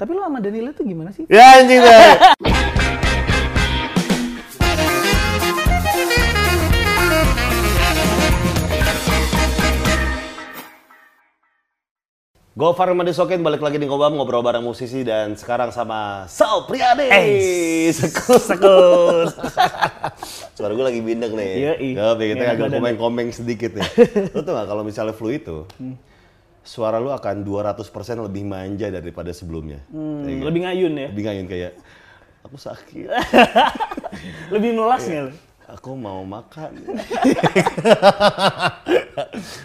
Tapi lo sama Danila tuh gimana sih? Ya anjing dah. Gofar Madisokin balik lagi di Ngobam ngobrol bareng musisi dan sekarang sama Sal Priade. Eh, Sekut Sekut. Suara gue lagi bindeng nih. Yoi. Tapi kita Nggak agak komeng-komeng sedikit nih. lu tuh gak kalau misalnya flu itu, suara lu akan 200% lebih manja daripada sebelumnya. Hmm, Kayak gitu. lebih ngayun ya? Lebih ngayun kayak, aku sakit, Lebih nulas Iya. nggak lo? aku mau makan.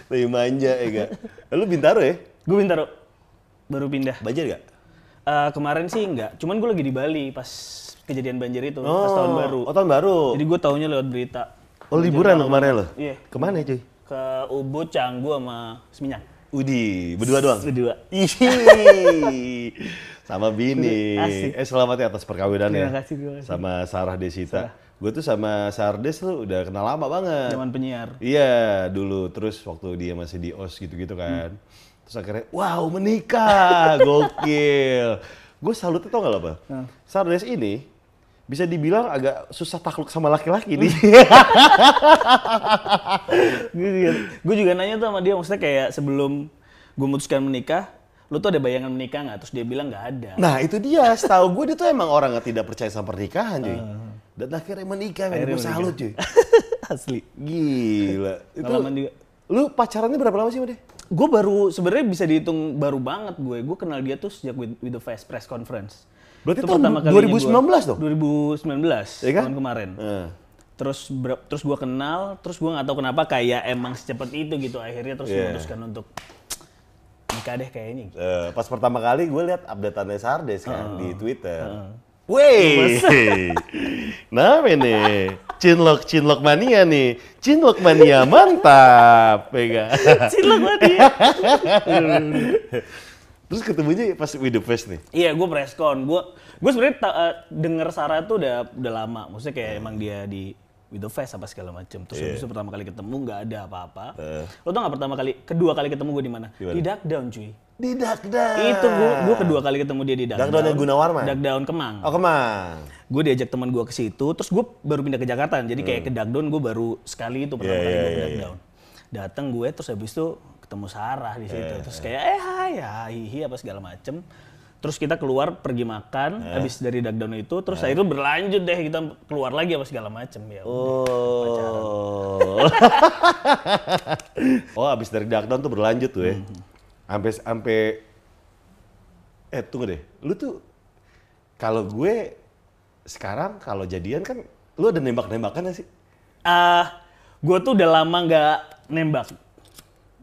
lebih manja ya gak? Lu Bintaro ya? Gue Bintaro. Baru pindah. Banjir gak? Eh, kemarin sih enggak, cuman gue lagi di Bali pas kejadian banjir itu, pas tahun baru. Oh tahun baru. Jadi gue taunya lewat berita. Oh liburan lo kemarin lo? Iya. Ke mana cuy? Ke Ubud, Canggu sama Seminyak. Udi, berdua doang? Berdua. Sama Bini. Asik. Eh selamat ya atas perkawinannya. Terima kasih, terima kasih. Sama Sarah Desita. Gue tuh sama Sardes lu udah kenal lama banget. Zaman penyiar. Iya, dulu terus waktu dia masih di OS gitu-gitu kan. Hmm. Terus akhirnya, wow menikah, gokil. Gue salut tau gak lo apa? Hmm. Sardes ini bisa dibilang agak susah takluk sama laki-laki nih. gue juga, gue juga nanya tuh sama dia, maksudnya kayak sebelum gue memutuskan menikah, lu tuh ada bayangan menikah nggak? Terus dia bilang nggak ada. Nah itu dia, setahu gue dia tuh emang orang yang tidak percaya sama pernikahan cuy. Dan akhirnya menikah, men. Ah. Akhirnya gue salut cuy. Asli. Gila. Itu, juga. lu pacarannya berapa lama sih sama dia? Gue baru sebenarnya bisa dihitung baru banget gue. Gue kenal dia tuh sejak with, with the Fast Press Conference. Berarti Itu tahun pertama kalinya 2019 dong? 2019 Iya kan? tahun kemarin. Eh. Terus ber- terus gue kenal, terus gue nggak tahu kenapa kayak emang secepat itu gitu akhirnya terus Iya. memutuskan untuk nikah deh kayaknya. Eh, pas pertama kali gue lihat updateannya Sardes kan di Twitter. Wey, nah ini cinlok cinlok mania nih, cinlok mania mantap, ya kan? Cilok lah dia. Terus ketemunya pas with the face nih. Iya, gue preskon. Gue gue sebenarnya eh, denger Sarah tuh udah udah lama. Maksudnya kayak emang dia di with the face apa segala macem. Terus habis itu pertama kali ketemu nggak ada apa-apa. Lo tau nggak pertama kali, kedua kali ketemu gue di mana? Di Duck Down cuy. Di Dakda. Itu gue gue kedua kali ketemu dia di Duck, Duck Down yang Gunawarman? Duck Down Kemang. Oh kemang. Gue diajak teman gue ke situ, terus gue baru pindah ke Jakarta. Jadi kayak ke Duck Down gue baru sekali itu pertama Iya, kali iya, gue ke iya, Duck iya. Down. Datang gue terus habis itu ketemu Sarah di situ. Iya, Terus kayak eh hai hai hihi apa segala macem. Terus kita keluar pergi makan, Iya. habis dari Duck Down itu, terus akhirnya berlanjut deh kita keluar lagi apa segala macem ya. Oh. oh, abis dari Duck Down tuh berlanjut tuh ya. Sampai sampai eh tunggu deh. Lu tuh kalau gue sekarang kalau jadian kan lu ada nembak-nembakan gak sih? Ah, gue tuh udah lama nggak nembak.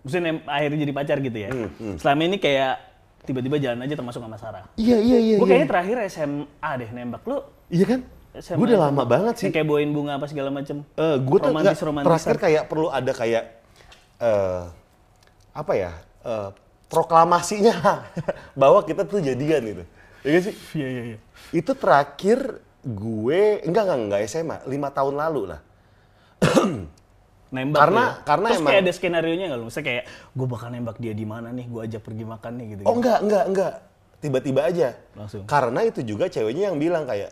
Maksudnya nem- akhirnya jadi pacar gitu ya. Hmm, Selama ini kayak tiba-tiba jalan aja termasuk sama Sarah. Iya, iya, iya. Gue kayaknya terakhir SMA deh nembak lu. Iya kan? SMA Gue udah lama banget sih. Kayak bawain bunga apa segala macem. Eh, gue tuh romantis romantis. terakhir kayak perlu ada kayak eh apa ya eh, proklamasinya bahwa kita tuh jadian gitu. Ya nggak sih? Iya iya iya. Itu terakhir gue enggak enggak enggak SMA, lima tahun lalu lah. Nembak Karena- lu ya. karena Terus emang- kayak ada skenario nya nggak lu? Misalnya kayak gue bakal nembak dia di mana nih? Gue ajak pergi makan nih gitu. Oh enggak enggak enggak, tiba-tiba aja. Langsung. Karena itu juga ceweknya yang bilang kayak,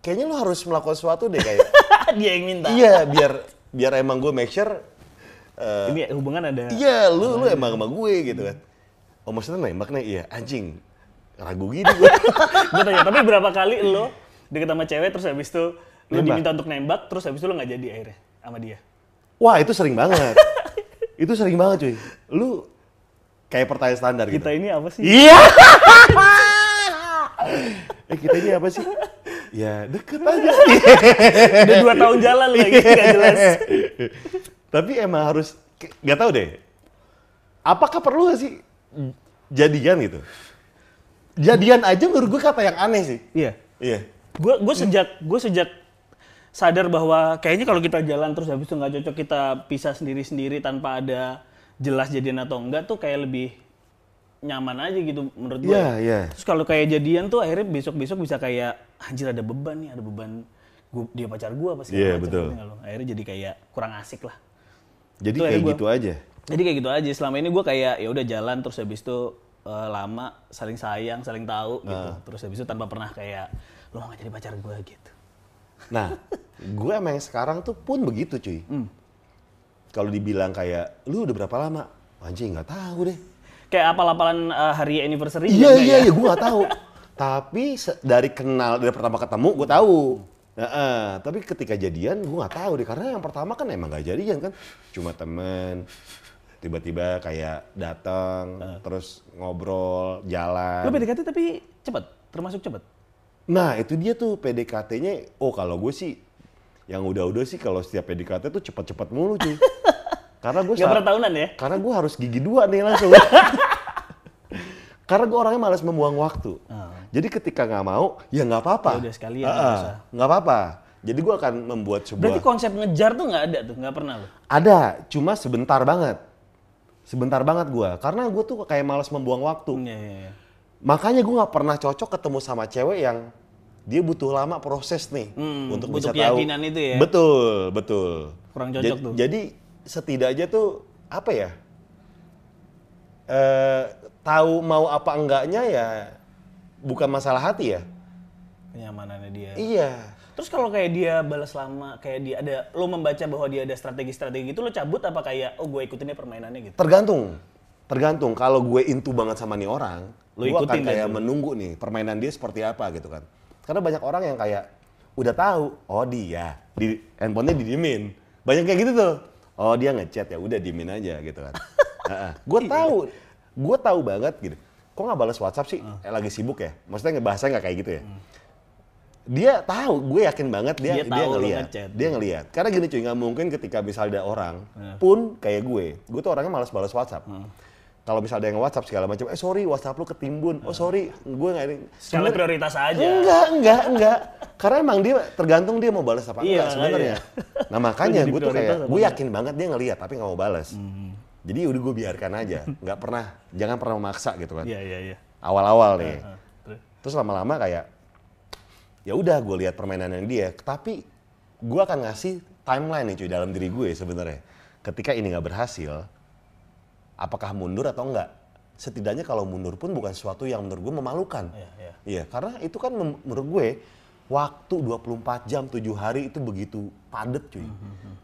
kayaknya lo harus melakukan sesuatu deh kayak. dia yang minta. iya biar biar emang gue make sure. eh, Ini hubungan ada. Iya, lu lu emang sama gue gitu kan. Oh maksudnya nembak nih, iya anjing. Ragu gini gue. gue tanya, tapi berapa kali lo deket sama cewek terus habis itu Nembak. diminta untuk nembak terus habis itu lo nggak jadi akhirnya sama dia. Wah itu sering banget. itu sering banget cuy. Lu kayak pertanyaan standar gitu. Kita ini apa sih? Iya. eh kita ini apa sih? Ya deket aja. Udah dua tahun jalan lagi nggak jelas. Tapi emang harus nggak tahu deh. Apakah perlu gak sih jadian gitu? Jadian aja menurut gue kata yang aneh sih. Iya. Iya. Gue gue sejak gue sejak sadar bahwa kayaknya kalau kita jalan terus habis itu nggak cocok kita pisah sendiri-sendiri tanpa ada jelas jadian atau enggak tuh kayak lebih nyaman aja gitu menurut gue. Iya, iya. Terus kalau kayak jadian tuh akhirnya besok-besok bisa kayak anjir ada beban nih, ada beban gua, dia pacar gue apa segala Iya, betul. ngerti nggak lo? Akhirnya jadi kayak kurang asik lah. Jadi Itu kayak gua- gitu aja. Jadi kayak gitu aja. Selama ini gue kayak ya udah jalan terus habis itu eh, lama, saling sayang, saling tahu gitu. Ah. Terus habis itu tanpa pernah kayak lo mau nggak jadi pacar gue gitu. Nah, gue emang sekarang tuh pun begitu cuy. Kalau dibilang kayak, lu udah berapa lama? Anjing nggak tahu deh. Kayak apal-apalan eh, hari anniversary Iya iya ya? iya, gue nggak tahu. tapi dari kenal dari pertama ketemu gue tahu. Nah, eh, tapi ketika jadian gue nggak tahu deh karena yang pertama kan emang gak jadian kan, cuma temen. Tiba-tiba kayak datang, terus ngobrol, jalan. Lo PDKT tapi cepet, termasuk cepet. Nah itu dia tuh PDKT-nya, oh kalau gue sih yang udah-udah sih kalau setiap PDKT tuh cepat-cepat mulu cuy. karena gue Gak pernah tahunan ya? karena gue harus gigi dua nih langsung. karena gue orangnya malas membuang waktu. Jadi ketika nggak mau, ya nggak apa-apa. Ya udah sekalian, Ah, nggak apa-apa. Jadi gue akan membuat sebuah Berarti konsep ngejar tuh nggak ada tuh, nggak pernah lo. ada, cuma sebentar banget. Sebentar banget gue, karena gue tuh kayak malas membuang waktu. Iya, iya, iya. Makanya gue nggak pernah cocok ketemu sama cewek yang dia butuh lama proses nih Hmm, untuk butuh bisa tahu. keyakinan itu ya. Betul, betul. Kurang cocok Ja- tuh. Jadi setidaknya tuh apa ya? Eh, tahu mau apa enggaknya ya bukan masalah hati ya. Kenyamanannya dia. Iya. Terus kalau kayak dia balas lama, kayak dia ada, lo membaca bahwa dia ada strategi-strategi gitu, lo cabut apa kayak, oh gue ikutin deh permainannya gitu? Tergantung. Tergantung kalau gue into banget sama nih orang, Lu gue akan kayak tuh. menunggu nih permainan dia seperti apa gitu kan. Karena banyak orang yang kayak udah tahu, oh dia, di handphonenya didiemin. Banyak kayak gitu tuh. Oh dia ngechat ya, udah diemin aja gitu kan. gue Iya. tahu, gue tahu banget gitu. Kok nggak balas WhatsApp sih? Eh, lagi sibuk ya? Maksudnya ngebahasnya nggak kayak gitu ya? Dia tahu, gue yakin banget dia Dia dia, ngechat. Dia ngeliat. Karena gini cuy, nggak mungkin ketika misalnya ada orang pun kayak gue, gue tuh orangnya malas balas WhatsApp. Hmm. Kalau misalnya ada yang WhatsApp segala macam, eh sorry WhatsApp lu ketimbun, oh sorry gue nggak ini. Skala prioritas aja. Enggak, enggak, enggak. Karena emang dia tergantung dia mau balas apa Iya, enggak sebenarnya. Nah makanya gue tuh kayak, gue enggak? yakin banget dia ngeliat tapi nggak mau balas. Jadi udah gue biarkan aja, nggak pernah, jangan pernah memaksa gitu kan. Iya, iya, iya. Awal-awal nih. Terus? Terus lama-lama kayak ya udah gue lihat permainan yang dia, tapi gue akan ngasih timeline nih cuy dalam diri gue sebenarnya. Ketika ini nggak berhasil, apakah mundur atau enggak? Setidaknya kalau mundur pun bukan sesuatu yang menurut gue memalukan. Iya, iya. Iya, karena itu kan menurut gue waktu 24 jam 7 hari itu begitu padet cuy.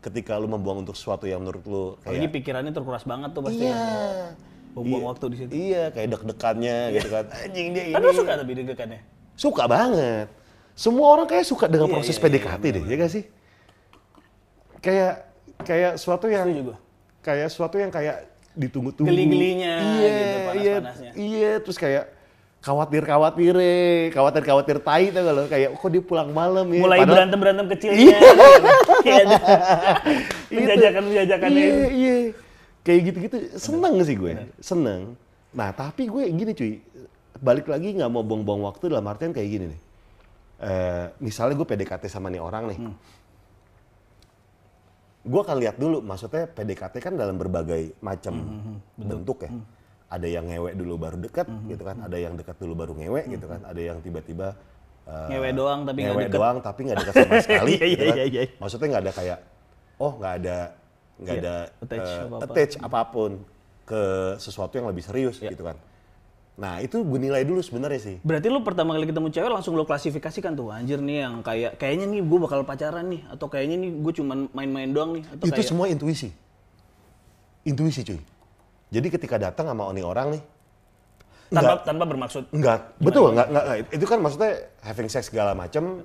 Ketika lu membuang untuk sesuatu yang menurut lu kayak pikirannya terkuras banget tuh pasti. iya. ya. Buang-buang Iya. waktu di situ. Iya, kayak deg-degannya gitu kan. Anjing dia ini. Kan lo suka tapi deg-degannya. Suka banget. Semua orang kayak suka dengan Iya, proses iya, PDKT deh, ya gak sih? Kayak kayak suatu yang gua. kayak suatu yang kayak ditunggu-tunggu. Geli-gelinya iya, gitu, iya, panas-panasnya. iya, terus kayak khawatir-khawatir, khawatir-khawatir tai tuh kalau kayak kok dia pulang malam ya. Mulai Padahal- berantem-berantem kecilnya. Kayak ada penjajakan-penjajakannya Iya, itu. iya. Kayak gitu-gitu seneng sih gue, seneng. Nah tapi gue gini cuy, balik lagi nggak mau buang-buang waktu dalam artian kayak gini nih. Eh, misalnya gue PDKT sama nih orang nih, Hmm. Gue akan lihat dulu, maksudnya PDKT kan dalam berbagai macam Hmm, bentuk ya. Ada yang ngewek dulu baru dekat, gitu kan. Ada yang dekat dulu baru ngewek, gitu kan. Ada yang tiba-tiba eh, Ngewek doang tapi nggak ngewek deket. doang tapi nggak dekat sama sekali. Iya, gitu iya, kan. iya. Maksudnya nggak ada kayak, oh nggak ada nggak Iya, ada attach apa-apa. attach apa pun ke sesuatu yang lebih serius Iya. gitu kan. Nah itu gue nilai dulu sebenarnya sih. Berarti lu pertama kali ketemu cewek langsung lo klasifikasikan tuh anjir nih yang kayak kayaknya nih gue bakal pacaran nih atau kayaknya nih gue cuman main-main doang nih atau itu kayak semua intuisi. Intuisi cuy. Jadi ketika datang sama oni orang nih, tanpa tanpa bermaksud enggak, betul, enggak, enggak, enggak. Itu kan maksudnya having sex segala macam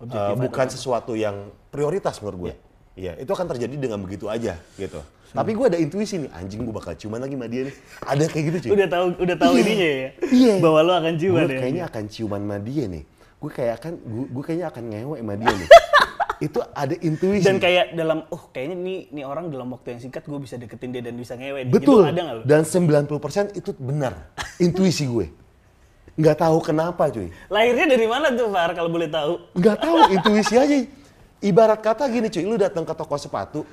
objektif uh, bukan sesuatu yang prioritas menurut gue. Iya, itu akan terjadi dengan begitu aja gitu. Tapi gue ada intuisi nih, anjing gue bakal ciuman lagi sama dia nih. Ada kayak gitu cuy. udah tahu udah tahu ininya ya Iya. bahwa lo akan ciuman gue ya kayaknya akan ciuman sama dia nih. Gue kayak akan, gue, kayaknya akan ngewe sama dia nih. itu ada intuisi. dan kayak dalam oh kayaknya nih nih orang dalam waktu yang singkat gue bisa deketin dia dan bisa ngewe nih. Betul. gitu, ada nggak lo Dan 90% itu benar. Intuisi gue. Nggak tahu kenapa cuy. lahirnya dari mana tuh Far kalau boleh tahu Nggak tahu, intuisi aja. Ibarat kata gini cuy, lu datang ke toko sepatu,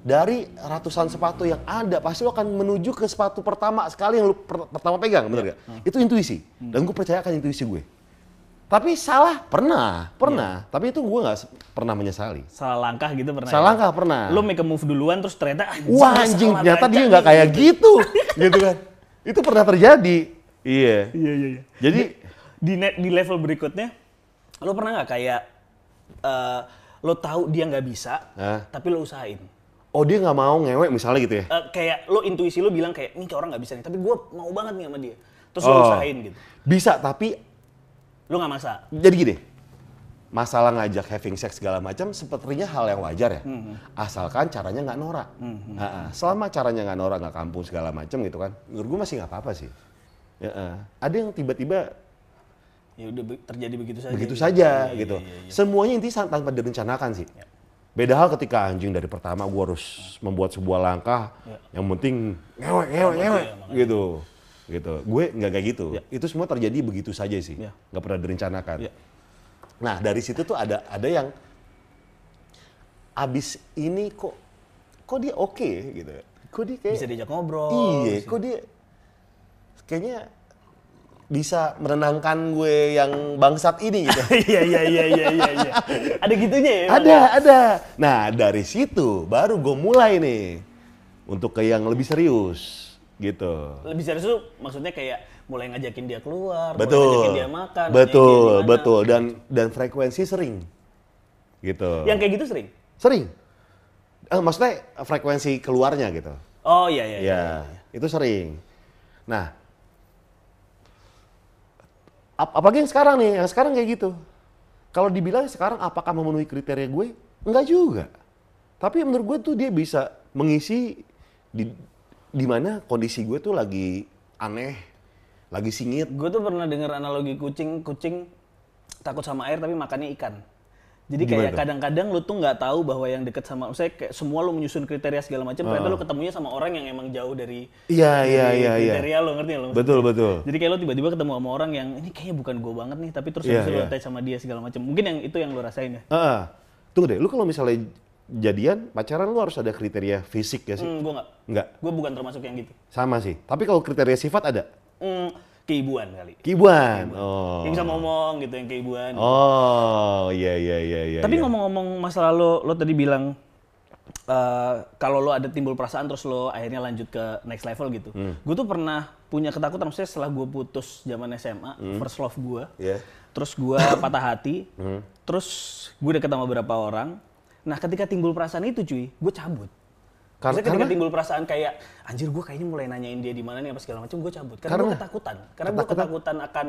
dari ratusan sepatu yang ada, pasti lu akan menuju ke sepatu pertama sekali yang lu per- pertama pegang, bener gak? Itu intuisi. Dan gue percaya akan intuisi gue. Tapi salah, pernah, pernah. Tapi itu gue nggak pernah menyesali. salah langkah gitu pernah Salah ya? nggak pernah. lo make a move duluan terus ternyata anjing, Wah anjing, ternyata dia nggak kayak gitu, gitu kan? Itu pernah terjadi. Iya. Iya iya iya. Jadi Di ne- di level berikutnya, lo pernah nggak kayak eh, lo tahu dia nggak bisa, Hah? tapi lo usahain. oh dia nggak mau ngewek misalnya gitu ya. Eh, kayak lo intuisi lo bilang kayak ini kayak orang nggak bisa nih, tapi gue mau banget nih sama dia. Terus lo Oh. usahain gitu. Bisa tapi Lo nggak maksa. jadi gini. Masalah ngajak having sex segala macam sepertinya hal yang wajar ya. Asalkan caranya nggak norak. Ha-ha. Selama caranya nggak norak, nggak kampung segala macam gitu kan. Menurut gue masih nggak apa-apa sih. Ya, eh. Ada yang tiba-tiba Ya udah terjadi begitu saja. begitu gitu. saja iya, gitu. iya, iya. Semuanya intinya tanpa direncanakan sih. Ya. Beda hal ketika anjing dari pertama gue harus membuat sebuah langkah yang penting ngewek ngewek ngewek gitu. Gitu. Gue nggak kayak gitu. Itu semua terjadi begitu saja sih. Ya. nggak pernah direncanakan. Ya. Nah, dari situ tuh ada ada yang abis ini kok kok dia oke gitu. Kok dia kayak Bisa diajak ngobrol. Iya, kok dia kayaknya bisa menenangkan gue yang bangsat ini gitu. Iya iya iya iya iya. iya. Ada gitunya ya? ada, ada. Nah, dari situ baru gue mulai nih untuk ke yang lebih serius gitu. Lebih serius tuh maksudnya kayak mulai ngajakin dia keluar, mulai Betul. ngajakin dia makan, nanyain dia betul, betul dan dan frekuensi sering. Gitu. Yang kayak gitu sering? sering. Eh, maksudnya frekuensi keluarnya gitu. Oh iya iya. Ya, itu sering. Nah, ap- apalagi yang sekarang nih, yang sekarang kayak gitu. Kalau dibilang sekarang apakah memenuhi kriteria gue? Enggak juga. Tapi menurut gue tuh dia bisa mengisi di di mana kondisi gue tuh lagi aneh, lagi singit. Gue tuh pernah dengar analogi kucing, kucing takut sama air tapi makannya ikan. Jadi kayak kadang-kadang lu tuh nggak tahu bahwa yang deket sama, saya kayak semua lu menyusun kriteria segala macam, ternyata lu ketemunya sama orang yang emang jauh dari Iya, iya, iya, iya. kriteria lo ngerti nggak lo? Betul, betul. Jadi kayak lo tiba-tiba ketemu sama orang yang ini kayaknya bukan gue banget nih, tapi terus habis itu lo iya. sama dia segala macam. Mungkin yang itu yang lo rasain ya? Ah, tunggu deh, lu kalau misalnya jadian, pacaran lu harus ada kriteria fisik ya sih? Hmm, gue nggak. Enggak, Gue bukan termasuk yang gitu. sama sih. Tapi kalau kriteria sifat ada? Hmm, keibuan kali. Kibuan. Oh. Yang bisa ngomong gitu, yang keibuan. Oh, iya iya iya iya. Tapi iya. ngomong-ngomong masalah lo, lo tadi bilang eh, kalau lo ada timbul perasaan terus lo akhirnya lanjut ke next level gitu. Hmm. Gue tuh pernah punya ketakutan maksudnya setelah gue putus zaman SMA, Hmm. first love gue, Iya. terus gue patah hati, Hmm. terus gue deket sama beberapa orang. Nah ketika timbul perasaan itu cuy, gue cabut. Kar- Maksudnya ketika karena- timbul perasaan kayak anjir gue kayaknya mulai nanyain dia di mana nih apa segala macam, gue cabut. Karena, gue Karena- ketakutan. Karena gue ketakutan akan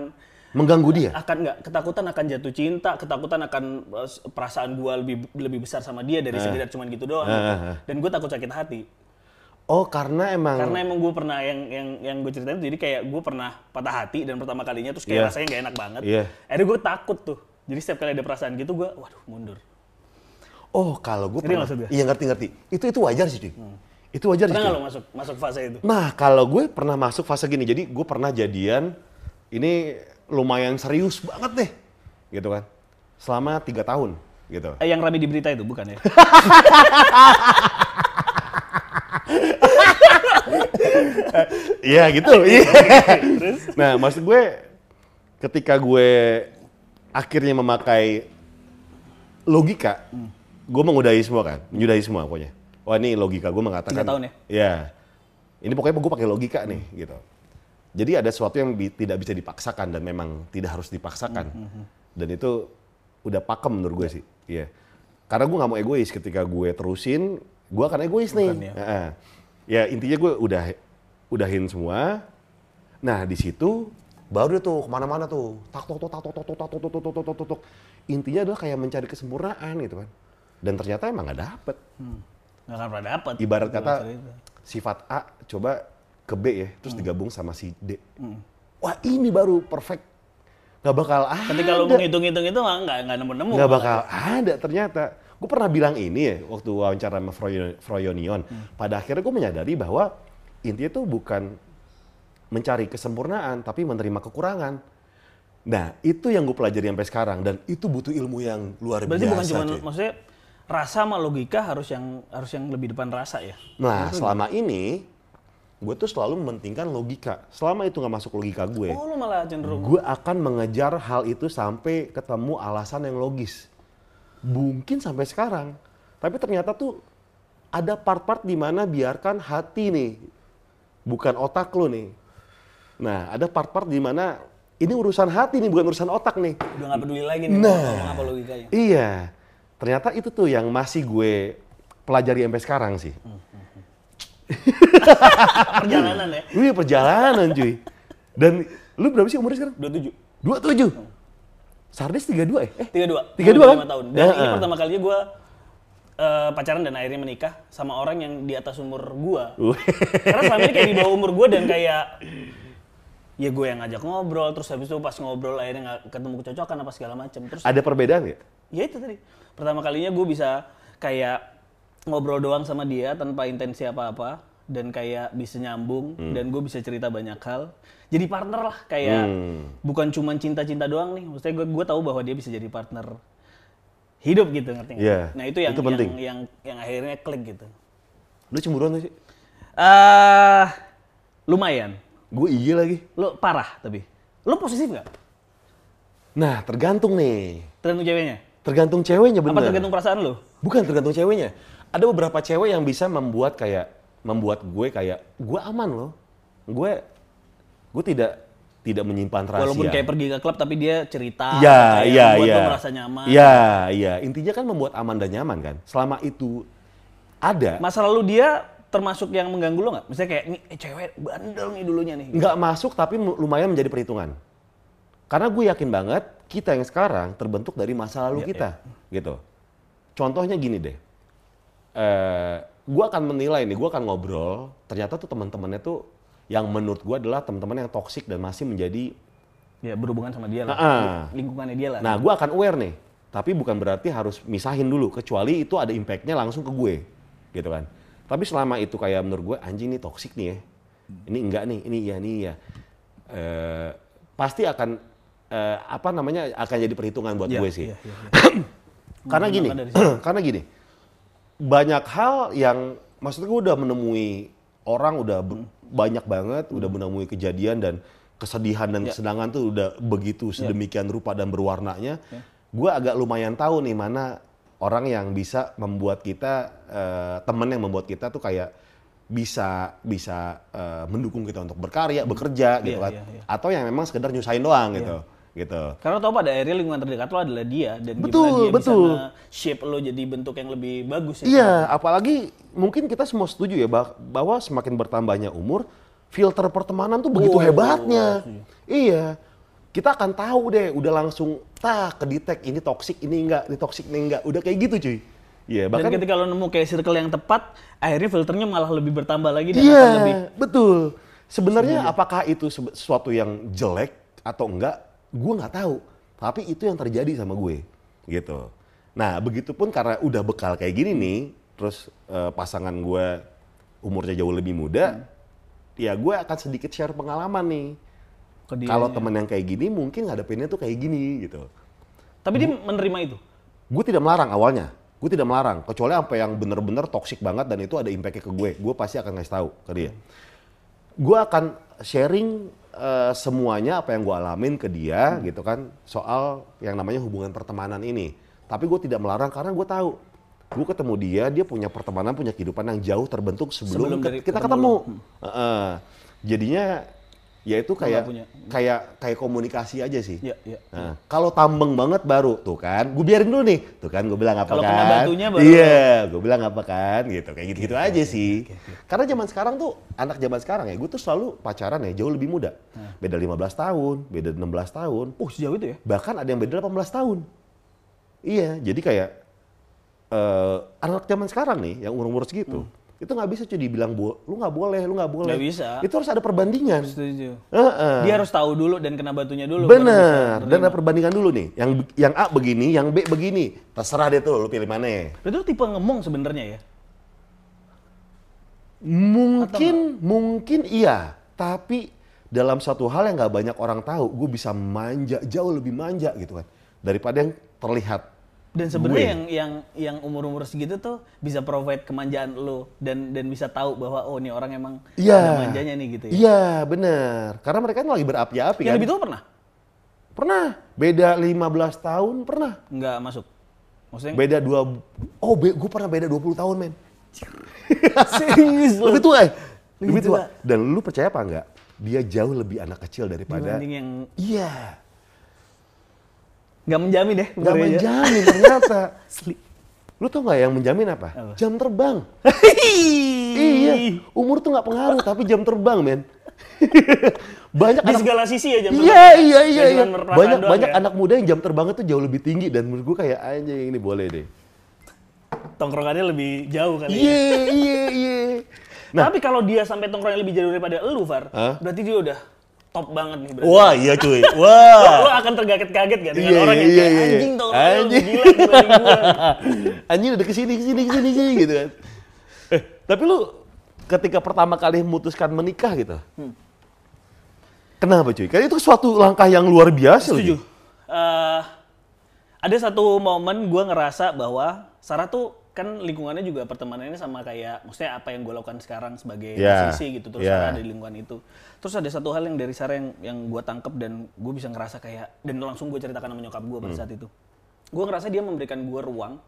Mengganggu dia. akan nggak ketakutan akan jatuh cinta, ketakutan akan uh, perasaan gue lebih lebih besar sama dia dari sekedar cuman gitu doang. ah, ah. Dan gue takut sakit hati. Oh, karena emang Karena emang gue pernah yang yang yang gue ceritain tuh, jadi kayak gue pernah patah hati dan pertama kalinya terus kayak Iya. rasanya nggak enak banget. Iya. Akhirnya gue takut tuh. Jadi setiap kali ada perasaan gitu gue, waduh mundur. Oh, kalau gue pernah. Iya ngerti ngerti. Itu itu wajar sih, Ding. Itu wajar sih. Pernah nggak Ding. lo masuk masuk fase itu? Nah, kalau gue pernah masuk fase gini. Jadi gue pernah jadian ini lumayan serius banget deh. Gitu kan. Selama tiga tahun gitu. Eh, yang rame di berita itu bukan ya? Iya gitu. Iya. nah, maksud gue ketika gue akhirnya memakai logika, gue mengudahi semua kan, menyudahi semua pokoknya. Wah ini logika gue mengatakan. Tiga tahun ya? Iya. Ini pokoknya gue pakai logika nih gitu. Jadi ada sesuatu yang bi- tidak bisa dipaksakan dan memang tidak harus dipaksakan. Dan itu udah pakem menurut gue sih. Iya. Karena gue nggak mau egois ketika gue terusin, gue akan egois nih. ya. Heeh. Ya intinya gue udah udahin semua. Nah di situ baru deh tuh ke mana-mana tuh. Tak tok tok tak tok tok tak tok tok tok tok tok tok tok. Intinya adalah kayak mencari kesempurnaan gitu kan. Dan ternyata emang nggak dapet. Nggak akan pernah dapet. Ibarat kata sifat A coba ke B ya, terus digabung sama si D. Wah ini baru perfect. Nggak bakal ada. Ketika lo menghitung-hitung itu nggak nggak nemu-nemu. nggak bakal ada ternyata. Gue pernah bilang ini ya waktu wawancara sama Froyo- Froyonion. Pada akhirnya gue menyadari bahwa intinya tuh bukan mencari kesempurnaan, tapi menerima kekurangan. Nah itu yang gue pelajari sampai sekarang dan itu butuh ilmu yang luar Berarti biasa. bukan cuma maksudnya rasa sama logika harus yang harus yang lebih depan rasa ya. Nah selama ini gue tuh selalu mementingkan logika. Selama itu nggak masuk logika gue, Oh lo malah cenderung gue akan mengejar hal itu sampai ketemu alasan yang logis. Mungkin sampai sekarang. Tapi ternyata tuh ada part-part di mana biarkan hati nih, bukan otak lo nih, Nah, ada part-part di mana ini urusan hati nih, bukan urusan otak nih. Udah nggak peduli lagi nih Nah. apa logikanya. Iya. Ternyata itu tuh yang masih gue pelajari sampai sekarang sih. Perjalanan ya. Wih, perjalanan cuy. Dan lu berapa sih umurnya sekarang? 27. 27. Sardes 32 eh? Eh, 32. 32 Umur kan? 5 tahun. Dan Ya, ini ah. pertama kalinya gue eh, pacaran dan akhirnya menikah sama orang yang di atas umur gue. Karena selama ini kayak di bawah umur gue dan kayak ya gue yang ngajak ngobrol terus habis itu pas ngobrol akhirnya nggak ketemu kecocokan apa segala macam terus Ada perbedaan nggak? ya itu tadi pertama kalinya gue bisa kayak ngobrol doang sama dia tanpa intensi apa-apa dan kayak bisa nyambung dan gue bisa cerita banyak hal jadi partner lah kayak Hmm. bukan cuman cinta-cinta doang nih maksudnya gue gue tahu bahwa dia bisa jadi partner hidup gitu ngerti nggak? Iya, nah itu yang itu penting. yang yang yang akhirnya klik gitu Lu cemburuan gak sih? eh lumayan Gue iya lagi. lo parah tapi lo posesif nggak Nah, tergantung nih. tergantung ceweknya Tergantung ceweknya bener. apa tergantung perasaan lo Bukan tergantung ceweknya. Ada beberapa cewek yang bisa membuat kayak membuat gue kayak gue aman loh. Gue gue tidak tidak menyimpan rahasia. walaupun kayak pergi ke klub tapi dia cerita Iya, iya, iya. merasa nyaman Iya, iya. Intinya kan membuat aman dan nyaman kan. Selama itu ada, masa lalu dia termasuk yang mengganggu lo nggak? Misalnya kayak, nih eh, cewek bandel nih dulunya nih. nggak masuk tapi lumayan menjadi perhitungan. Karena gue yakin banget kita yang sekarang terbentuk dari masa lalu Iya, kita, gitu. Contohnya gini deh, eh gue akan menilai nih, gue akan ngobrol. Ternyata tuh teman-temannya tuh yang menurut gue adalah teman-teman yang toksik dan masih menjadi Ya berhubungan sama dia lah. Ah. Lingkungannya dia lah. Nah, gue akan aware nih. Tapi bukan berarti harus misahin dulu, kecuali itu ada impactnya langsung ke gue, gitu kan. Tapi selama itu kayak menurut gue anjing nih toksik nih ya. Ini enggak nih, ini iya, ini iya. Eh, pasti akan eh, apa namanya akan jadi perhitungan buat Iya, gue sih. iya, iya, iya. Karena gini, karena gini, banyak hal yang maksud gue udah menemui orang udah be- banyak banget, udah menemui kejadian dan kesedihan dan Ya. kesenangan tuh udah begitu sedemikian rupa dan berwarnanya. Gue agak lumayan tahu nih mana orang yang bisa membuat kita eh, temen yang membuat kita tuh kayak bisa bisa eh, mendukung kita untuk berkarya, bekerja gitu Iya, kan. iya, iya. Atau yang memang sekedar nyusahin doang gitu. Gitu. Karena tau pada akhirnya lingkungan terdekat lo adalah dia dan Betul, gimana dia betul. bisa shape lo jadi bentuk yang lebih bagus ya. Iya, apalagi mungkin kita semua setuju ya bah- bahwa semakin bertambahnya umur, filter pertemanan tuh begitu Oh, hebatnya. Iya. Kita akan tahu deh, udah langsung tak kedetek ini toksik, ini enggak, ini toksik, ini enggak. Udah kayak gitu, cuy. Iya, Dan bahkan ketika lo nemu kayak circle yang tepat, akhirnya filternya malah lebih bertambah lagi dan Iya, akan lebih betul. Sebenarnya apakah itu sesuatu yang jelek atau enggak, gue nggak tahu. Tapi itu yang terjadi sama gue, gitu. Nah, begitupun karena udah bekal kayak gini nih, terus eh, pasangan gue umurnya jauh lebih muda, ya gue akan sedikit share pengalaman nih. Kalau temen yang kayak gini, mungkin ngadepinnya tuh kayak gini, gitu. Tapi dia menerima itu. Gue tidak melarang awalnya. Gue tidak melarang. Kecuali apa yang bener-bener toksik banget dan itu ada impactnya ke gue. Gue pasti akan ngasih tahu ke dia. Gue akan sharing eh, semuanya apa yang gue alamin ke dia gitu kan. Soal yang namanya hubungan pertemanan ini. Tapi gue tidak melarang karena gue tahu. Gue ketemu dia, dia punya pertemanan, punya kehidupan yang jauh terbentuk sebelum, Sebelum ke- kita ketemu ketemu. Heeh. jadinya ya itu kayak punya. kayak kayak komunikasi aja sih. Iya, iya. Nah, kalau tambeng banget baru tuh kan, gue biarin dulu nih, tuh kan gue bilang apa Kalau kan? kena batunya baru- Iya, gue bilang apa kan, gitu kayak gitu-gitu aja sih. Karena zaman sekarang tuh anak zaman sekarang ya, gue tuh selalu pacaran ya jauh lebih muda, Nah. beda 15 tahun, beda 16 tahun, Oh sejauh itu ya? bahkan ada yang beda 18 tahun. Iya, jadi kayak eh anak zaman sekarang nih, yang umur-umur segitu, itu nggak bisa cuy dibilang lu nggak boleh, lu nggak boleh. Nggak bisa. Itu harus ada perbandingan. Setuju. Heeh. Dia harus tahu dulu dan kena batunya dulu. Bener, dan ada perbandingan dulu nih. Yang yang A begini, yang B begini. Terserah deh tuh, lu pilih mana ya. Lu tipe ngemong sebenarnya ya? Mungkin, mungkin iya. Tapi dalam satu hal yang nggak banyak orang tahu, gue bisa manja, jauh lebih manja gitu kan. Daripada yang terlihat. Dan sebenarnya yang yang yang umur-umur segitu tuh bisa provide kemanjaan lo dan dan bisa tahu bahwa oh ini orang emang Iya. ada manjanya nih gitu ya. Iya, bener. Karena mereka kan lagi berapi-api Yang kan. lebih tua pernah? Pernah. Beda 15 tahun, pernah. Nggak masuk. Maksudnya Beda dua, oh gue pernah beda 20 tahun men. serius lebih tua eh? Lebih lebih tua. tua. Dan lu percaya apa enggak? dia jauh lebih anak kecil daripada Dibanding yang iya nggak menjamin deh. nggak benernya. menjamin ternyata Asli. lu tau nggak yang menjamin apa? Apa? jam terbang iya umur tuh nggak pengaruh tapi jam terbang men banyak Di anak segala sisi ya jam Iya terbang. iya iya iya. perasaan Banyak banyak ya. anak muda yang jam terbangnya tuh jauh lebih tinggi dan menurut gue kayak anjing ini boleh deh. Tongkrongannya lebih jauh kali ya. Iya iya iya. Nah. Tapi kalau dia sampai tongkrongnya lebih jauh daripada elu, Far, Hah? berarti dia udah top banget nih berarti. Wah iya cuy. Lo, Wah. lo akan terkaget-kaget gak dengan Iya, orang yang kayak iya, iya. anjing tongkrongnya lebih Anjing. gila dibanding gue. Anjing udah ke sini ke sini ke sini ke sini gitu kan. Eh tapi lu ketika pertama kali memutuskan menikah gitu. Hmm. Kenapa cuy? Karena itu suatu langkah yang luar biasa. loh, Setuju. cuy. Eh, ada satu momen gue ngerasa bahwa Sarah tuh kan lingkungannya juga pertemanannya sama kayak, maksudnya apa yang gue lakukan sekarang sebagai Ya, musisi gitu. Terus. Sarah ada di lingkungan itu. Terus ada satu hal yang dari Sarah yang, yang gue tangkep dan gue bisa ngerasa kayak, dan langsung gue ceritakan sama nyokap gue pada Hmm. saat itu. Gue ngerasa dia memberikan gue ruang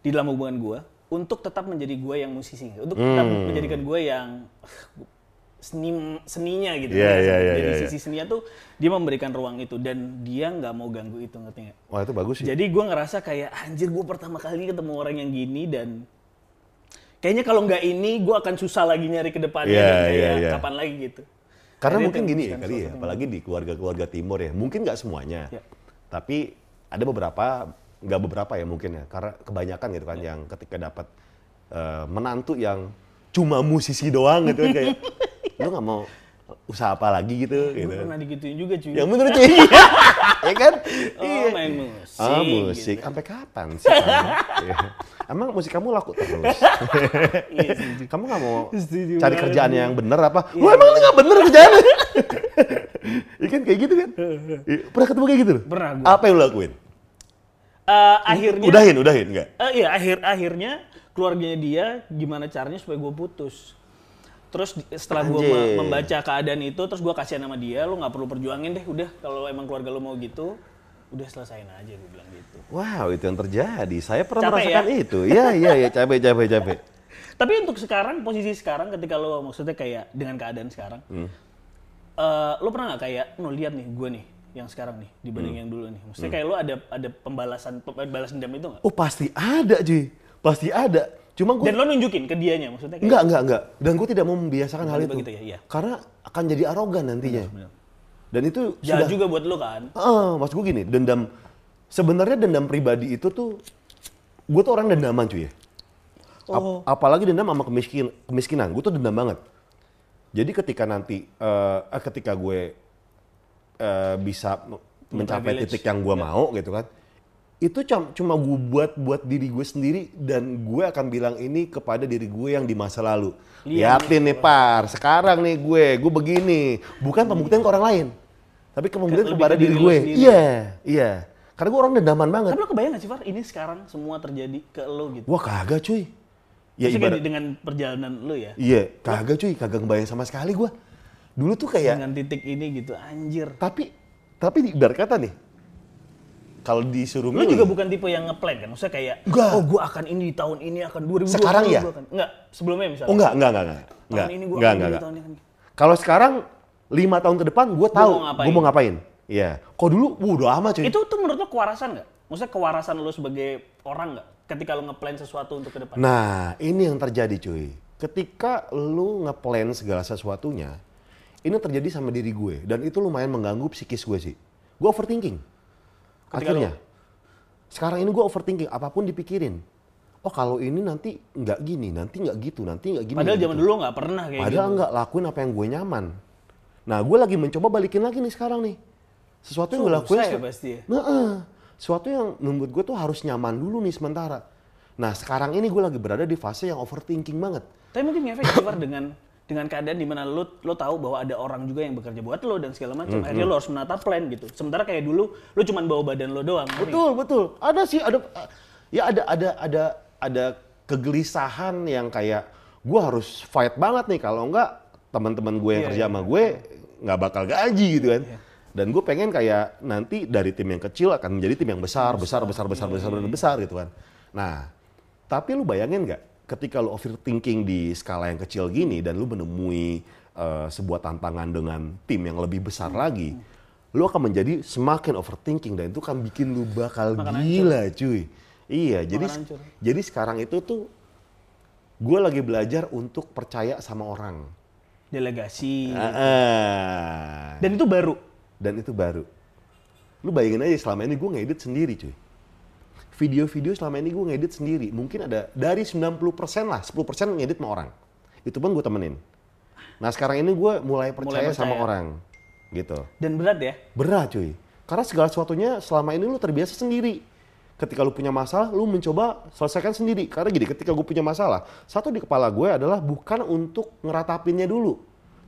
di dalam hubungan gue untuk tetap menjadi gue yang musisi, untuk tetap Hmm. menjadikan gue yang seni seninya gitu. Iya, iya, iya, Dari iya, sisi seninya tuh dia memberikan ruang itu dan dia nggak mau ganggu itu ngerti nggak? Wah itu bagus sih. Jadi gue ngerasa kayak anjir gue pertama kali ketemu orang yang gini dan kayaknya kalau nggak ini gue akan susah lagi nyari ke depannya Iya, dan kayak iya, iya. kapan lagi gitu. Karena Jadi mungkin gini ya kali ya, apalagi di keluarga-keluarga timur ya. Mungkin nggak semuanya, Ya. tapi ada beberapa, nggak beberapa ya mungkin ya. Karena kebanyakan gitu Ya. kan yang ketika dapat eh, menantu yang cuma musisi doang gitu kan kayak, lu nggak mau usaha apa lagi gitu, Gue gitu. pernah digituin juga cuy. Yang bener cuy, ya kan? oh main musik. Ah musik, gitu. sampai kapan sih? Iya. Emang musik kamu laku terus? Iya, kamu nggak mau Setuju cari kerjaan yang bener apa? Iya. Wah emang ini nggak bener kerjaannya? Iya kan kayak gitu kan? Iya, Pernah ketemu kayak gitu? Pernah gua. Apa yang lo lakuin? Eh, akhirnya Udahin, udahin nggak? Eh, iya akhir akhirnya keluarganya dia gimana caranya supaya gue putus. Terus setelah gue membaca keadaan itu, terus gue kasihan sama dia, lo nggak perlu perjuangin deh, udah kalau emang keluarga lo mau gitu, udah selesain aja gue bilang gitu. Wow, itu yang terjadi. Saya pernah Capek merasakan ya? itu. Iya, iya, iya, capek, capek, capek. Tapi untuk sekarang posisi sekarang ketika lo maksudnya kayak dengan keadaan sekarang, Hmm. eh, lo pernah nggak kayak, lo lihat nih gue nih yang sekarang nih dibanding Hmm. yang dulu nih, maksudnya kayak lo ada ada pembalasan balas dendam itu nggak? Oh pasti ada cuy, pasti ada. Cuma gue Dan lo nunjukin ke dianya maksudnya kayak Enggak, enggak, enggak. Dan gue tidak mau membiasakan hal itu. ya, iya. Karena akan jadi arogan nantinya. benar. Dan itu jahat sudah... juga buat lo kan. Ah, maksud gue gini, dendam... Sebenarnya dendam pribadi itu tuh... Gue tuh orang dendaman cuy ya. Ap- Oh. apalagi dendam sama kemiskin, kemiskinan. Gue tuh dendam banget. Jadi ketika nanti... eh, eh, ketika gue eh, bisa mencapai titik yang gue mau gitu kan. Itu cuma gue buat buat diri gue sendiri dan gue akan bilang ini kepada diri gue yang di masa lalu. Lihat Liatin nih par, sekarang nih gue, gue begini. Bukan pembuktian ke orang lain. Tapi pembuktian kepada ke diri gue. Iya, iya. Karena gue orang dendaman banget. Tapi lo kebayang gak sih Far, ini sekarang semua terjadi ke lo gitu? Wah kagak cuy. Ya ibarat, dengan perjalanan lo ya? iya kagak cuy, kagak ngebayang sama sekali gue. Dulu tuh kayak, Dengan titik ini gitu, anjir. tapi tapi ibarat kata nih, kalau disuruh Lo milih, juga bukan tipe yang ngeplan kan? Maksudnya kayak, Enggak. oh gue akan ini di tahun ini, akan 2020. Sekarang ya? gua akan. Enggak, sebelumnya misalnya. oh enggak, enggak, enggak, enggak, Tahun enggak, ini gue enggak, akan enggak, ini, enggak. tahun ini. Kalau sekarang lima tahun ke depan, gue tahu mau ngapain. gue mau ngapain. Iya. Kok dulu, udah amat cuy. Itu tuh menurut lo kewarasan nggak? Maksudnya kewarasan lo sebagai orang nggak? Ketika lo ngeplan sesuatu untuk ke depan. Nah, ini yang terjadi cuy. Ketika lu ngeplan segala sesuatunya, ini terjadi sama diri gue. Dan itu lumayan mengganggu psikis gue sih. Gue overthinking. Ketika Akhirnya. Sekarang ini gue overthinking, apa pun dipikirin. Oh kalau ini nanti nggak gini, nanti nggak gitu, nanti nggak gini. Padahal zaman gitu. dulu nggak pernah kayak Padahal gitu. nggak lakuin apa yang gue nyaman. Nah, gue lagi mencoba balikin lagi nih sekarang nih. Sesuatu yang gue lakuin. Ya pasti ya? Nah, eh, sesuatu yang menurut gue tuh harus nyaman dulu nih sementara. Nah, sekarang ini gue lagi berada di fase yang overthinking banget. Tapi mungkin ngefek dengan dengan keadaan di mana lo lo tahu bahwa ada orang juga yang bekerja buat lo dan segala macam. Hmm, Akhirnya lo harus menata plan gitu. Sementara kayak dulu lo cuma bawa badan lo doang. ngerti nggak? Betul, betul. Ada sih, ada ya ada ada ada ada kegelisahan yang kayak gue harus fight banget nih kalau enggak teman-teman gue yang Iya, kerja iya. sama gue nggak bakal gaji gitu kan. Dan gue pengen kayak nanti dari tim yang kecil akan menjadi tim yang besar, besar, besar, besar, besar, besar, besar gitu kan. Nah, tapi lu bayangin nggak ketika lu overthinking di skala yang kecil gini dan lu menemui eh, sebuah tantangan dengan tim yang lebih besar lagi, lu akan menjadi semakin overthinking dan itu kan bikin lu bakal Makan gila, cuy. Iya, jadi hancur. jadi sekarang itu tuh gue lagi belajar untuk percaya sama orang. Delegasi. Ah, ah. Dan itu baru. Dan itu baru. Lu bayangin aja selama ini gue ngedit sendiri, cuy. Video-video selama ini gue ngedit sendiri. Mungkin ada dari 90% lah, 10% ngedit sama orang. Itu pun gue temenin. Nah sekarang ini gue mulai percaya, sama percaya. orang. Gitu. Dan berat ya. Berat cuy. Karena segala sesuatunya selama ini lu terbiasa sendiri. Ketika lu punya masalah, lu mencoba selesaikan sendiri. Karena gini, ketika gue punya masalah, satu di kepala gue adalah bukan untuk ngeratapinnya dulu.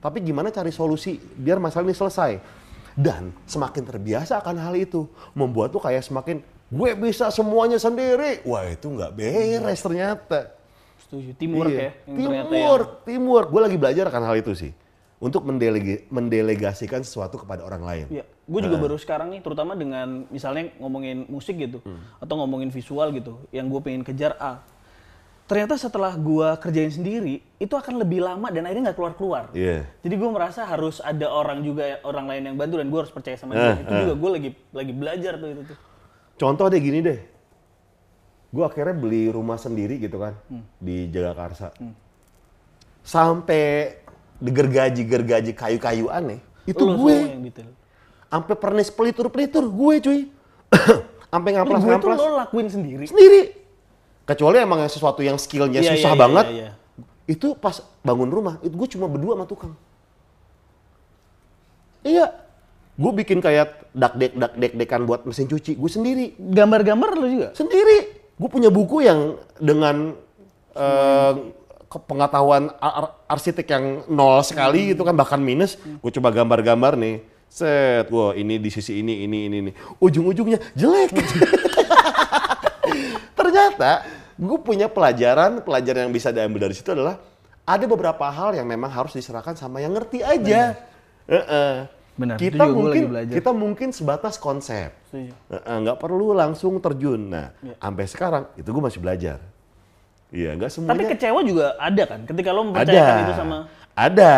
Tapi gimana cari solusi biar masalah ini selesai. Dan semakin terbiasa akan hal itu, membuat tuh kayak semakin gue bisa semuanya sendiri. Wah itu nggak beres ternyata. Setuju. Teamwork Iya. ya. yang ternyata yang- Teamwork. Gue lagi belajar akan hal itu sih. Untuk mendelege- mendelegasikan sesuatu kepada orang lain. Iya, gue juga baru sekarang nih, terutama dengan misalnya ngomongin musik gitu, Hmm. atau ngomongin visual gitu, yang gue pengen kejar A. Ternyata setelah gue kerjain sendiri, itu akan lebih lama dan akhirnya nggak keluar-keluar. Iya. Jadi gue merasa harus ada orang juga, orang lain yang bantu dan gue harus percaya sama dia. Itu eh. juga gue lagi lagi belajar tuh itu tuh. Contoh deh gini deh. Gue akhirnya beli rumah sendiri gitu kan di Jagakarsa. Sampai digergaji-gergaji kayu-kayu aneh. Itu Lu gue. Sampai pernis pelitur-pelitur gue cuy. Sampai ngamplas-ngamplas lo lakuin sendiri. sendiri. Kecuali emang sesuatu yang skillnya Iya, susah iya, iya, banget. iya, iya. Itu pas bangun rumah, itu gue cuma berdua sama tukang. Iya. Gue bikin kayak dak dek dak dek dekan buat mesin cuci, gue sendiri. Gambar-gambar lo juga. Sendiri. Gue punya buku yang dengan eh, ke- pengetahuan ar- ar- arsitek yang nol sekali gitu kan bahkan minus. Gue coba gambar-gambar nih. Set, wah ini di sisi ini, ini, ini, ini. Ujung-ujungnya jelek. Ternyata gue punya pelajaran, pelajaran yang bisa diambil dari situ adalah ada beberapa hal yang memang harus diserahkan sama yang ngerti aja. Heeh. Benar, itu Kita juga gua mungkin lagi belajar. kita mungkin sebatas konsep. Setuju. Nggak perlu langsung terjun. Nah, Iya. sampai sekarang itu gue masih belajar. Iya, nggak Tapi semuanya. kecewa juga ada kan, ketika lo ada, mempercayakan itu sama ada,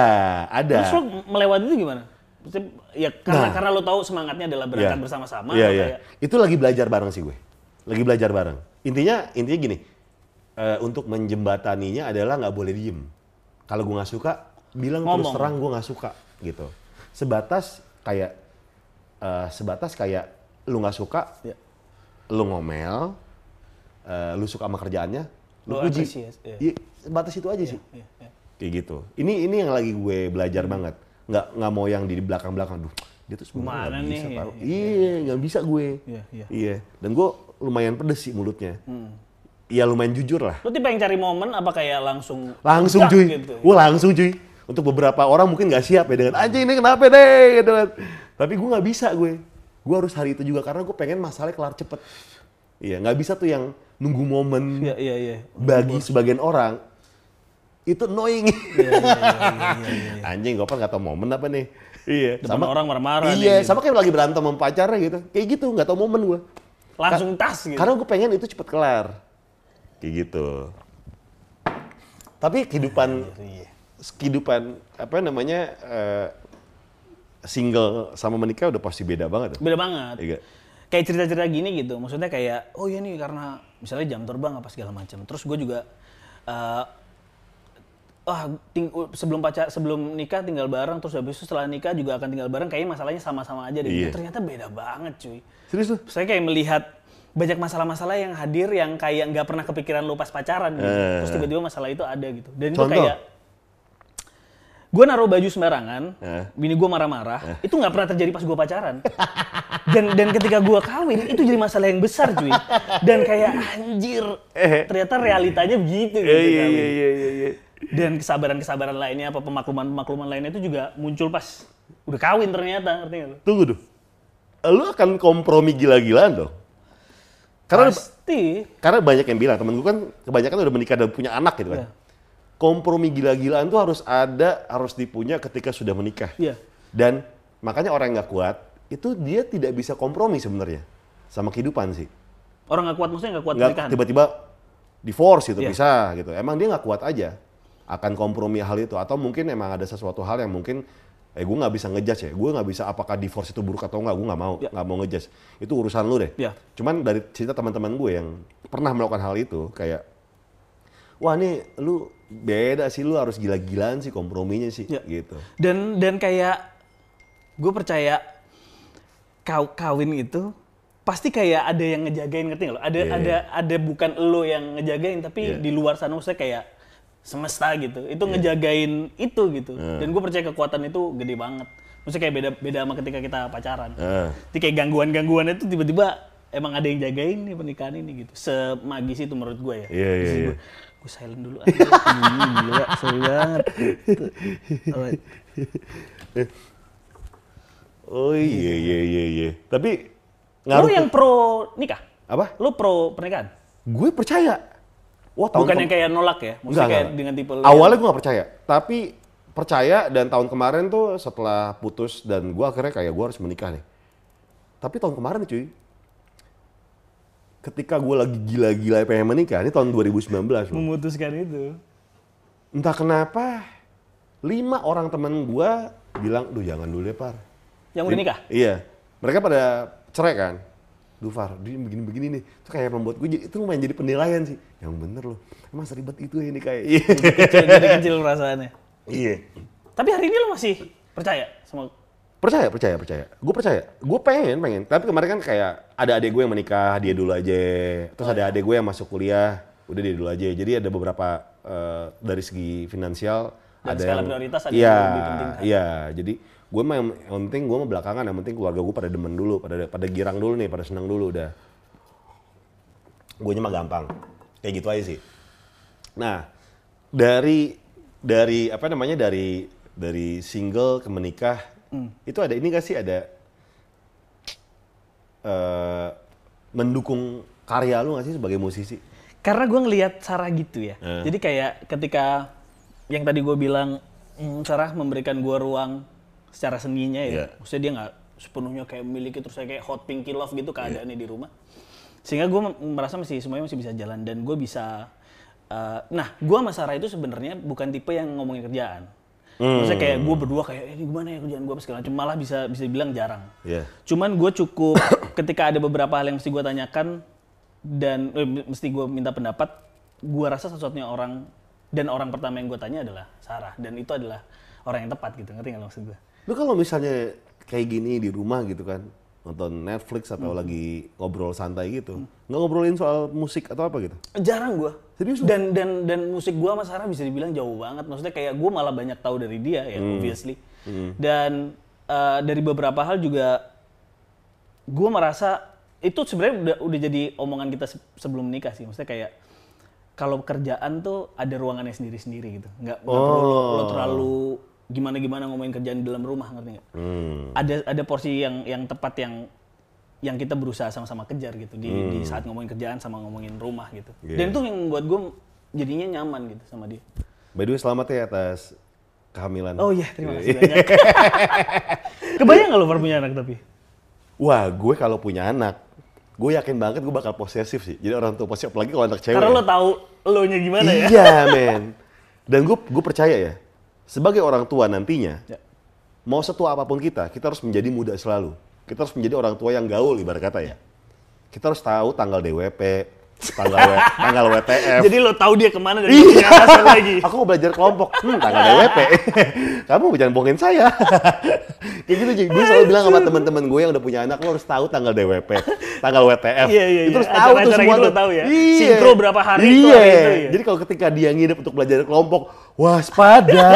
ada. Terus lo melewati itu gimana? Ya karena Nah. karena lo tahu semangatnya adalah berangkat Iya. bersama-sama. Iya, iya. kayak- Itu lagi belajar bareng sih gue. Lagi belajar bareng. Intinya, intinya gini. eh, untuk menjembataninya adalah nggak boleh diem. Kalau gue nggak suka, bilang terus Ngomong. terang gue nggak suka gitu. Sebatas kayak, eh, sebatas kayak lu nggak suka, Iya. lu ngomel, eh, lu suka sama kerjaannya, lu Lu puji. apresiasi, iya. Iya, sebatas itu aja sih. Iya, iya. Kayak gitu. Ini ini yang lagi gue belajar banget. Nggak nggak mau yang di belakang-belakang. Duh, dia tuh sebenarnya nggak bisa. nih? Pak. Iya, Iya, nggak bisa gue. Iya, iya. Iya. Dan gue lumayan pedes sih mulutnya. Hmm. Iya lumayan jujur lah. Lo tipe yang cari momen apa kayak langsung Langsung cuy. gitu. Gue langsung cuy. Untuk beberapa orang mungkin nggak siap ya dengan anjing ini kenapa deh gitu kan. Tapi gue nggak bisa gue. Gue harus hari itu juga karena gue pengen masalahnya kelar cepet. Iya nggak bisa tuh yang nunggu momen Iya, iya, iya. bagi sebagian orang itu annoying. Iya, iya, iya, iya. Anjing gue kan nggak tahu momen apa nih. Iya. Depan orang marah-marah Iya, nih, gitu. sama kayak lagi berantem sama pacarnya gitu. Kayak gitu, nggak tahu momen gue. Langsung tas gitu. Karena gue pengen itu cepet kelar. Kayak gitu. Tapi kehidupan Iya. Kehidupan apa namanya eh, single sama menikah udah pasti beda banget. Beda banget. Iya. Kayak cerita-cerita gini gitu. Maksudnya kayak, oh iya nih karena misalnya jam terbang apa segala macam. Terus gue juga ah ting- sebelum pacar sebelum nikah tinggal bareng terus habis itu setelah nikah juga akan tinggal bareng kayaknya masalahnya sama-sama aja deh. Iya. Ternyata beda banget cuy. Serius tuh? Saya kayak melihat banyak masalah-masalah yang hadir yang kayak nggak pernah kepikiran lu pas pacaran gitu. Eh. Terus tiba-tiba masalah itu ada gitu. Dan itu Contoh? kayak gue naruh baju sembarangan, Eh. bini gue marah-marah, itu nggak pernah terjadi pas gue pacaran. dan dan ketika gue kawin itu jadi masalah yang besar cuy. Dan kayak anjir, ternyata realitanya begitu gitu. Eh. Iya iya iya iya iya. Dan kesabaran-kesabaran lainnya apa pemakluman-pemakluman lainnya itu juga muncul pas udah kawin ternyata, ngerti nggak lu? Tunggu tuh. Lu akan kompromi gila-gilaan dong. Karena Pasti. karena banyak yang bilang temen gue kan kebanyakan udah menikah dan punya anak gitu kan. Iya. Kompromi gila-gilaan tuh harus ada, harus dipunya ketika sudah menikah. Iya. Dan makanya orang yang nggak kuat itu dia tidak bisa kompromi sebenarnya sama kehidupan sih. Orang nggak kuat maksudnya nggak kuat Nggak pernikahan. tiba-tiba divorce gitu Iya. bisa gitu. Emang dia nggak kuat aja. akan kompromi hal itu atau mungkin emang ada sesuatu hal yang mungkin eh gue nggak bisa ngejudge ya gue nggak bisa apakah divorce itu buruk atau nggak gue nggak mau nggak mau ngejudge itu urusan lu deh Ya. cuman dari cerita teman-teman gue yang pernah melakukan hal itu kayak wah nih lu beda sih lu harus gila-gilaan sih komprominya sih Ya. gitu Dan dan kayak gue percaya kau kawin itu pasti kayak ada yang ngejagain ngerti nggak lo? Ada Iya, ada ada bukan lo yang ngejagain tapi Iya. di luar sana maksudnya kayak semesta gitu. Itu ngejagain itu gitu. Iya. Dan gue percaya kekuatan itu gede banget. Maksudnya kayak beda beda sama ketika kita pacaran. Ah. Jadi kayak gangguan-gangguan itu tiba-tiba emang ada yang jagain nih pernikahan ini gitu. Semagis itu menurut gue ya. Iya, iya, iya. Gue silent dulu. aja. Gila, sorry banget. Alright. oh iya iya iya iya tapi Lu yang pro nikah? apa Lu pro pernikahan? gue percaya wah tahun Bukan yang kayak nolak ya? Maksudnya Enggak, kayak enggak. dengan tipe lu Awalnya gue gak percaya, tapi percaya dan tahun kemarin tuh setelah putus dan gue akhirnya kayak gue harus menikah nih. Tapi tahun kemarin cuy, ketika gue lagi gila-gila pengen menikah, ini tahun 2019 yang loh. memutuskan itu. Entah kenapa, lima orang temen gue bilang, duh jangan dulu ya par. Yang udah nikah? Iya, mereka pada cerai kan. Duh Far, dia begini-begini nih. Itu kayak membuat gue, jadi- itu lumayan jadi penilaian sih. Yang bener loh, emang seribet itu ya ini kayak. Iya. Kecil dari kecil perasaannya. Iya. Tapi hari ini lu masih percaya sama Percaya, percaya, percaya. Gue percaya. Gue pengen, pengen. Tapi kemarin kan kayak ada adik gue yang menikah, dia dulu aja. Terus ada adik gue yang masuk kuliah, udah dia dulu aja. Jadi ada beberapa eh, dari segi finansial Dan ada skala yang prioritas ada iya, yang lebih penting kan? Iya, jadi gue mah yang, yang penting gue mah belakangan, yang penting keluarga gue pada demen dulu, pada pada girang dulu nih, pada senang dulu udah. Gue mah gampang. Kayak gitu aja sih. Nah, dari dari apa namanya dari dari single ke menikah itu ada ini gak sih ada eh mendukung karya lu gak sih sebagai musisi? Karena gue ngelihat Sarah gitu ya. Eh. Jadi kayak ketika yang tadi gue bilang mm, Sarah memberikan gue ruang secara seninya ya. Iya. Maksudnya dia nggak sepenuhnya kayak memiliki terus kayak hot pinky love gitu Iya. keadaannya di rumah. Sehingga gue merasa masih semuanya masih bisa jalan dan gue bisa. eh, nah, gue sama Sarah itu sebenarnya bukan tipe yang ngomongin kerjaan. Maksudnya kayak gue berdua kayak "Eh, ini gimana ya kerjaan gue apa segala macam malah bisa bisa dibilang jarang. Iya. Cuman gue cukup ketika ada beberapa hal yang mesti gue tanyakan dan eh, mesti gue minta pendapat, gue rasa satu-satunya orang dan orang pertama yang gue tanya adalah Sarah dan itu adalah orang yang tepat gitu ngerti nggak maksud gue? Lu kalau misalnya kayak gini di rumah gitu kan, nonton Netflix atau lagi ngobrol santai gitu, nggak ngobrolin soal musik atau apa gitu? Jarang gue. Serius Dan dan dan musik gue sama Sarah bisa dibilang jauh banget. Maksudnya kayak gue malah banyak tahu dari dia ya obviously. Dan eh, dari beberapa hal juga gue merasa itu sebenarnya udah udah jadi omongan kita se- sebelum nikah sih. Maksudnya kayak kalau kerjaan tuh ada ruangannya sendiri-sendiri gitu. Nggak, nggak perlu lo, lo terlalu gimana-gimana ngomongin kerjaan di dalam rumah ngerti nggak? Hmm. Ada ada porsi yang yang tepat yang yang kita berusaha sama-sama kejar gitu di, di saat ngomongin kerjaan sama ngomongin rumah gitu. Iya. Dan itu yang membuat gue jadinya nyaman gitu sama dia. By the way, selamat ya atas kehamilan. Oh iya, terima kasih banyak. Kebayang nggak lo baru punya anak tapi? Wah, gue kalau punya anak, gue yakin banget gue bakal posesif sih. Jadi orang tua posesif, apalagi kalau anak cewek. Karena lo tahu lo nya gimana ya? Iya, men. Dan gue gue percaya ya, sebagai orang tua nantinya, Ya. mau setua apa pun kita, kita harus menjadi muda selalu. Kita harus menjadi orang tua yang gaul, ibarat kata ya. Kita harus tahu tanggal DWP, tanggal W, tanggal WTF. Jadi lo tahu dia ke mana dan Iya. lagi. Aku mau belajar kelompok. Hmm, tanggal DWP. Kamu jangan bohongin saya. Kayak gitu, jadi gue selalu bilang sama teman-teman gue yang udah punya anak, lo harus tahu tanggal DWP, tanggal WTF. Iya, iya, Itu iya. harus tahu tuh semua gitu tuh. tahu ya? Iya. Sinkro berapa hari itu, iya. hari itu ya? Jadi kalau ketika dia nginep untuk belajar kelompok, waspada.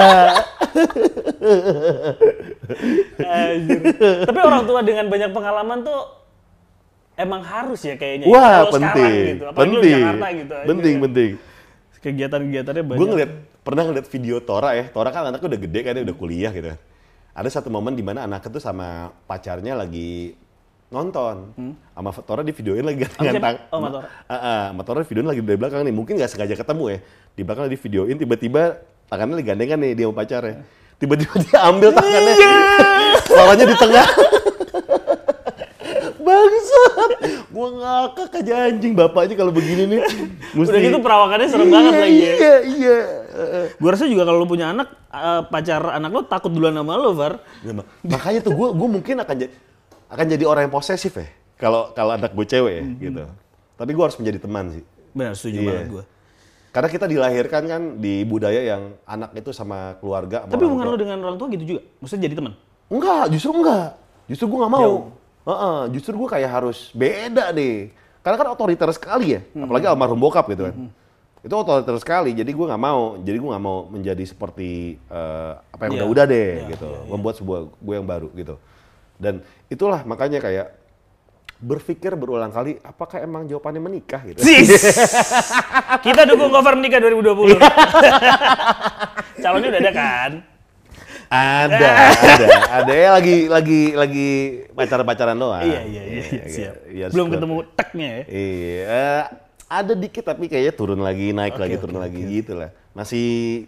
Tapi orang tua dengan banyak pengalaman tuh emang harus ya kayaknya. ya. Wah, Kalau sekarang penting. gitu. Apalagi penting. Jakarta gitu. aja. penting, penting. Kegiatan-kegiatannya banyak. Gue ngeliat, pernah ngeliat video Tora ya. Tora kan anaknya udah gede kan, dia udah kuliah gitu. Ada satu momen di mana anaknya tuh sama pacarnya lagi nonton. Sama Tora di videoin lagi Hmm. Siapa? tang- Oh, sama Tora. Ah, ah, sama Tora videoin lagi dari belakang nih. Mungkin nggak sengaja ketemu ya. Di belakang di videoin, tiba-tiba tangannya lagi gandengan nih dia sama pacarnya. Tiba-tiba dia ambil tangannya, Iya. lawannya di tengah. Bangsat, gua ngakak aja anjing bapaknya kalau begini nih. Udah gitu perawakannya serem banget Iya, lagi ya. Iya, iya. Gue rasa juga kalau lu punya anak, eh, pacar anak lo takut duluan sama lo, Var. Ya, mak- makanya tuh gue gue mungkin akan jadi akan jadi orang yang posesif ya kalau kalau anak gue cewek ya gitu. Tapi gue harus menjadi teman sih. Benar, setuju Iya. banget gue. Karena kita dilahirkan kan di budaya yang anak itu sama keluarga. sama Tapi hubungan tua. lo dengan orang tua gitu juga? Maksudnya jadi teman? Enggak, justru enggak. Justru gue nggak mau. Jauh. Heeh, justru gue kayak harus beda deh. Karena kan otoriter sekali ya, Hmm. apalagi almarhum bokap gitu kan. Itu otoriter sekali, jadi gue nggak mau. Jadi gue nggak mau menjadi seperti eh, apa yang Iya. udah-udah deh Iya, gitu. iya, iya. Membuat sebuah gue yang baru gitu. Dan itulah makanya kayak berpikir berulang kali, apakah emang jawabannya menikah gitu? Sis! Kita dukung cover menikah 2020. Calonnya udah ada kan? Ada, ada, ada ya lagi lagi lagi pacar-pacaran doang. iya, iya, iya, Iya, siap. iya, Belum ketemu teknya ya? Iya, ada dikit tapi kayaknya turun lagi, naik lagi, turun lagi gitu lah. Masih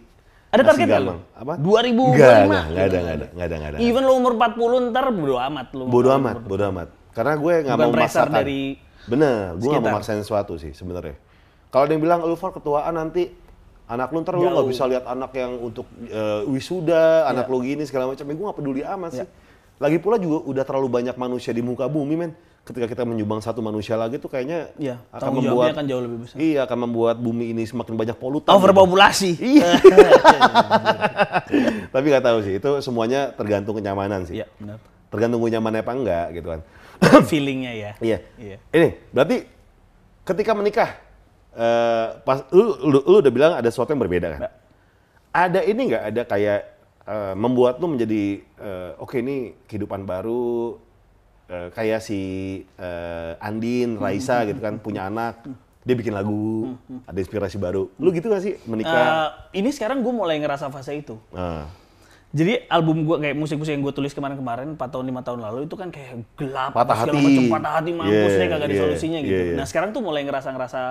Ada masih target nggak gampang. lu? Apa? 2025? Enggak, enggak, enggak ada, enggak ada, enggak ada, enggak ada. Even lo umur 40 ntar bodo amat lu. Bodoh amat, bodoh amat. Karena gue nggak mau memaksakan. dari Bener, gue nggak mau sekitar. maksain sesuatu sih sebenarnya. Kalau ada yang bilang lu Far ketuaan nanti anak lu ntar lu nggak bisa lihat anak yang untuk eh, wisuda, anak Iya. lu gini segala macam. Ya, gue nggak peduli amat sih. Lagi pula juga udah terlalu banyak manusia di muka bumi men. Ketika kita menyumbang satu manusia lagi tuh kayaknya Iya, akan membuat akan jauh lebih besar. Iya, akan membuat bumi ini semakin banyak polutan. gitu. Overpopulasi. Iya. Tapi nggak tahu sih, itu semuanya tergantung kenyamanan sih. Iya, benar. Tergantung gue nyamannya apa enggak gitu kan. Feelingnya ya. Iya. Iya. Ini berarti ketika menikah, eh, pas lu, lu, lu udah bilang ada sesuatu yang berbeda kan? Mbak. Ada ini nggak ada kayak eh, membuat lu menjadi eh, oke ini kehidupan baru eh, kayak si eh, Andin, Raisa gitu kan punya anak, dia bikin lagu, ada inspirasi baru. Lu gitu gak sih menikah? Eh, ini sekarang gue mulai ngerasa fase itu. Ah. Jadi album gue kayak musik-musik yang gue tulis kemarin-kemarin 4 tahun 5 tahun lalu itu kan kayak gelap, Patah hati. macam patah hati mampus Yeah, deh kagak ada yeah, solusinya gitu. yeah, yeah. Nah sekarang tuh mulai ngerasa-ngerasa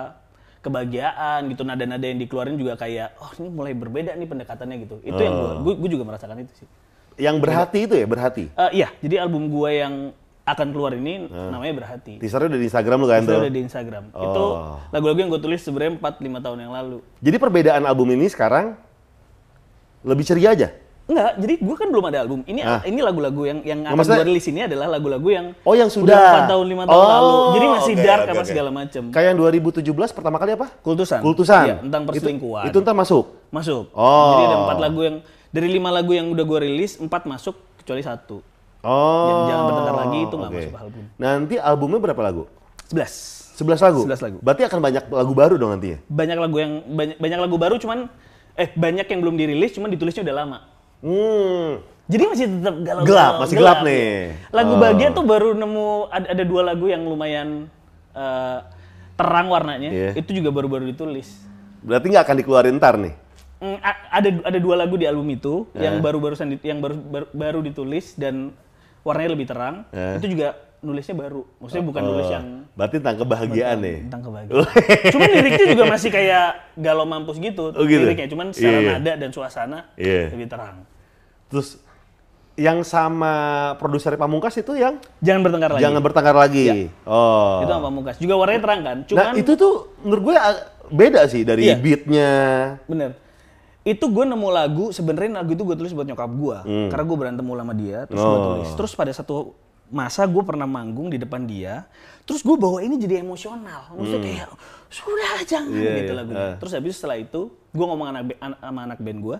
kebahagiaan gitu nada-nada yang dikeluarin juga kayak oh ini mulai berbeda nih pendekatannya gitu. Itu yang Oh. gue gue juga merasakan itu sih. Yang berhati itu ya berhati. Eh, iya, jadi album gue yang akan keluar ini namanya Berhati. Teasernya udah di Instagram lu kan Itu tuh. ada di Instagram. Itu Oh. lagu-lagu yang gue tulis sebenarnya 4-5 tahun yang lalu. Jadi perbedaan album ini sekarang lebih ceria aja. Enggak, jadi gue kan belum ada album. Ini Ah. ini lagu-lagu yang yang Nggak, akan maksudnya- gue rilis ini adalah lagu-lagu yang Oh yang sudah. udah 4 tahun 5 tahun Oh, lalu. Jadi masih oke, dark oke, apa oke. segala macem. Kayak yang 2017 pertama kali apa? Kultusan. Kultusan. Iya, tentang perselingkuhan. Itu, itu ntar masuk. masuk. Oh. Jadi ada empat lagu yang dari lima lagu yang udah gue rilis, empat masuk kecuali satu. Oh. Yang Jangan Bertengkar Lagi itu nggak oke. masuk album. Nanti albumnya berapa lagu? 11. 11 lagu. 11 lagu. Berarti akan banyak lagu baru dong nantinya. Banyak lagu yang banyak, banyak lagu baru cuman eh banyak yang belum dirilis cuman ditulisnya udah lama. Hmm. Jadi masih tetap galau. Gelap, masih gelap nih. Lagu Oh. bahagia tuh baru nemu ada, ada dua lagu yang lumayan eh, terang warnanya. Iya. Itu juga baru-baru ditulis. Berarti nggak akan dikeluarin ntar nih. Mm, ada ada dua lagu di album itu Eh. yang baru-barusan yang baru, baru baru ditulis dan warnanya lebih terang. Eh. Itu juga nulisnya baru. Maksudnya bukan nulis Oh. yang Berarti tentang kebahagiaan nih. tentang kebahagiaan. cuman liriknya juga masih kayak galau mampus gitu. Oh, gitu? Liriknya cuman secara Iya. nada dan suasana Iya. lebih terang. Terus yang sama produser Pamungkas itu yang Jangan bertengkar lagi. jangan bertengkar lagi. Oh. Itu sama Pamungkas. Juga warnanya terang kan. Cuman Nah itu tuh menurut gue beda sih dari Iya. beatnya. Bener. Itu gue nemu lagu, sebenarnya lagu itu gue tulis buat nyokap gue. Karena gue berantem mulu sama dia, terus gue Hmm. Oh. tulis. Terus pada satu masa gue pernah manggung di depan dia, terus gue bawa ini jadi emosional. Maksudnya kayak, sudah jangan Hmm. Iya, gitu iya. lagunya. Ah. Terus habis setelah itu, gue ngomong anak, an- sama anak band gue,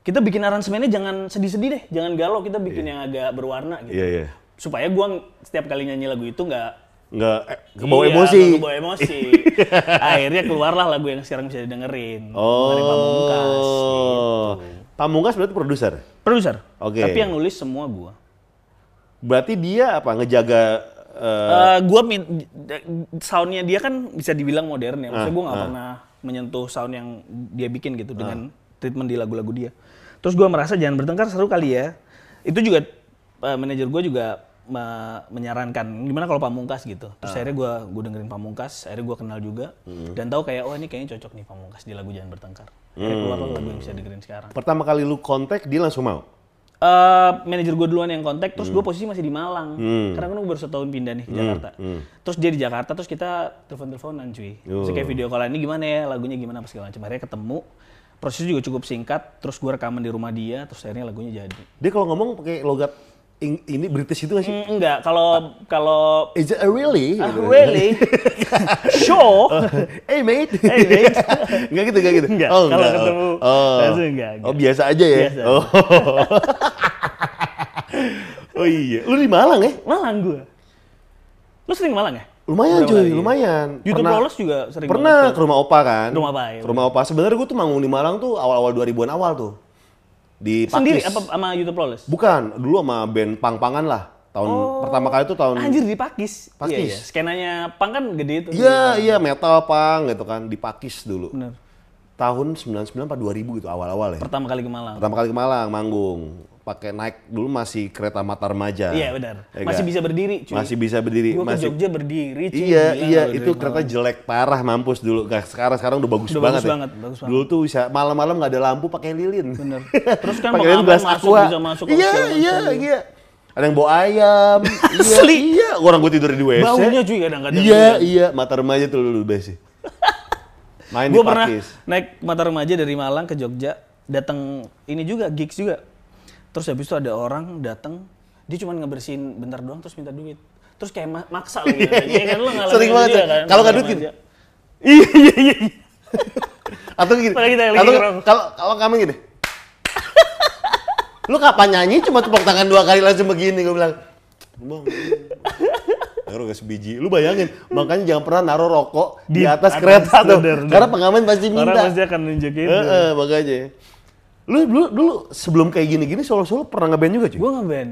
kita bikin aransemennya jangan sedih-sedih deh, jangan galau, kita bikin yang agak berwarna gitu. Iya iya. Supaya gue setiap kali nyanyi lagu itu nggak Nggak eh, kebawa Iya, emosi. kebawa emosi. Akhirnya keluarlah lagu yang sekarang bisa didengerin. Dari Pamungkas. Oh. Pamungkas berarti produser. Produser. Oke. Tapi yang nulis semua gua. Berarti dia apa ngejaga eh, Eh gua min- soundnya dia kan bisa dibilang modern ya. Ah, Maksudnya gua nggak pernah menyentuh sound yang dia bikin gitu dengan treatment di lagu-lagu dia. Terus gua merasa jangan bertengkar seru kali ya. Itu juga eh, manajer gua juga me- menyarankan gimana kalau Pamungkas gitu. Terus akhirnya gua gua dengerin Pamungkas, akhirnya gua kenal juga dan tahu kayak oh ini kayaknya cocok nih Pamungkas di lagu jangan bertengkar. Akhirnya keluar lagu yang bisa dengerin sekarang. pertama kali lu kontak dia langsung mau. Eh manajer gue duluan yang kontak, terus Hmm. gue posisi masih di Malang. Karena kan gue baru setahun pindah nih ke Jakarta. hmm. Terus dia di Jakarta, terus kita telepon-teleponan cuy. Terus Oh. kayak video call ini gimana ya, lagunya gimana apa segala macam. Akhirnya ketemu, prosesnya juga cukup singkat terus gue rekaman di rumah dia terus akhirnya lagunya jadi Dia kalau ngomong pakai logat ing- ini British itu nggak sih? Mm, enggak kalau kalau Is it a really? Gitu. really sure hey mate. Hey, mate. enggak gitu, enggak gitu. Enggak, Oh, kalau enggak. ketemu oh. langsung enggak, enggak. Oh, biasa aja ya. Biasa. Oh. oh iya. Lu di Malang ya? Malang gue lu sering Malang ya Lumayan Berapa cuy, lumayan. YouTube Pernah- Flawless juga sering Pernah ke rumah opa kan? Rumah opa, ya. Ke rumah opa. Sebenarnya gue tuh manggung di Malang tuh awal-awal 2000-an awal tuh. Di Pakis. sendiri apa sama YouTube Flawless Bukan, dulu sama band Pang-Pangan lah. Tahun pertama kali itu tahun Anjir di Pakis. Pakis. Iya, iya. Skenanya pang kan gede itu. Iya, iya metal pang gitu kan di Pakis dulu. Bener. Tahun 99 apa 2000 gitu awal-awal ya. Pertama kali ke Malang. Pertama kali ke Malang manggung. Pakai naik dulu masih kereta Mata Remaja. Iya benar. Ya Masih kan? bisa berdiri cuy. Masih bisa berdiri. Gua ke masih Jogja berdiri cuy. Iya, Gila iya, kalau itu kereta Malang. jelek parah mampus dulu. Gak, sekarang sekarang udah bagus Udah banget bagus ya. banget, bagus banget. Dulu tuh bisa malam-malam nggak ada lampu pakai lilin. Bener. Terus kan Pakai lilin gelas masuk, aqua. bisa masuk ke Iya, iya, macam. iya. Ada yang bawa ayam. iya, Asli. iya. Orang gue tidur di WC. Baunya cuy kadang-kadang. Iya, iya. Mata remaja tuh dulu best sih. Main Gue di pernah naik mata remaja dari Malang ke Jogja, datang ini juga gigs juga. Terus habis itu ada orang datang, dia cuma ngebersihin bentar doang terus minta duit. Terus kayak ma- maksa lagi. Iya kan lu ngalamin Sering banget ya. kan, Kalau nggak duit gini. remaja. Iya iya iya. Atau gini. Atau ngerokok. kalau kalau kamu gini. Lu kapan nyanyi cuma tepuk tangan dua kali langsung begini gue bilang. Bang. Naruh gas biji. Lu bayangin, makanya jangan pernah naruh rokok di, Di atas, atas, kereta tuh. Karena pengamen pasti minta. pasti akan nunjuk itu. Heeh, makanya. Lu dulu dulu sebelum kayak gini-gini solo-solo pernah ngeband juga, cuy? Gue ngeband.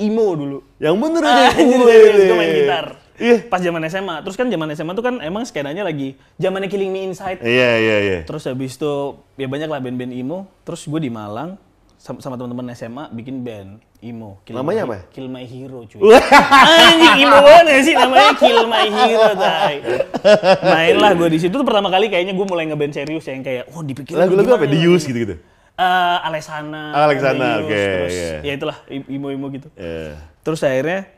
Imo dulu. Yang bener Ah, aja. Wih. serius, gue main gitar. Iya. Pas zaman SMA. Terus kan zaman SMA tuh kan emang skenanya lagi zamannya Killing Me Inside. Iya, iya, iya. Terus habis itu ya banyak lah band-band emo. Terus gue di Malang sama, sama teman-teman SMA bikin band emo. Kill Namanya My, apa? Kill My Hero cuy. Anjing emo banget gak sih namanya Kill My Hero tay. Main lah gue di situ tuh pertama kali kayaknya gue mulai ngeband serius yang kayak oh dipikir Lagu-lagu apa? Di Use gitu-gitu. Eh, Alexana, Alexana, oke, terus iya. ya itulah emo-emo gitu. Iya. Terus akhirnya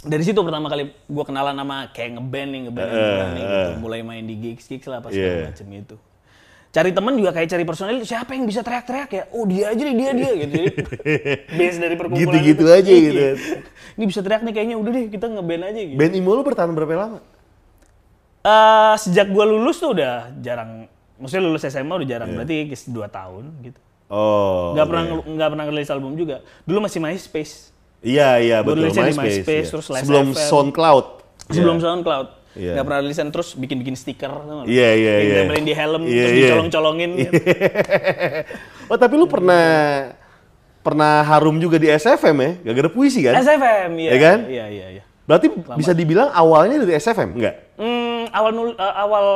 dari situ pertama kali gue kenalan sama kayak ngeband nih, ngeband yang beneran nih, gitu. Mulai main di gigs gigs lah pas segala Iya. macem itu. Cari temen juga kayak cari personil, siapa yang bisa teriak-teriak ya? Oh dia aja nih, dia dia gitu. Jadi base dari perkumpulan Gitu-gitu itu. aja gitu. Iya. Ini bisa teriak nih kayaknya udah deh kita ngeband aja gitu. Band Imo lu bertahan berapa lama? Eh, sejak gue lulus tuh udah jarang, maksudnya lulus SMA udah jarang, berarti 2 tahun gitu. Oh. Nggak oke. pernah nggak pernah rilis album juga. Dulu masih MySpace. Iya, iya betul. nulisnya di MySpace. MySpace, iya. terus Sebelum FM. SoundCloud. Sebelum SoundCloud. Iya. Nggak pernah rilisan terus bikin-bikin stiker. Iya, iya, iya. ditempelin di helm, Iya, terus iya. dicolong-colongin. gitu. oh, tapi lu pernah pernah harum juga di SFM ya? Gara-gara puisi kan? SFM, iya. Iya kan? Iya, iya, iya. Berarti bisa dibilang awalnya dari SFM, enggak? Hmm, awal nul, eh, awal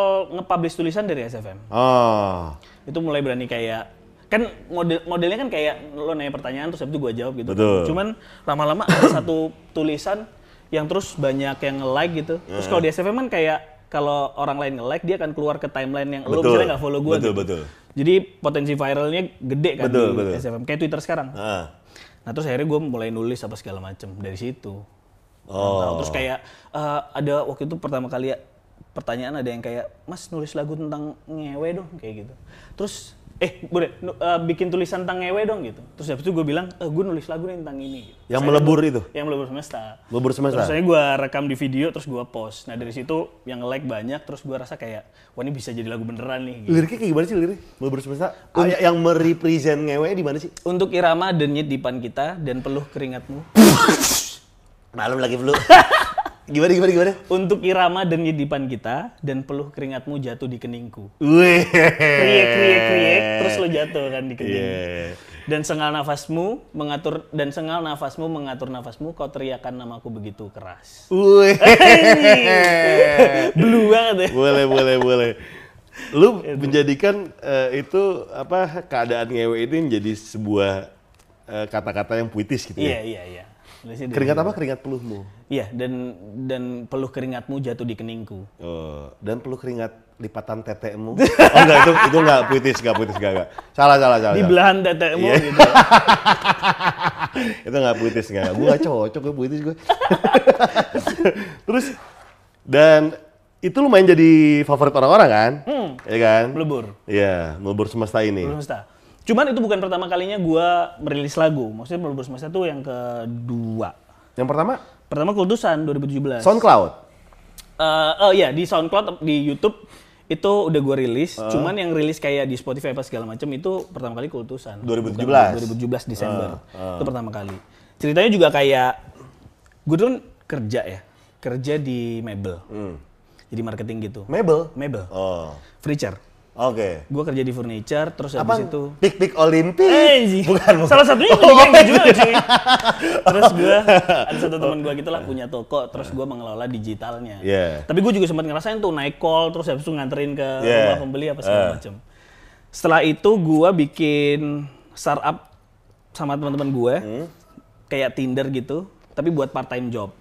nge-publish tulisan dari SFM. Oh. Itu mulai berani kayak kan model modelnya kan kayak lo nanya pertanyaan terus habis itu gue jawab gitu. Betul. Cuman lama-lama ada satu tulisan yang terus banyak yang nge-like gitu. Terus kalau di SFM kan kayak kalau orang lain nge-like dia akan keluar ke timeline yang lo Betul. misalnya nggak follow gue Betul, gitu. betul. Jadi potensi viralnya gede kan Betul, di betul. SFM kayak Twitter sekarang. Ah. Nah terus akhirnya gue mulai nulis apa segala macem dari situ. Oh. Nah, terus kayak eh, ada waktu itu pertama kali ya, pertanyaan ada yang kayak Mas nulis lagu tentang ngewe dong kayak gitu. Terus eh boleh eh, bikin tulisan tentang ngewe dong gitu. Terus habis itu gue bilang eh, gue nulis lagu nih tentang ini. Gitu. Yang Saya- melebur itu? Yang melebur semesta. Melebur semesta? Terus saya gue rekam di video terus gue post. Nah dari situ yang like banyak terus gue rasa kayak wah ini bisa jadi lagu beneran nih. Gitu. Liriknya kayak gimana sih lirik? Melebur semesta? Ah, ya- yang merepresent ngewe di mana sih? Untuk irama denyut dipan kita dan peluh keringatmu. Malam lagi flu. gimana gimana gimana? Untuk irama denyut dipan kita dan peluh keringatmu jatuh di keningku. Wih. kriek kriek kriek terus lo jatuh kan di kening Iya. dan sengal nafasmu mengatur dan sengal nafasmu mengatur nafasmu kau teriakan namaku begitu keras Wih. blue banget ya boleh boleh boleh. Lu menjadikan eh, itu apa keadaan ngewe itu menjadi sebuah eh, kata-kata yang puitis gitu iya ya. iya iya Tulisnya Keringat apa? Keringat peluhmu. iya dan dan peluh keringatmu jatuh di keningku Oh, dan peluh keringat lipatan tetekmu. Oh enggak itu itu enggak puitis, enggak puitis enggak, enggak. Salah salah salah. di belahan tetekmu Iya. gitu itu nggak puitis nggak gue nggak cocok gue puitis gue terus dan itu lumayan jadi favorit orang-orang kan? Hmm. Ya kan? Melebur. Iya, melebur semesta ini. Melebur Semesta. Cuman itu bukan pertama kalinya gua merilis lagu. Maksudnya Melebur Semesta tuh yang kedua. Yang pertama, Pertama Kultusan 2017. SoundCloud. Eh, oh iya di SoundCloud di YouTube itu udah gue rilis. Cuman yang rilis kayak di Spotify apa segala macam itu pertama kali Kultusan. 2017. Bukan 2017 Desember. Itu pertama kali. Ceritanya juga kayak gue dulu kan kerja ya, kerja di Mebel. Jadi marketing gitu. Mebel. Mebel. Oh, Furniture. Oke. Gue kerja di furniture terus Apa? habis itu Pik Pik Olimpik. Eh, bukan, bukan. Salah satunya itu juga juga, cuy. Terus gue ada satu teman gue gitu lah punya toko, terus gue mengelola digitalnya. Iya. Tapi gue juga sempat ngerasain tuh naik call, terus habis itu nganterin ke Yeah. rumah pembeli apa segala macam. Setelah itu gue bikin startup sama teman-teman gue, Hmm. kayak Tinder gitu, tapi buat part time job.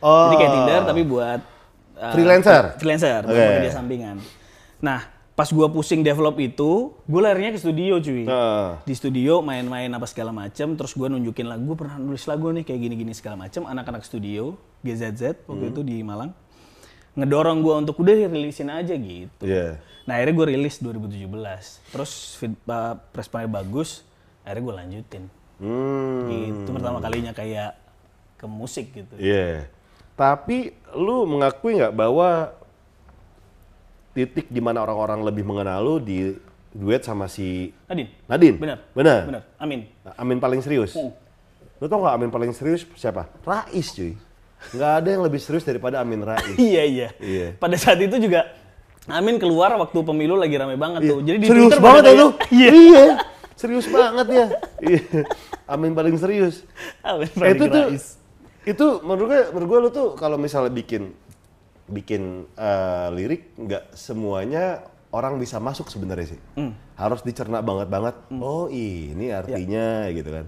Oh. Jadi kayak Tinder tapi buat uh, Freelancer? Freelancer, buat Oke. pekerja sampingan. Nah, pas gua pusing develop itu, gue larinya ke studio cuy. Heeh. Di studio main-main apa segala macam, terus gua nunjukin lagu, gue pernah nulis lagu nih kayak gini-gini segala macam. Anak-anak studio GZZ waktu Hmm. itu di Malang ngedorong gua untuk udah rilisin aja gitu. Iya. Nah akhirnya gue rilis 2017, terus feedback responnya bagus, akhirnya gue lanjutin. Hmm. Gitu pertama kalinya kayak ke musik gitu. Iya. Tapi lu mengakui nggak bahwa titik di mana orang-orang lebih mengenal lu di duet sama si Nadine, Nadine? benar. Benar. Benar. Amin. Amin paling serius. Hmm. Lu tau nggak Amin paling serius siapa? Rais cuy. Nggak ada yang lebih serius daripada Amin Rais. Iya iya. Iya. Pada saat itu juga Amin keluar waktu pemilu lagi rame banget tuh. Jadi di Iya. serius Twitter banget ya lu? Iya. Iya. Serius banget ya. Iya. Amin paling serius. Amin Eh, paling itu tuh Rais. itu menurut gue menurut gue lu tuh kalau misalnya bikin bikin eh, lirik nggak semuanya orang bisa masuk sebenarnya sih Hmm. harus dicerna banget banget oh ini artinya Ya. gitu kan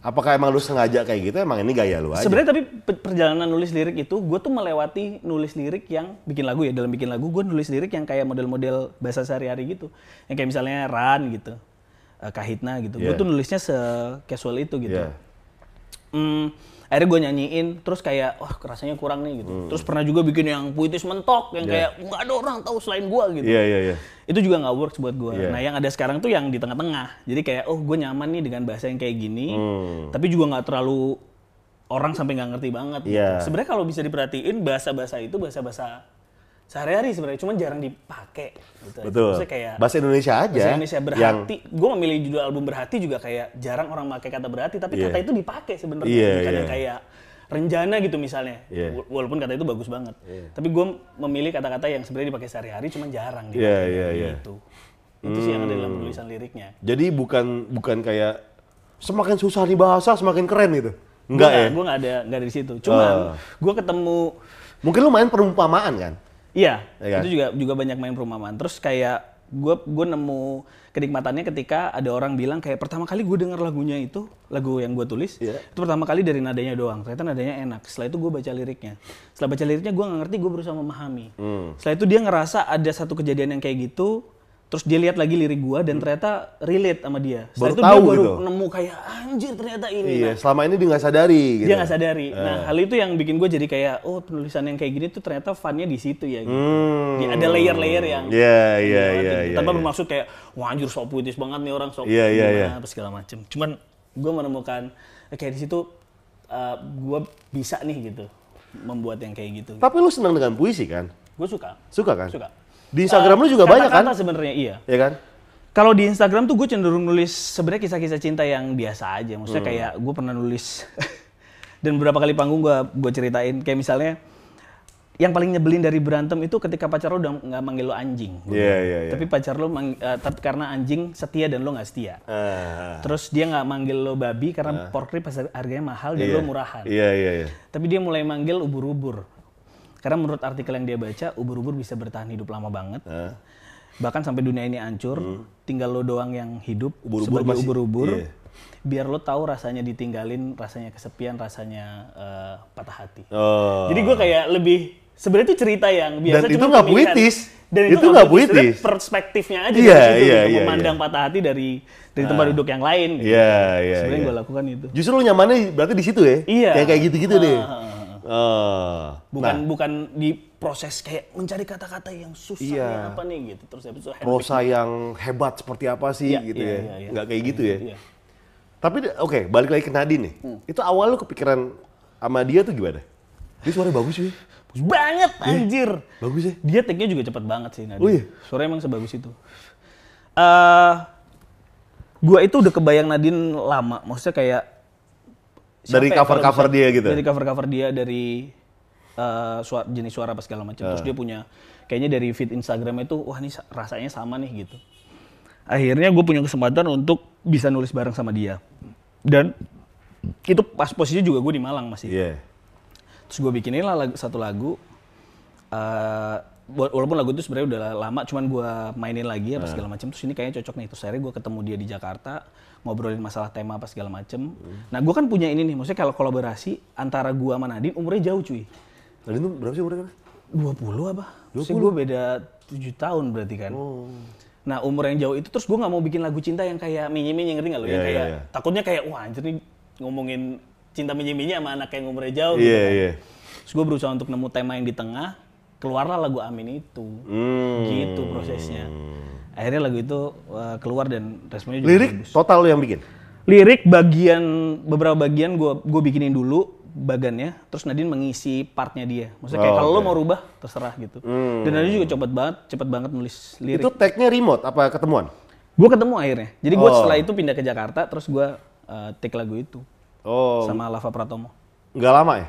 apakah emang lu sengaja kayak gitu emang ini gaya lu aja Sebenarnya tapi pe- perjalanan nulis lirik itu, gue tuh melewati nulis lirik yang bikin lagu ya. Dalam bikin lagu, gue nulis lirik yang kayak model-model bahasa sehari-hari gitu. Yang kayak misalnya Ran gitu, eh, Kahitna gitu. Gue Iya. tuh nulisnya se-casual itu gitu. Iya. Hmm, akhirnya gue nyanyiin, terus kayak, wah rasanya kurang nih gitu. Terus pernah juga bikin yang puitis mentok, yang Iya. kayak nggak ada orang tahu selain gue gitu. iya iya iya Itu juga nggak works buat gue. Iya. Nah yang ada sekarang tuh yang di tengah-tengah. Jadi kayak, oh gue nyaman nih dengan bahasa yang kayak gini, Hmm. tapi juga nggak terlalu orang sampai nggak ngerti banget. gitu. Iya. Sebenarnya kalau bisa diperhatiin bahasa-bahasa itu bahasa-bahasa sehari-hari sebenarnya, cuman jarang dipakai. Gitu. betul Maksudnya kayak bahasa Indonesia aja bahasa Indonesia yang berhati. Gue memilih judul album berhati juga kayak jarang orang pakai kata berhati, tapi Iya. kata itu dipakai sebenarnya. Bukan yang iya. kayak renjana gitu misalnya. Wa- Walaupun kata itu bagus banget. Tapi gue memilih kata-kata yang sebenarnya dipakai sehari-hari, cuman jarang dipakai. Iya, iya, iya. Gitu. Itu sih yang ada dalam tulisan liriknya. jadi bukan bukan kayak semakin susah nih bahasa semakin keren gitu enggak ya Gue nggak ada nggak ada di situ. Cuman Oh. gue ketemu mungkin lu main perumpamaan kan Iya, Iya kan? itu juga juga banyak main perumpamaan. Terus kayak gue gue nemu kenikmatannya ketika ada orang bilang kayak pertama kali gue denger lagunya itu lagu yang gue tulis Iya. itu pertama kali dari nadanya doang. Ternyata nadanya enak. Setelah itu gue baca liriknya. Setelah baca liriknya gue nggak ngerti, gue berusaha memahami. Hmm. Setelah itu dia ngerasa ada satu kejadian yang kayak gitu. Terus dia lihat lagi lirik gue dan ternyata relate sama dia. Setelah Baru itu tahu dia baru gitu. nemu kayak anjir ternyata ini. iya Nah, selama ini dia nggak sadari gitu dia nggak sadari. Nah, hal itu yang bikin gue jadi kayak, oh penulisan yang kayak gini tuh ternyata funnya di situ ya. Gitu. Hmm. Ada layer-layer yang Iya, iya, iya, iya, Tanpa iya. bermaksud kayak, wah anjir sok puitis banget nih orang sok Iya, iya, iya. apa segala macem. Cuman gue menemukan eh, kayak di situ uh, gue bisa nih gitu membuat yang kayak gitu. Tapi lu senang dengan puisi kan? Gue suka. Suka kan? Suka. Di Instagram Uh, lu juga banyak kan? sebenarnya iya. Ya kan? Kalau di Instagram tuh gue cenderung nulis sebenarnya kisah-kisah cinta yang biasa aja. Hmm. Maksudnya kayak gue pernah nulis dan beberapa kali panggung gue gue ceritain kayak misalnya yang paling nyebelin dari berantem itu ketika pacar lo udah nggak manggil lo anjing. Iya, bilang. iya, iya. Tapi pacar lo mang- eh, tapi karena anjing setia dan lo nggak setia. Ah, Terus dia nggak manggil lo babi karena pork rib pas harganya mahal dan iya. lo murahan. Iya, iya, iya. Tapi dia mulai manggil ubur-ubur. Karena menurut artikel yang dia baca, ubur-ubur bisa bertahan hidup lama banget. Ah. Bahkan sampai dunia ini hancur, tinggal lo doang yang hidup Hmm. Ubur-ubur sebagai ubur-ubur. iya. Biar lo tahu rasanya ditinggalin, rasanya kesepian, rasanya eh, patah hati. Oh. Jadi gue kayak lebih sebenarnya itu cerita yang biasa Dan itu nggak puitis. Dan Itu nggak puitis. Perspektifnya aja Iya, dari situ, iya, gitu, iya, memandang iya. patah hati dari dari tempat duduk yang lain. Gitu. Iya, iya, Sebenarnya iya. gue lakukan itu. Justru lu nyamannya berarti di situ ya? Iya. Kayak kayak gitu-gitu deh. Ah, Oh. Bukan Nah, bukan di proses kayak mencari kata-kata yang susah Iya. apa nih gitu. Terus habis itu prosa yang hebat seperti apa sih Iya, gitu iya, ya. iya, iya. Nggak kayak gitu ya. Iya. Hmm. Tapi oke, balik lagi ke Nadine nih. Itu awal lu kepikiran sama dia tuh gimana? Dia suaranya bagus sih. Bagus banget anjir. Bagus ya. Dia take-nya juga cepet banget sih Nadine. Oh iya? Suaranya emang sebagus itu. Eh gua itu udah kebayang Nadine lama. Maksudnya kayak siapa ya cover-cover kalau dia gitu? Dari cover-cover dia dari eh, suara, jenis suara apa segala macam. Ah. Terus dia punya kayaknya dari feed Instagram itu wah ini sa- rasanya sama nih gitu. Akhirnya gue punya kesempatan untuk bisa nulis bareng sama dia. Dan itu pas posisinya juga gue di Malang masih. Iya. Terus gue bikinin lah lagu, satu lagu. eh, wa- walaupun lagu itu sebenarnya udah lama, cuman gue mainin lagi apa segala macam. Terus ini kayaknya cocok nih. Terus akhirnya gue ketemu dia di Jakarta, ngobrolin masalah tema apa segala macem. Nah gue kan punya ini nih, maksudnya kalau kolaborasi antara gue sama Nadine umurnya jauh cuy. Nadine tuh berapa sih umurnya? 20 apa? Terus gue beda 7 tahun berarti kan. Nah umur yang jauh itu terus gue nggak mau bikin lagu cinta yang kayak minyi-minyi ngerti nggak lo? yang Iya, kayak iya, iya. takutnya kayak wah anjir nih ngomongin cinta minyi-minyi sama anak yang umurnya jauh gitu Iya, kan. iya. Terus gue berusaha untuk nemu tema yang di tengah, keluarlah lagu Amin itu. Hmm. Gitu prosesnya. Akhirnya lagu itu uh, keluar dan responnya juga Lirik bagus. total lu yang bikin? Lirik bagian beberapa bagian gue gue bikinin dulu bagannya, terus Nadine mengisi partnya dia. Maksudnya kayak Oh, kalau lo oke. mau rubah terserah gitu. Dan Nadine juga cepet banget, cepet banget nulis lirik. Itu tag-nya remote apa ketemuan? Gue ketemu akhirnya. Jadi gue Oh. setelah itu pindah ke Jakarta, terus gue uh, take lagu itu Oh, sama Lava Pratomo. nggak lama ya?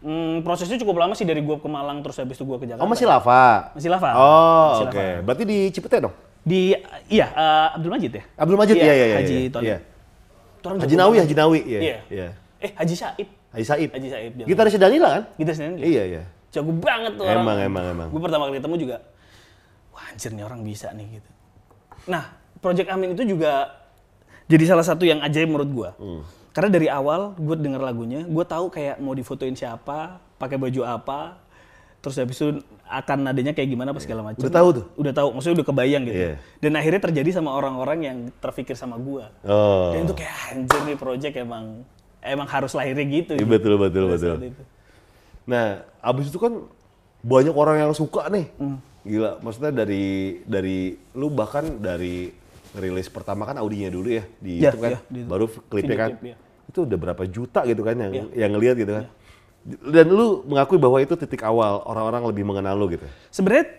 Hmm, prosesnya cukup lama sih dari gue ke Malang terus habis itu gue ke Jakarta. Oh, masih lava? Masih Lava. Oh, oke. Lava. Berarti di Cipete dong? Di iya eh, Abdul Majid ya? Abdul Majid? Iya, iya, iya. Haji iya. Tony. Iya. Itu orang Haji Nawi. Haji Nawi. Iya. Iya. iya. Eh Haji Said. Haji Said. Haji Said. jangan. Gitarisnya Danila kan? Kita sendiri. Iya, iya. Jago banget tuh Emang, orang. emang, emang. Gue pertama kali ketemu juga, wah anjir nih orang bisa nih gitu. Nah, Project Amin itu juga jadi salah satu yang ajaib menurut gue. Hmm. Karena dari awal gue denger lagunya, gue tahu kayak mau difotoin siapa, pakai baju apa, terus habis itu akan nadanya kayak gimana apa segala macam. Udah tahu tuh? Udah tahu, maksudnya udah kebayang gitu. Iya. Dan akhirnya terjadi sama orang-orang yang terpikir sama gue. Oh. Dan itu kayak anjir nih project emang emang harus lahirnya gitu. Iya, gitu. betul, betul, betul. itu. Nah, abis itu kan banyak orang yang suka nih. Hmm. Gila, maksudnya dari dari lu bahkan dari rilis pertama kan audinya dulu ya di Ya, YouTube kan, ya, di- baru klipnya kan. ya. Itu udah berapa juta gitu kan yang Ya. yang ngelihat gitu kan. Dan lu mengakui bahwa itu titik awal orang-orang lebih mengenal lu gitu. Sebenarnya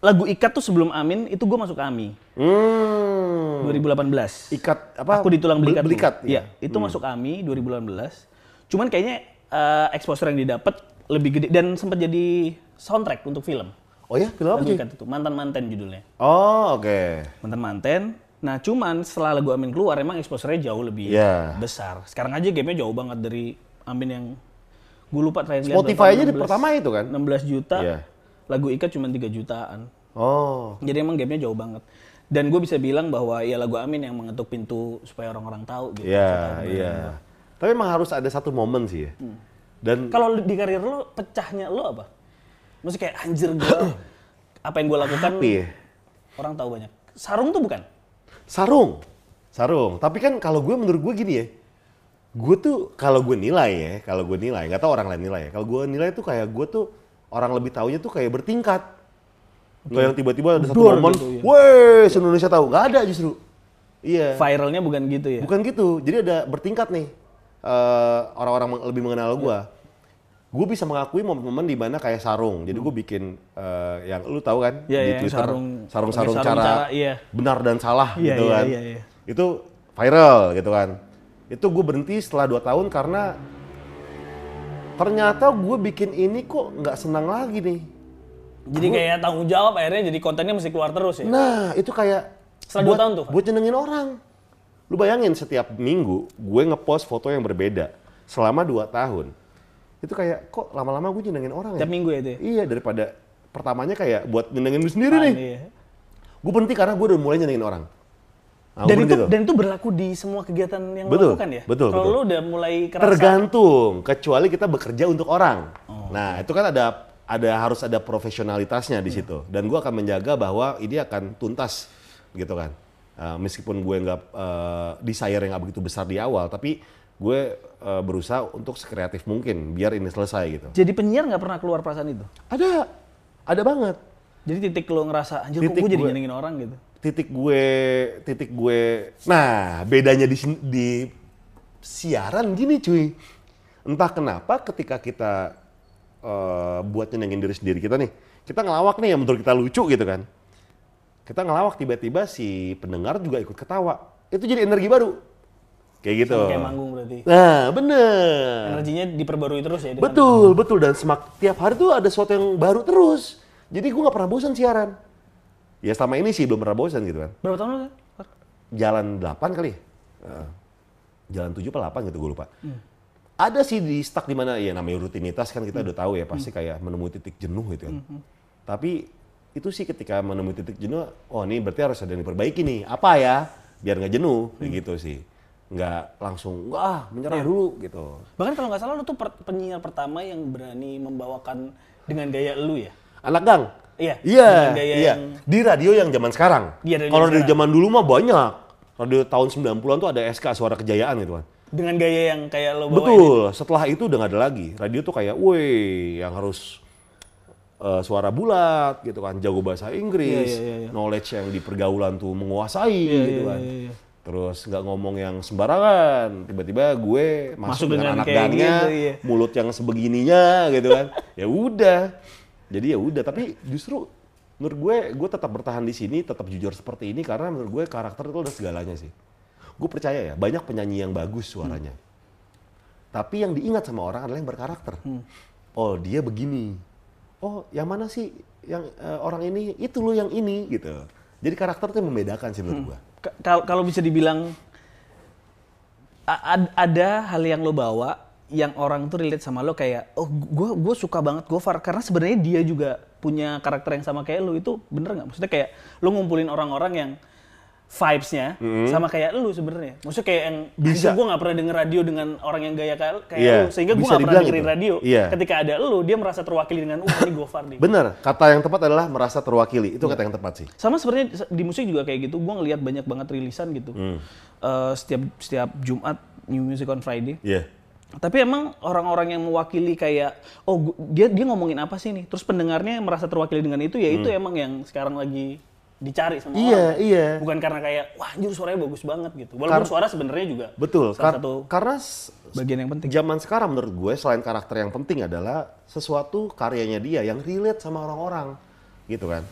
lagu Ikat tuh sebelum Amin itu gue masuk ke AMI Hmm. 2018. Ikat apa? Aku di tulang belikat. Bel- Belikat. Iya, itu masuk AMI 2018. Cuman kayaknya eh, exposure yang didapat lebih gede dan sempat jadi soundtrack untuk film. Oh ya, film apa? Ikat itu mantan-mantan judulnya. Oh, oke. Mantan-mantan. Nah, cuman setelah lagu Amin keluar emang exposure-nya jauh lebih Iya. besar. Sekarang aja game-nya jauh banget dari Amin yang gue lupa terakhir lihat Spotify aja di 16 pertama itu kan? 16 juta. Iya. Lagu Ikat cuma 3 jutaan. Oh. Jadi emang game-nya jauh banget. Dan gue bisa bilang bahwa ya lagu Amin yang mengetuk pintu supaya orang-orang tahu gitu. Iya, iya. Tapi emang harus ada satu momen sih ya. Hmm. Dan Kalau di karir lo, pecahnya lo apa? Maksudnya kayak anjir gue, apa yang gue lakukan, apa ya? orang tahu banyak. Sarung tuh bukan? Sarung. Sarung. Tapi kan kalau gue menurut gue gini ya. Gue tuh kalau gue nilai ya, kalau gue nilai, nggak tahu orang lain nilai ya. Kalau gue nilai tuh kayak gue tuh orang lebih taunya tuh kayak bertingkat. Nggak yang tiba-tiba ada satu momen, gitu, iya. weh, se-Indonesia tahu. Nggak ada justru. Iya. Viralnya bukan gitu ya? Bukan gitu. Jadi ada bertingkat nih. eh, orang-orang meng- lebih mengenal gue. Gue bisa mengakui momen-momen di mana kayak sarung. Jadi gue bikin eh, yang lu tahu kan Iya, di iya, Twitter sarung- sarung-sarung pakai sarung cara, cara, iya. benar dan salah Iya, gitu iya, kan. iya, iya. Itu viral gitu kan. Itu gue berhenti setelah 2 tahun karena ternyata gue bikin ini kok nggak senang lagi nih. Jadi kayak tanggung jawab akhirnya jadi kontennya mesti keluar terus ya? Nah, itu kayak Setelah buat, dua tahun tuh, buat nyenengin orang. Lu bayangin setiap minggu gue ngepost foto yang berbeda selama 2 tahun. Itu kayak kok lama-lama gue nyenengin orang ya? Tiap minggu ya itu ya? Iya, daripada pertamanya kayak buat nyenengin lu sendiri nih. Iya. Gue berhenti karena gue udah mulai nyenengin orang. Dan itu, tuh. dan itu berlaku di semua kegiatan yang lo Betul, lakukan ya? betul, Kalau betul. lo udah mulai kerasa, Tergantung, kecuali kita bekerja untuk orang. Oh. Nah, itu kan ada ada harus ada profesionalitasnya di situ. Dan gue akan menjaga bahwa ini akan tuntas, gitu kan. Uh, meskipun gue nggak uh, desire yang nggak begitu besar di awal, tapi gue eh, berusaha untuk sekreatif mungkin biar ini selesai gitu. Jadi penyiar nggak pernah keluar perasaan itu. Ada, ada banget. Jadi titik lo ngerasa anjir kok Titik gue jadi nyenengin orang gitu. Titik gue, titik gue. Nah, bedanya di di siaran gini cuy. Entah kenapa ketika kita eh, buat nyenengin diri sendiri kita nih, kita ngelawak nih yang menurut kita lucu gitu kan. Kita ngelawak tiba-tiba si pendengar juga ikut ketawa. Itu jadi energi baru. Kayak gitu. Sama kayak manggung berarti. Nah, bener. Energinya diperbarui terus ya. dengan- Betul, betul. Dan semak tiap hari tuh ada sesuatu yang baru terus. Jadi gue nggak pernah bosan siaran. Ya selama ini sih belum pernah bosan gitu kan. Berapa tahun? Far? Jalan 8 kali ya? Heeh. Jalan 7 apa 8 gitu gue lupa. Ada sih di stuck di mana ya namanya rutinitas kan kita udah tahu ya pasti kayak menemui titik jenuh gitu kan. Tapi itu sih ketika menemui titik jenuh, oh ini berarti harus ada yang diperbaiki nih. Apa ya? Biar nggak jenuh kayak gitu sih. Nggak langsung wah menyerah dulu gitu. Bahkan kalau nggak salah lo tuh per- penyiar pertama yang berani membawakan dengan gaya lu ya. Anak gang. Iya. Iya, iya. yang Di radio yang zaman sekarang. Iya, Kalau dari zaman dulu mah banyak. Radio tahun 90-an tuh ada SK Suara Kejayaan gitu kan. dengan gaya yang kayak lo bawain. Betul. Setelah itu udah nggak ada lagi. Radio tuh kayak, woi, yang harus eh, suara bulat gitu kan, jago bahasa Inggris, Iya, iya, iya. knowledge yang di pergaulan tuh menguasai Iya, gitu iya, kan. iya, iya. Terus nggak ngomong yang sembarangan, tiba-tiba gue masuk, Masuk dengan, dengan anak gangnya, gitu, iya. mulut yang sebegininya gitu kan. ya udah. Jadi ya udah, tapi justru menurut gue gue tetap bertahan di sini, tetap jujur seperti ini karena menurut gue karakter itu udah segalanya sih. Gue percaya ya, banyak penyanyi yang bagus suaranya. Tapi yang diingat sama orang adalah yang berkarakter. Oh, dia begini. Oh, yang mana sih yang eh, orang ini? Itu loh yang ini gitu. Jadi karakter yang membedakan sih menurut gue. Ka- Kalau bisa dibilang ada hal yang lo bawa yang orang tuh relate sama lo kayak oh gue gue suka banget Gofar karena sebenarnya dia juga punya karakter yang sama kayak lo itu bener nggak maksudnya kayak lo ngumpulin orang-orang yang vibes-nya sama kayak lu sebenarnya maksudnya kayak yang. Bisa. gue nggak pernah denger radio dengan orang yang gaya kayak kayak Iya, lu sehingga gue nggak pernah dengerin itu. radio Iya. ketika ada lu dia merasa terwakili dengan uh ini Gofar nih Bener, kata yang tepat adalah merasa terwakili. Itu kata yang tepat sih. sama sebenarnya di musik juga kayak gitu gue ngelihat banyak banget rilisan gitu Eh, setiap setiap Jumat New Music on Friday Iya. Tapi emang orang-orang yang mewakili kayak oh dia dia ngomongin apa sih nih? Terus pendengarnya merasa terwakili dengan itu ya itu emang yang sekarang lagi dicari sama Iya, orang. iya. bukan karena kayak wah anjir suaranya bagus banget gitu. Walaupun suara sebenarnya juga Betul. salah kar- satu karena bagian yang penting. zaman sekarang menurut gue selain karakter yang penting adalah sesuatu karyanya dia yang relate sama orang-orang gitu kan.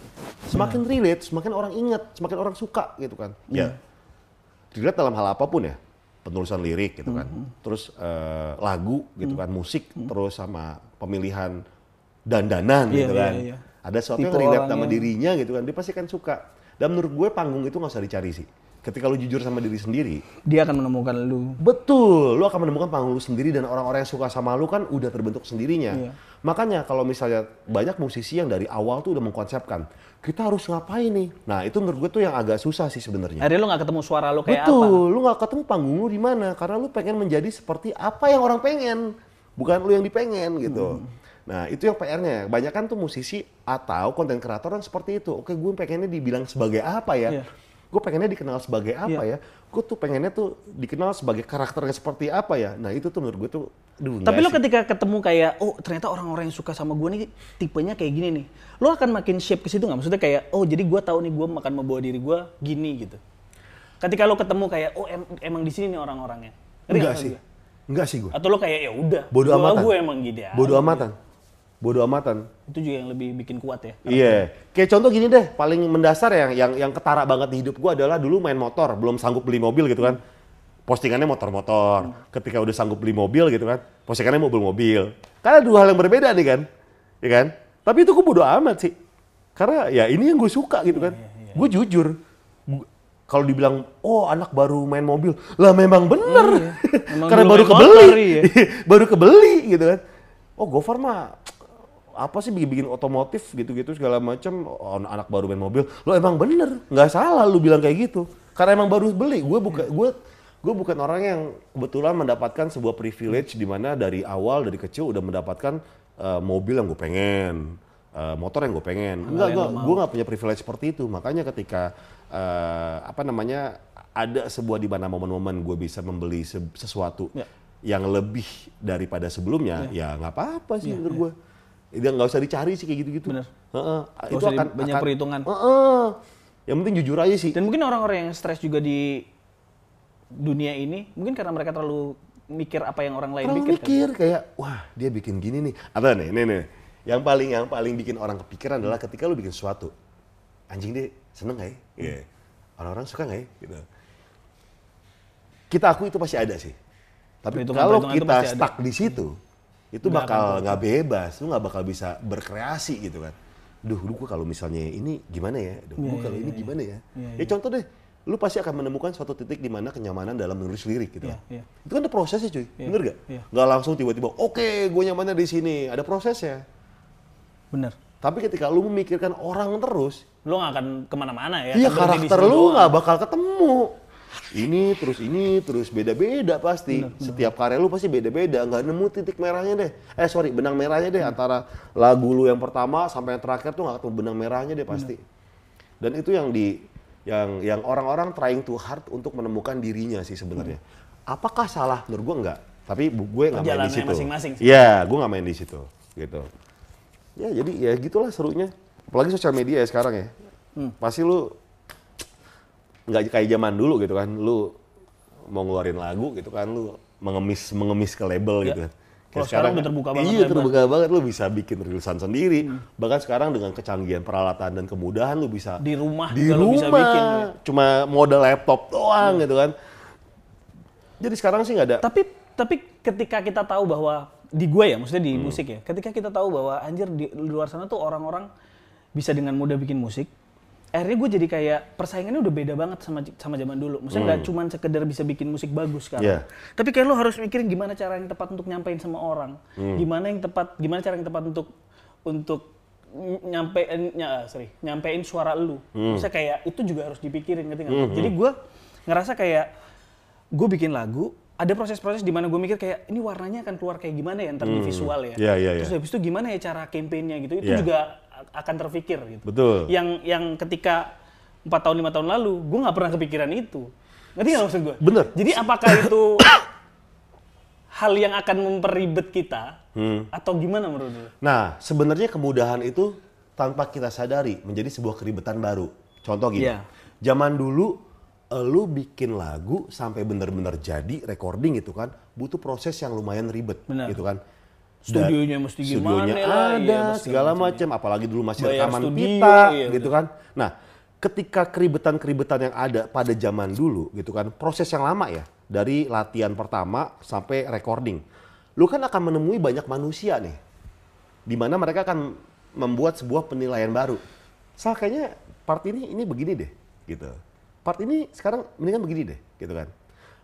Semakin relate semakin orang ingat semakin orang suka gitu kan. Ya relate dalam hal apa pun ya penulisan lirik gitu kan terus eh, lagu gitu kan musik terus sama pemilihan dandanan Iya, gitu iya, kan iya. ada sesuatu Tipe yang relate sama orangnya. dirinya gitu kan dia pasti kan suka dan menurut gue panggung itu nggak usah dicari sih ketika lu jujur sama diri sendiri dia akan menemukan lu Betul, lu akan menemukan panggung lu sendiri dan orang-orang yang suka sama lu kan udah terbentuk sendirinya. Iya. Makanya kalau misalnya banyak musisi yang dari awal tuh udah mengkonsepkan, kita harus ngapain nih? Nah itu menurut gue tuh yang agak susah sih sebenarnya. akhirnya lu nggak ketemu suara lu kayak Betul, apa lu nggak ketemu panggung lu di mana karena lu pengen menjadi seperti apa yang orang pengen, bukan lu yang dipengen gitu. Hmm. Nah itu yang PR-nya. Banyak kan tuh musisi atau konten kreator yang seperti itu. Oke, gue pengennya dibilang sebagai apa ya? Iya. Gue pengennya dikenal sebagai apa ya? Gue tuh pengennya tuh dikenal sebagai karakternya seperti apa ya? Nah itu tuh menurut gue tuh, duh, Tapi lo sih. ketika ketemu kayak, oh ternyata orang-orang yang suka sama gue nih tipenya kayak gini nih. Lo akan makin shape ke situ nggak? Maksudnya kayak, oh jadi gue tahu nih gue akan membawa diri gue gini gitu. Ketika lo ketemu kayak, oh em- emang di sini nih orang-orangnya. Enggak nggak sih, enggak sih gue. Atau lo kayak ya udah, Bodoh amatan. Gue emang gini. Bodoh amatan. Bodoh amatan. Itu juga yang lebih bikin kuat ya. Iya, kayak contoh gini deh, paling mendasar yang yang yang ketara banget di hidup gua adalah dulu main motor, belum sanggup beli mobil gitu kan. Postingannya motor-motor. Ketika udah sanggup beli mobil gitu kan, postingannya mobil-mobil. Karena dua hal yang berbeda nih kan, ya kan? Tapi itu gua bodo amat sih, karena ya ini yang gue suka gitu kan. Gue jujur, Gua- kalau dibilang, oh anak baru main mobil, lah memang bener, Emang karena baru kebeli, motor, iya. baru kebeli gitu kan. Oh Gofar mah apa sih bikin-bikin otomotif gitu-gitu segala macam? Oh, anak baru main mobil. Lo emang bener. Nggak salah lu bilang kayak gitu. Karena emang baru beli. Gue bukan gue gue bukan orang yang kebetulan mendapatkan sebuah privilege di mana dari awal dari kecil udah mendapatkan eh, mobil yang gue pengen eh, motor yang gue pengen. Enggak gue gue nggak punya privilege seperti itu. Makanya ketika eh, apa namanya ada sebuah di mana momen-momen gue bisa membeli se- sesuatu Ya. yang lebih daripada sebelumnya, ya. nggak apa-apa sih menurut gue. Dia nggak usah dicari sih kayak gitu-gitu. Bener. Heeh. Nggak itu akan banyak akan- perhitungan. Heeh. Yang penting jujur aja sih. Dan mungkin orang-orang yang stres juga di dunia ini, mungkin karena mereka terlalu mikir apa yang orang lain Terlalu mikir. kan? mikir kayak wah dia bikin gini nih. Atau nih, nih nih. Yang paling yang paling bikin orang kepikiran adalah ketika lu bikin sesuatu. Anjing deh, seneng gak ya? Iya. Orang-orang suka gak ya? Gitu. Kita aku itu pasti ada sih. Tapi kalau kita pasti ada. stuck di situ, itu Nggak bakal nggak bebas. Lu nggak bakal bisa berkreasi gitu kan. Duh, lu gua kalau misalnya ini gimana ya? Duh, Iya, gua kalau ini gimana ya? Ya contoh deh, lu pasti akan menemukan suatu titik di mana kenyamanan dalam menulis lirik gitu. Iya, kan. iya. Itu kan ada prosesnya cuy, bener gak? iya. Nggak langsung tiba-tiba, oke gue nyamannya di sini, ada prosesnya. Bener. Tapi ketika lu memikirkan orang terus, Lo nggak akan ke mana-mana ya. iya karakter lu nggak bakal ketemu. Ini terus ini terus beda-beda pasti. Setiap karya lu pasti beda-beda, nggak nemu titik merahnya deh. Eh sorry, benang merahnya deh antara lagu lu yang pertama sampai yang terakhir tuh nggak ketemu benang merahnya deh pasti. Dan itu yang di yang yang orang-orang trying too hard untuk menemukan dirinya sih sebenarnya. Apakah salah? Menurut gua enggak. Tapi gue nggak main di situ. masing-masing. Iya, gue nggak main di situ, gitu. Ya jadi ya gitulah serunya. Apalagi sosial media ya sekarang ya. Hmm. Pasti lu nggak kayak zaman dulu gitu kan. Lu mau ngeluarin lagu gitu kan, lu mengemis mengemis ke label Ya. gitu. Kalau sekarang udah terbuka banget Iya terbuka banget, lu bisa bikin rilisan sendiri. Bahkan sekarang dengan kecanggihan peralatan dan kemudahan lu bisa Di rumah di rumah bisa bikin, ya. cuma modal laptop doang gitu kan. Jadi sekarang sih nggak ada. Tapi tapi ketika kita tahu bahwa di gue ya, maksudnya Hmm. di musik ya, ketika kita tahu bahwa anjir di luar sana tuh orang-orang bisa dengan mudah bikin musik, akhirnya gue jadi kayak persaingannya udah beda banget sama sama zaman dulu. Maksudnya nggak cuma sekedar bisa bikin musik bagus kan. Hmm. Iya. Tapi kayak lo harus mikirin gimana cara yang tepat untuk nyampein sama orang. Hmm. Gimana yang tepat, gimana cara yang tepat untuk untuk ny- nyampein nya, sorry, nyampein suara lu. Hmm. Maksudnya kayak itu juga harus dipikirin ngerti nggak? Jadi gue ngerasa kayak gue bikin lagu ada proses-proses di mana gue mikir kayak ini warnanya akan keluar kayak gimana ya ntar di visual ya. Iya, iya, Terus iya. habis itu gimana ya cara campaignnya gitu itu Iya. juga akan terpikir gitu. Betul. Yang yang ketika empat tahun lima tahun lalu gue nggak pernah kepikiran itu. Ngerti nggak maksud gue? Bener. Jadi apakah itu hal yang akan memperibet kita Hmm. atau gimana menurut lu? Nah, sebenarnya kemudahan itu tanpa kita sadari menjadi sebuah keribetan baru. Contoh gini, Iya. zaman dulu lu bikin lagu sampai bener-bener jadi recording gitu kan, butuh proses yang lumayan ribet Benar. gitu kan. Studionya mesti gimana Studionya lah, ada, iya, segala macam, apalagi dulu masih Bayar rekaman studio, pita iya, gitu kan. Nah, ketika keribetan-keribetan yang ada pada zaman dulu gitu kan, proses yang lama ya, dari latihan pertama sampai recording. Lu kan akan menemui banyak manusia nih, di mana mereka akan membuat sebuah penilaian baru. Sal kayaknya part ini ini begini deh, gitu. Part ini sekarang mendingan begini deh, gitu kan.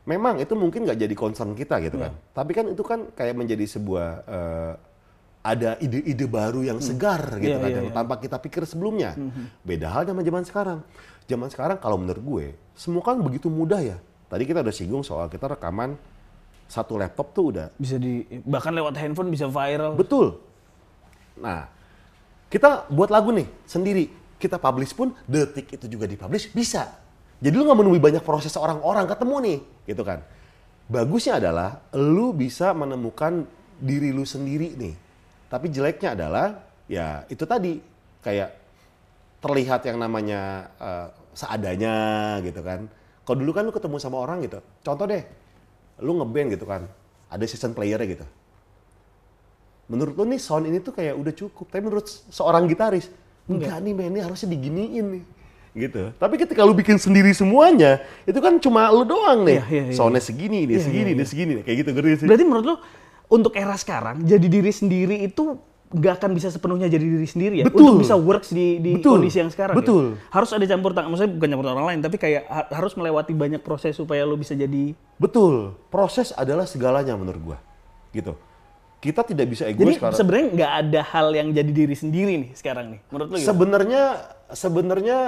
Memang itu mungkin nggak jadi concern kita gitu kan. Tapi kan itu kan kayak menjadi sebuah eh, ada ide-ide baru yang segar gitu Iya, kan, iya, yang. Mhm. tanpa kita pikir sebelumnya. Beda hal sama zaman sekarang. Zaman sekarang kalau menurut gue, semua kan begitu mudah ya. Tadi kita udah singgung soal kita rekaman satu laptop tuh udah Bisa di bahkan lewat handphone bisa viral. Betul. Nah, kita buat lagu nih sendiri. Kita publish pun detik itu juga dipublish bisa. Jadi lu nggak menemui banyak proses orang-orang ketemu nih, gitu kan. Bagusnya adalah lu bisa menemukan diri lu sendiri nih. Tapi jeleknya adalah ya itu tadi kayak terlihat yang namanya eh, seadanya gitu kan. Kalau dulu kan lu ketemu sama orang gitu. Contoh deh, lu ngeband gitu kan. Ada season player-nya gitu menurut lo nih sound ini tuh kayak udah cukup tapi menurut se- seorang gitaris enggak nih men ini harusnya diginiin nih gitu tapi ketika lu bikin sendiri semuanya itu kan cuma lu doang nih Iya, iya, iya. soundnya segini ini Iya, segini iya, ini segini kayak gitu ngerti sih Berarti menurut lu untuk era sekarang jadi diri sendiri itu nggak akan bisa sepenuhnya jadi diri sendiri ya Betul. untuk bisa works di, di Betul. kondisi yang sekarang ya? Betul. harus ada campur tangan maksudnya bukan campur tangan orang lain tapi kayak ha- harus melewati banyak proses supaya lo bisa jadi betul proses adalah segalanya menurut gua gitu kita tidak bisa jadi egois karena sebenarnya nggak ada hal yang jadi diri sendiri nih sekarang nih menurut lu? Sebenarnya sebenarnya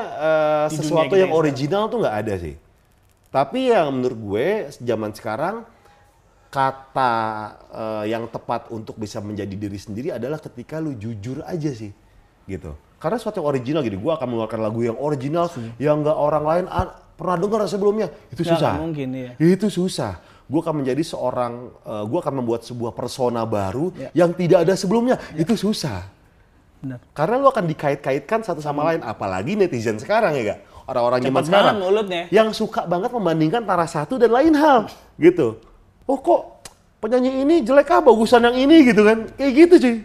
Di sesuatu yang original tuh nggak ada sih. Tapi yang menurut gue zaman sekarang kata eh, yang tepat untuk bisa menjadi diri sendiri adalah ketika lu jujur aja sih, gitu. Karena sesuatu yang original gitu, gue akan mengeluarkan lagu yang original yang nggak orang lain pernah dengar sebelumnya. Itu susah. mungkin, iya. Itu susah. Gue akan menjadi seorang, gue akan membuat sebuah persona baru Ya. yang tidak ada sebelumnya. Itu susah. Benar. Karena lu akan dikait-kaitkan satu sama lain, apalagi netizen sekarang ya gak? Orang-orang zaman sekarang mulutnya. yang suka banget membandingkan antara satu dan lain hal, gitu. Oh kok penyanyi ini jelek ah bagusan yang ini gitu kan? Kayak gitu cuy.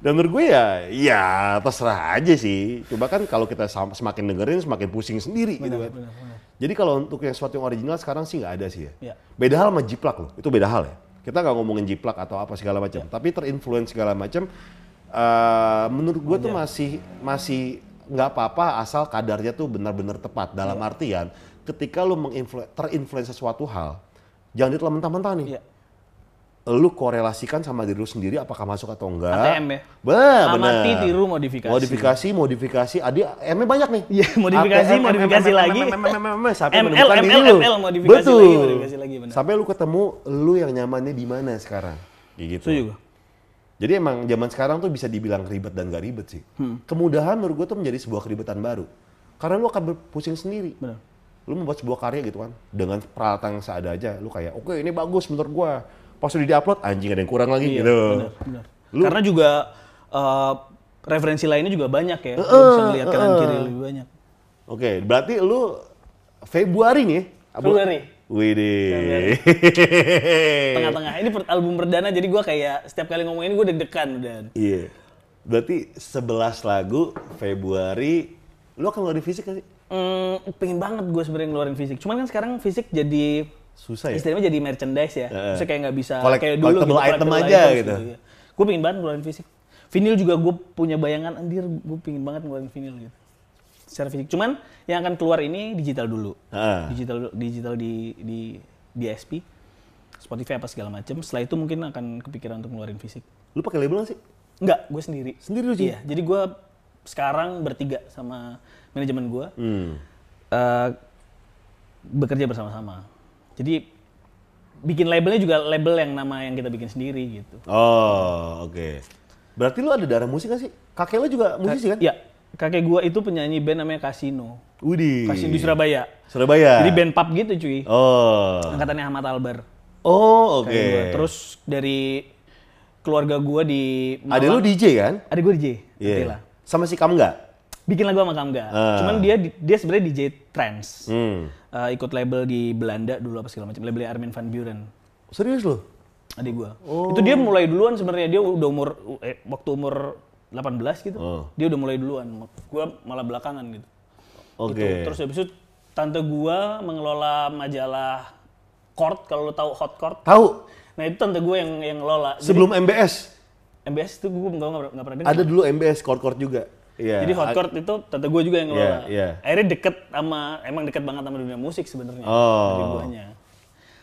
Dan menurut gue ya, ya terserah aja sih. Coba kan kalau kita semakin dengerin semakin pusing sendiri gitu kan. benar, benar. Jadi kalau untuk yang sesuatu yang original sekarang sih nggak ada sih ya. Ya. Beda hal sama jiplak loh, itu beda hal ya. Kita nggak ngomongin jiplak atau apa segala macam, tapi terinfluence segala macam. eh, menurut gue tuh masih masih nggak apa-apa asal kadarnya tuh benar-benar tepat. Dalam artian, ketika lu menginflu- terinfluence sesuatu hal, jangan ditelan mentah-mentah nih. Iya. Lu korelasikan sama diri lu sendiri apakah masuk atau enggak. ATM ya? Bah, Amati, tiru, modifikasi. Modifikasi, modifikasi. Adi, M-nya banyak nih. Iya, modifikasi, ATM, modifikasi lagi. Sampai ML, menemukan diri ML, lu. ML, modifikasi Betul. lagi, modifikasi lagi. Sampai lu ketemu lu yang nyamannya di mana sekarang. Kayak gitu. Setuju gue. Jadi emang zaman sekarang tuh bisa dibilang ribet dan gak ribet sih. Hmm. Kemudahan menurut gue tuh menjadi sebuah keribetan baru. Karena lu akan berpusing sendiri. Benar. Lu membuat sebuah karya gitu kan. Dengan peralatan yang seada aja. Lu kayak, oke ini bagus menurut gua. Pas udah di-upload, anjing ada yang kurang lagi Iya, gitu. benar, benar. Karena juga eh, referensi lainnya juga banyak ya. Lu bisa ngeliat kanan kiri lebih banyak. Oke, berarti lu Februari nih. Abu- Februari. Widih. Tengah-tengah. Ini per- album perdana jadi gua kayak setiap kali ngomongin gue deg-degan udah. Iya. Berarti 11 lagu Februari. Lu akan ngeluarin fisik gak sih? Hmm, pengen banget gue sebenarnya ngeluarin fisik. Cuman kan sekarang fisik jadi Susah ya? istilahnya jadi merchandise ya. Heeh. Maksudnya kayak nggak bisa Collect- kayak dulu collectible item aja items gitu. Gue pengen banget ngeluarin fisik. Vinyl juga gue punya bayangan anjir gue pengen banget ngeluarin vinyl gitu. Secara fisik. Cuman yang akan keluar ini digital dulu. Heeh. Digital digital di di DSP, Spotify apa segala macam. Setelah itu mungkin akan kepikiran untuk ngeluarin fisik. Lu pakai label gak sih? Enggak, gue sendiri. Sendiri lu? Iya, jadi gue sekarang bertiga sama manajemen gue Hmm. eh, bekerja bersama-sama. Jadi bikin labelnya juga label yang nama yang kita bikin sendiri gitu. Oh, oke. Berarti lu ada darah musik gak sih? Kakek lu juga musisi kan? Ya, kakek gue itu penyanyi band namanya Casino. Widih. Casino di Surabaya. Surabaya. Jadi band pub gitu cuy. Oh. Angkatannya Ahmad Albar. Oh, oke. Gua. Terus dari keluarga gue di Ada lu DJ kan? Ada gue DJ. Iya. Sama si Kamga? Bikin lagu sama Kamga. Ah. Cuman dia dia sebenarnya DJ trance. Hmm. Eh, ikut label di Belanda dulu apa segala macam. Labelnya Armin van Buren. Serius lu? adik gua. Oh. Itu dia mulai duluan sebenarnya dia udah umur eh, waktu umur 18 gitu. Oh. Dia udah mulai duluan. Gua malah belakangan gitu. Oke. Gitu. Terus habis itu tante gua mengelola majalah Court kalau lo tahu Hot Court. Tahu Nah, itu tante gua yang yang ngelola. Jadi, sebelum MBS MBS itu gua nggak nggak pernah dengar. ada dulu MBS Court-Court juga. Iya. Jadi Hot Court itu tante gua juga yang ngelola. Iya, iya. Akhirnya deket sama emang deket banget sama dunia musik sebenarnya. Oh. Guanya.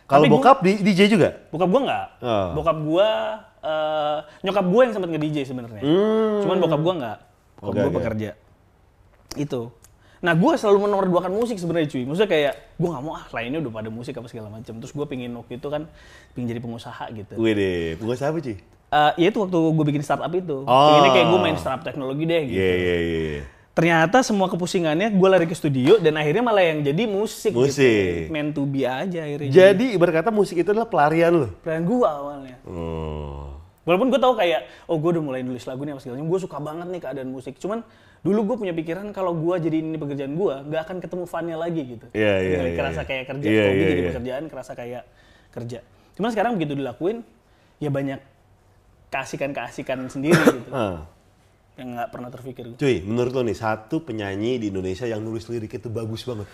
Kalau gua- bokap di DJ juga? Bokap gua nggak. Oh. Bokap gua eh, nyokap gua yang sempat nge-DJ sebenarnya. Hmm. Cuman bokap gua nggak. Bokap Oke, gua oke. pekerja. Itu. Nah, gua selalu menomorduakan musik sebenarnya cuy. Maksudnya kayak gua nggak mau ah lainnya udah pada musik apa segala macam. Terus gua pingin waktu itu kan pingin jadi pengusaha gitu. Wih deh, pengusaha apa sih? Eh, ya itu waktu gue bikin startup itu. Oh. Pinginnya kayak gue main startup teknologi deh gitu. Iya, iya, iya. Ternyata semua kepusingannya gue lari ke studio dan akhirnya malah yang jadi musik. Musik. Gitu. Meant to be aja akhirnya. Jadi ibarat kata musik itu adalah pelarian lo. Plan gue awalnya. Oh. Walaupun gue tahu kayak, oh gue udah mulai nulis lagu nih apa segala macam. Gue suka banget nih keadaan musik. Cuman dulu gue punya pikiran kalau gue jadi ini pekerjaan gue, nggak akan ketemu funnya lagi gitu. Iya, iya, Jadi iya, Kerasa iya. kayak kerja, Iya, hobi iya, jadi iya. pekerjaan, kerasa kayak kerja. Cuman sekarang begitu dilakuin, ya banyak keasikan-keasikan sendiri gitu. Ah. yang nggak pernah terpikir. Cuy, menurut lo nih, satu penyanyi di Indonesia yang nulis lirik itu bagus banget.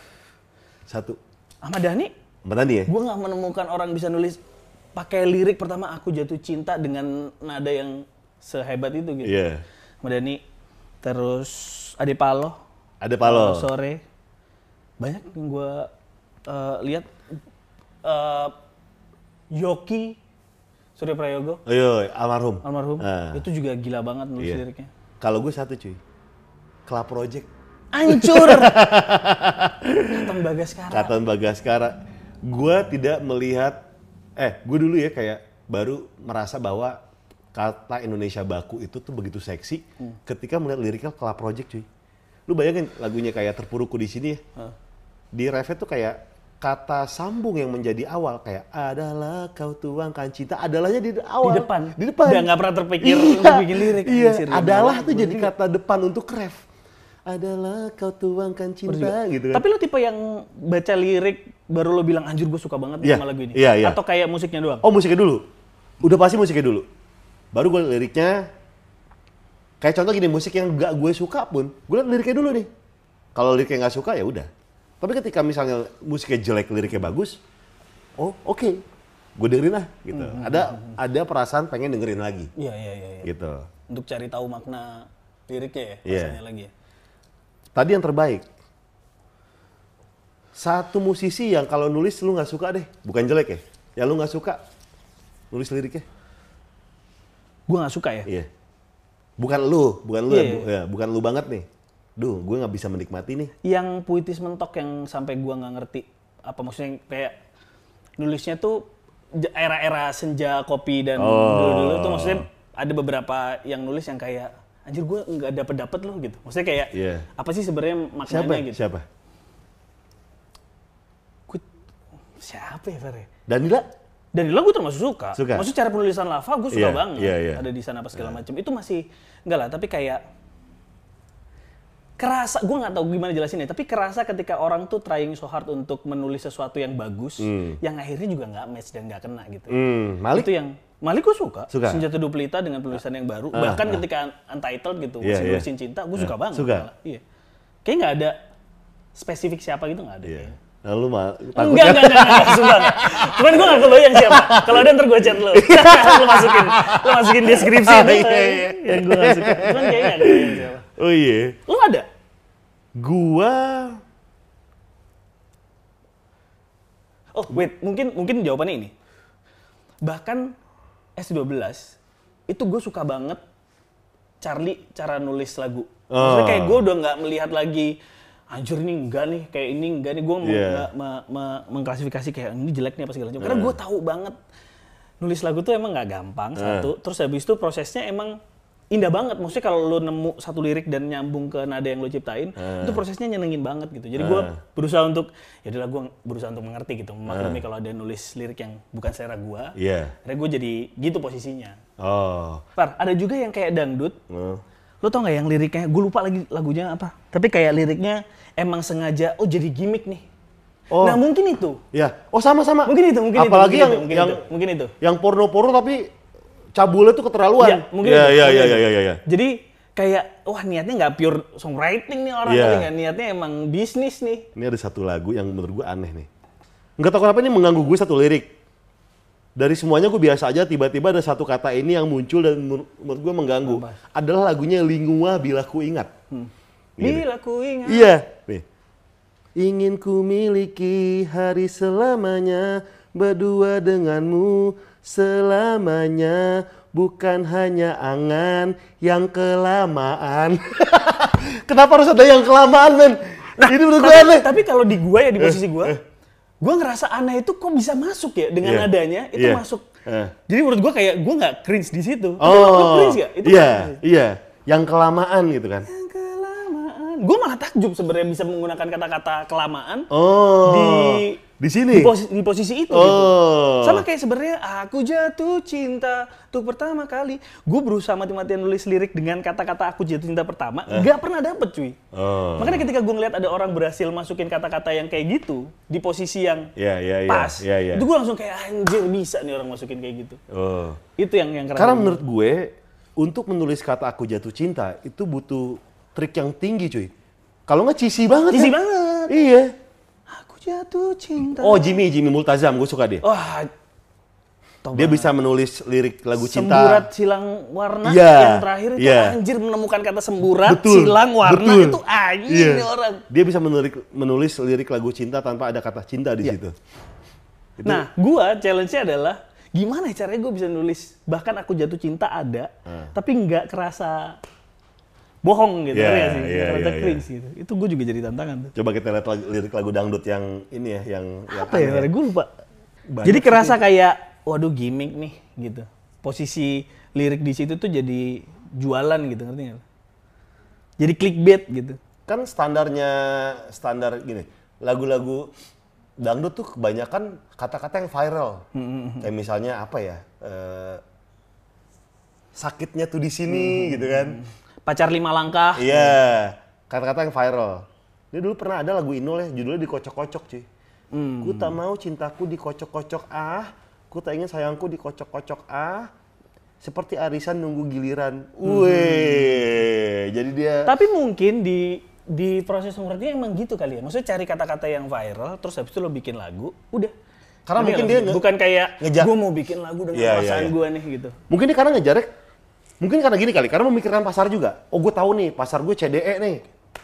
Satu. Ahmad Dhani, Mbak Tandi ya? gue nggak menemukan orang bisa nulis pakai lirik pertama aku jatuh cinta dengan nada yang sehebat itu gitu. Iya. Ahmad Dhani, terus Ade Palo, Ada Palo. sore banyak yang gue lihat Eh, Yoki Surya Prayogo Ayo, almarhum. almarhum Ah. itu juga gila banget nulis Iya. liriknya Kalau gue satu cuy. Club Project. hancur Katon Bagaskara Katon Bagaskara. Gue tidak melihat, eh gue dulu ya kayak baru merasa bahwa kata Indonesia baku itu tuh begitu seksi ketika melihat liriknya Club Project cuy. Lu bayangin lagunya kayak terpuruku di sini ya. Di refnya tuh kayak kata sambung yang menjadi awal kayak adalah kau tuangkan cinta adalahnya di awal Di depan. di depan Udah nggak pernah terpikir iya, untuk bikin lirik, iya anjir, adalah tuh jadi kata depan untuk ref adalah kau tuangkan cinta gitu kan Tapi lo tipe yang baca lirik baru lo bilang anjir gue suka banget nih Iya, sama lagu ini. iya, iya. Atau kayak musiknya doang. Oh musiknya dulu. Udah pasti musiknya dulu. Baru gue liriknya. Kayak contoh gini musik yang gak gue suka pun, gue liriknya dulu nih. Kalau liriknya nggak suka ya udah. Tapi ketika misalnya musiknya jelek, liriknya bagus, oh oke, gue dengerin lah gitu. Ada ada perasaan pengen dengerin lagi Iya iya iya. iya. gitu. Untuk cari tahu makna liriknya ya, Iya. rasanya lagi ya. Tadi yang terbaik. Satu musisi yang kalau nulis lu nggak suka deh, bukan jelek ya, ya lu nggak suka nulis liriknya. Gue nggak suka ya. Iya. Bukan lu, bukan lu, Iya, ya, bu- ya, bukan lu banget nih. Duh, gue nggak bisa menikmati nih. Yang puitis mentok yang sampai gua nggak ngerti apa maksudnya kayak nulisnya tuh era-era senja kopi dan Oh. dulu-dulu tuh maksudnya ada beberapa yang nulis yang kayak anjir gua nggak dapet dapet loh gitu maksudnya kayak Iya. apa sih sebenarnya maknanya Siapa? gitu Siapa? Gua- siapa ya Fer ya? Danila? Danila gue termasuk suka. Suka. Maksud cara penulisan lava gue suka Iya, banget. iya, iya. Ada di sana apa segala macam. Itu masih enggak lah, tapi kayak kerasa gue nggak tahu gimana jelasinnya tapi kerasa ketika orang tuh trying so hard untuk menulis sesuatu yang bagus yang akhirnya juga nggak match dan nggak kena gitu Hmm, Malik? itu yang Malik gue suka, Suka. Senjata Dua Pelita dengan penulisan yang baru Ah, bahkan ah. ketika Untitled gitu Iya, masih iya. nulisin cinta gue suka banget suka. malah. iya kayak nggak ada spesifik siapa gitu nggak ada Iya. kayaknya. Nah, lu mah Enggak, takutnya enggak, enggak, enggak, sumpah enggak. Cuman gue gak kebayang siapa. Kalau ada ntar gue chat lo. lo masukin, lo masukin deskripsi Oh, itu. iya, iya. Yang gue gak suka. Cuman kayaknya gak kebayang siapa. Oh iya. Lo ada? Gua Oh wait, mungkin mungkin jawabannya ini. Bahkan S12 itu gue suka banget Charlie cara nulis lagu. Maksudnya kayak gue udah nggak melihat lagi anjir nih enggak nih kayak ini enggak nih gue Iya. mengklasifikasi kayak ini jelek nih apa segala macam. Karena gue tahu banget nulis lagu tuh emang nggak gampang satu. Terus habis itu prosesnya emang indah banget. Maksudnya kalau lo nemu satu lirik dan nyambung ke nada yang lo ciptain, itu prosesnya nyenengin banget gitu. Jadi gue berusaha untuk, ya udahlah gue berusaha untuk mengerti gitu, memaklumi kalau ada nulis lirik yang bukan selera gue. Iya. Akhirnya gue jadi gitu posisinya. Oh. Par, ada juga yang kayak dangdut. Oh. Lo tau nggak yang liriknya? Gue lupa lagi lagunya apa. Tapi kayak liriknya emang sengaja, oh jadi gimmick nih. Oh. Nah mungkin itu. Ya. Oh sama-sama. Mungkin itu, mungkin Apalagi itu. yang mungkin yang itu, mungkin itu. yang porno-porno tapi cabulnya tuh keterlaluan. Iya, mungkin Iya, iya, iya, iya, iya, iya. Jadi kayak wah niatnya nggak pure songwriting nih orang Iya. tapi nggak niatnya emang bisnis nih. Ini ada satu lagu yang menurut gue aneh nih. Nggak tahu kenapa ini mengganggu gue satu lirik. Dari semuanya gue biasa aja, tiba-tiba ada satu kata ini yang muncul dan menur- menurut gue mengganggu. Adalah lagunya Lingua Bila Ku Ingat. Gini. Bila ku ingat. Iya. Nih. Ingin ku miliki hari selamanya berdua denganmu selamanya bukan hanya angan yang kelamaan. Kenapa harus ada yang kelamaan, men? Ini menurut gue aneh. tapi kalau di gua ya di posisi gua, gua ngerasa aneh itu kok bisa masuk ya dengan Iya. nadanya itu Iya. masuk. Eh. Jadi menurut gua kayak gua nggak cringe di situ. Oh, lo cringe gak? Itu iya, kan- iya. Yang kelamaan gitu kan. Yang kelamaan. Gua malah takjub sebenarnya bisa menggunakan kata-kata kelamaan Oh. di di sini. di, posi- di posisi itu gitu. Oh. Sama kayak sebenarnya aku jatuh cinta tuh pertama kali. Gue berusaha mati-matian nulis lirik dengan kata-kata aku jatuh cinta pertama, nggak pernah dapet cuy. Eh. Oh. Makanya ketika gue ngeliat ada orang berhasil masukin kata-kata yang kayak gitu di posisi yang Iya, iya, iya. pas, Iya, iya. itu gue langsung kayak anjir bisa nih orang masukin kayak gitu. Oh. Itu yang yang keren. Karena menurut gue untuk menulis kata aku jatuh cinta itu butuh trik yang tinggi cuy. Kalau nggak cheesy banget. Cheesy kan? banget. Iya. Jatuh cinta. Oh Jimmy, Jimmy Multazam, gue suka dia. Wah. Dia bisa menulis lirik lagu cinta. Semburat silang warna Iya, yang terakhir itu iya. anjir menemukan kata semburat Betul, silang warna betul. itu anjir nih orang. Dia bisa menulis, menulis lirik lagu cinta tanpa ada kata cinta di Iya. situ. Itu- Nah, gua challenge-nya adalah gimana ya caranya gue bisa nulis bahkan aku jatuh cinta ada, tapi nggak kerasa bohong gitu, Iya, ngerti nggak sih? iya, Nggak kerasa iya, cringe gitu. Itu gue juga jadi tantangan tuh. Coba kita lihat lagu- lirik lagu dangdut yang ini ya, yang yang Apa ya? aneh. Gue lupa. Banyak jadi kerasa kayak, waduh gimmick nih gitu. posisi lirik di situ tuh jadi jualan gitu ngerti nggak? Jadi clickbait gitu. Kan standarnya standar gini, lagu-lagu dangdut tuh kebanyakan kata-kata yang viral. Kayak misalnya apa ya? eh, sakitnya tuh di sini gitu kan. Pacar lima langkah. Iya, kata-kata yang viral. Dia dulu pernah ada lagu Inul ya, judulnya dikocok-kocok cuy. Ku tak mau cintaku dikocok-kocok ah, ku tak ingin sayangku dikocok-kocok ah, seperti arisan nunggu giliran. Weh, jadi dia Tapi mungkin di di proses mengerti emang gitu kali ya. Maksudnya cari kata-kata yang viral, terus habis itu lo bikin lagu, udah. Karena Ngerti mungkin dia nge- bukan kayak gue mau bikin lagu dengan Iya, iya, perasaan iya. gue nih gitu. mungkin dia karena ngejarek, mungkin karena gini kali, karena memikirkan pasar juga. Oh gue tahu nih, pasar gue CDE nih.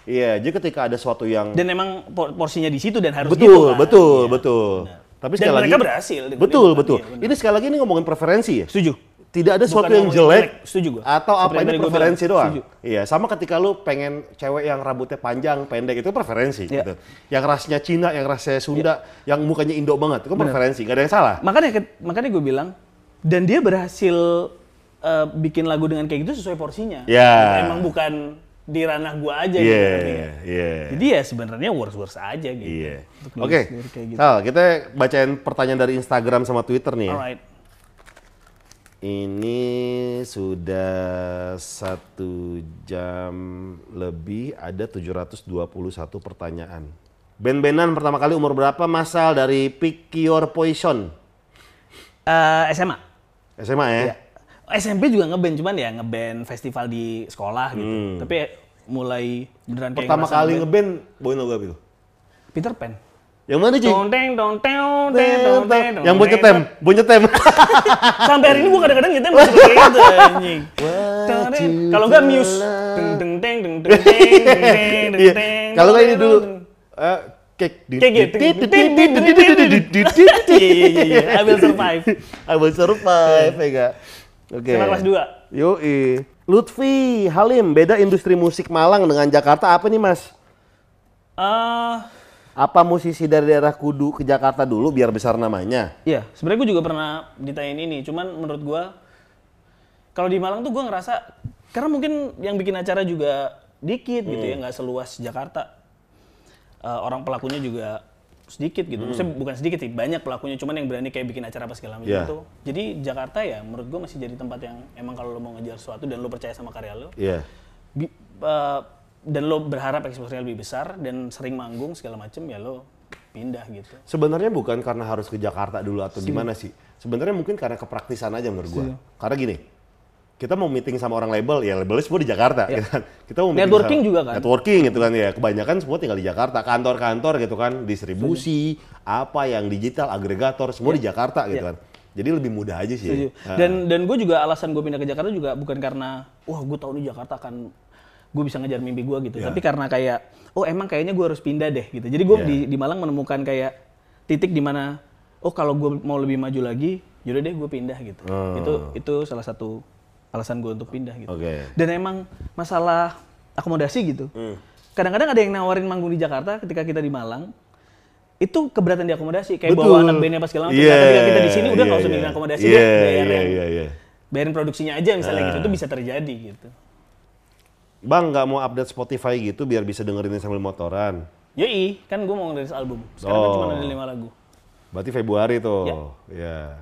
Iya, jadi ketika ada suatu yang Dan emang por- porsinya di situ dan harus betul, gitu kan. betul, Iya. betul. Tapi Dan sekali lagi, mereka berhasil Betul, betul. benar. ini sekali lagi ini ngomongin preferensi ya. Setuju. Tidak ada sesuatu Bukan yang jelek, jelek, setuju gua. atau apa Seperti ini preferensi bilang, doang. setuju. Iya, sama ketika lu pengen cewek yang rambutnya panjang, pendek itu preferensi Iya. gitu. Yang rasnya Cina, yang rasnya Sunda, yang mukanya Indo banget, itu kan preferensi, gak ada yang salah. Makanya makanya gue bilang dan dia berhasil eh, bikin lagu dengan kayak gitu sesuai porsinya. Ya. Emang bukan di ranah gua aja Iya, gitu. ngerti nggak? iya. Jadi ya sebenarnya worse-worse aja gitu. Iya. Untuk Oke, kayak gitu. Sal, kita bacain pertanyaan dari Instagram sama Twitter nih. ya. Alright. Ini sudah satu jam lebih, ada 721 pertanyaan. Ben-benan pertama kali umur berapa? Masal dari Pick Your Poison. Eh, SMA. SMA ya? Iya. SMP juga ngeband cuman ya ngeband festival di sekolah gitu. Tapi mulai beneran kayak Hmm. Pertama kali ngeband. bawain lagu apa itu? Peter Pan. Yang mana cuy? Dong teng dong teng teng dong teng Yang boncetem, teng. boncetem. Sampai hari ini gua kadang-kadang nyetem masih kayak gitu anjing. Kalau enggak Muse. Deng deng deng deng deng deng deng deng Iya. deng. Kalau nggak ini dulu, eh, cake. Kayak gitu. Iya iya iya iya. I will survive. I will survive, ya nggak? Oke. SMA kelas 2. Yoi. Lutfi, Halim, beda industri musik Malang dengan Jakarta apa nih mas? Eh, Apa musisi dari daerah Kudu ke Jakarta dulu biar besar namanya? Iya, sebenarnya gue juga pernah ditanyain ini. Cuman menurut gue, kalau di Malang tuh gue ngerasa, karena mungkin yang bikin acara juga dikit gitu ya, nggak seluas Jakarta. Eh, orang pelakunya juga sedikit gitu. Maksudnya bukan sedikit sih, banyak pelakunya. Cuman yang berani kayak bikin acara apa segala macam Iya. itu. Jadi Jakarta ya, menurut gue masih jadi tempat yang emang kalau lo mau ngejar sesuatu dan lo percaya sama karya lo, Iya. bi- eh, dan lo berharap eksposure lebih besar dan sering manggung segala macem ya lo pindah gitu. Sebenarnya bukan karena harus ke Jakarta dulu atau gimana sih. Sebenarnya mungkin karena kepraktisan aja menurut gua. Karena gini, kita mau meeting sama orang label, ya labelnya semua di Jakarta. gitu kan. Kita mau meeting Networking sama- juga kan? Networking gitu kan ya. Kebanyakan semua tinggal di Jakarta. Kantor-kantor gitu kan, distribusi, apa yang digital, agregator, semua di Jakarta gitu kan. Jadi lebih mudah aja sih. Setuju. Nah, Dan dan gue juga alasan gue pindah ke Jakarta juga bukan karena wah gue tahu nih Jakarta akan gue bisa ngejar mimpi gue gitu. Ya. Tapi karena kayak oh emang kayaknya gue harus pindah deh gitu. Jadi gue Ya. di, di Malang menemukan kayak titik di mana oh kalau gue mau lebih maju lagi, yaudah deh gue pindah gitu. Hmm. Itu itu salah satu alasan gue untuk pindah gitu. Oke. Dan emang masalah akomodasi gitu. Hmm. Kadang-kadang ada yang nawarin manggung di Jakarta ketika kita di Malang. Itu keberatan di akomodasi kayak Betul. bawa anak bandnya pas segala macam. Iya, Nah, ketika kita di sini udah iya, nggak usah iya. mikirin akomodasi Iya, deh, bayar iya, yang iya, iya. bayarin produksinya aja misalnya gitu itu bisa terjadi gitu. Bang nggak mau update Spotify gitu biar bisa dengerin sambil motoran. Yoi, kan gue mau ngerilis album. Sekarang kan Oh. cuma ada lima lagu. Berarti Februari tuh. Ya.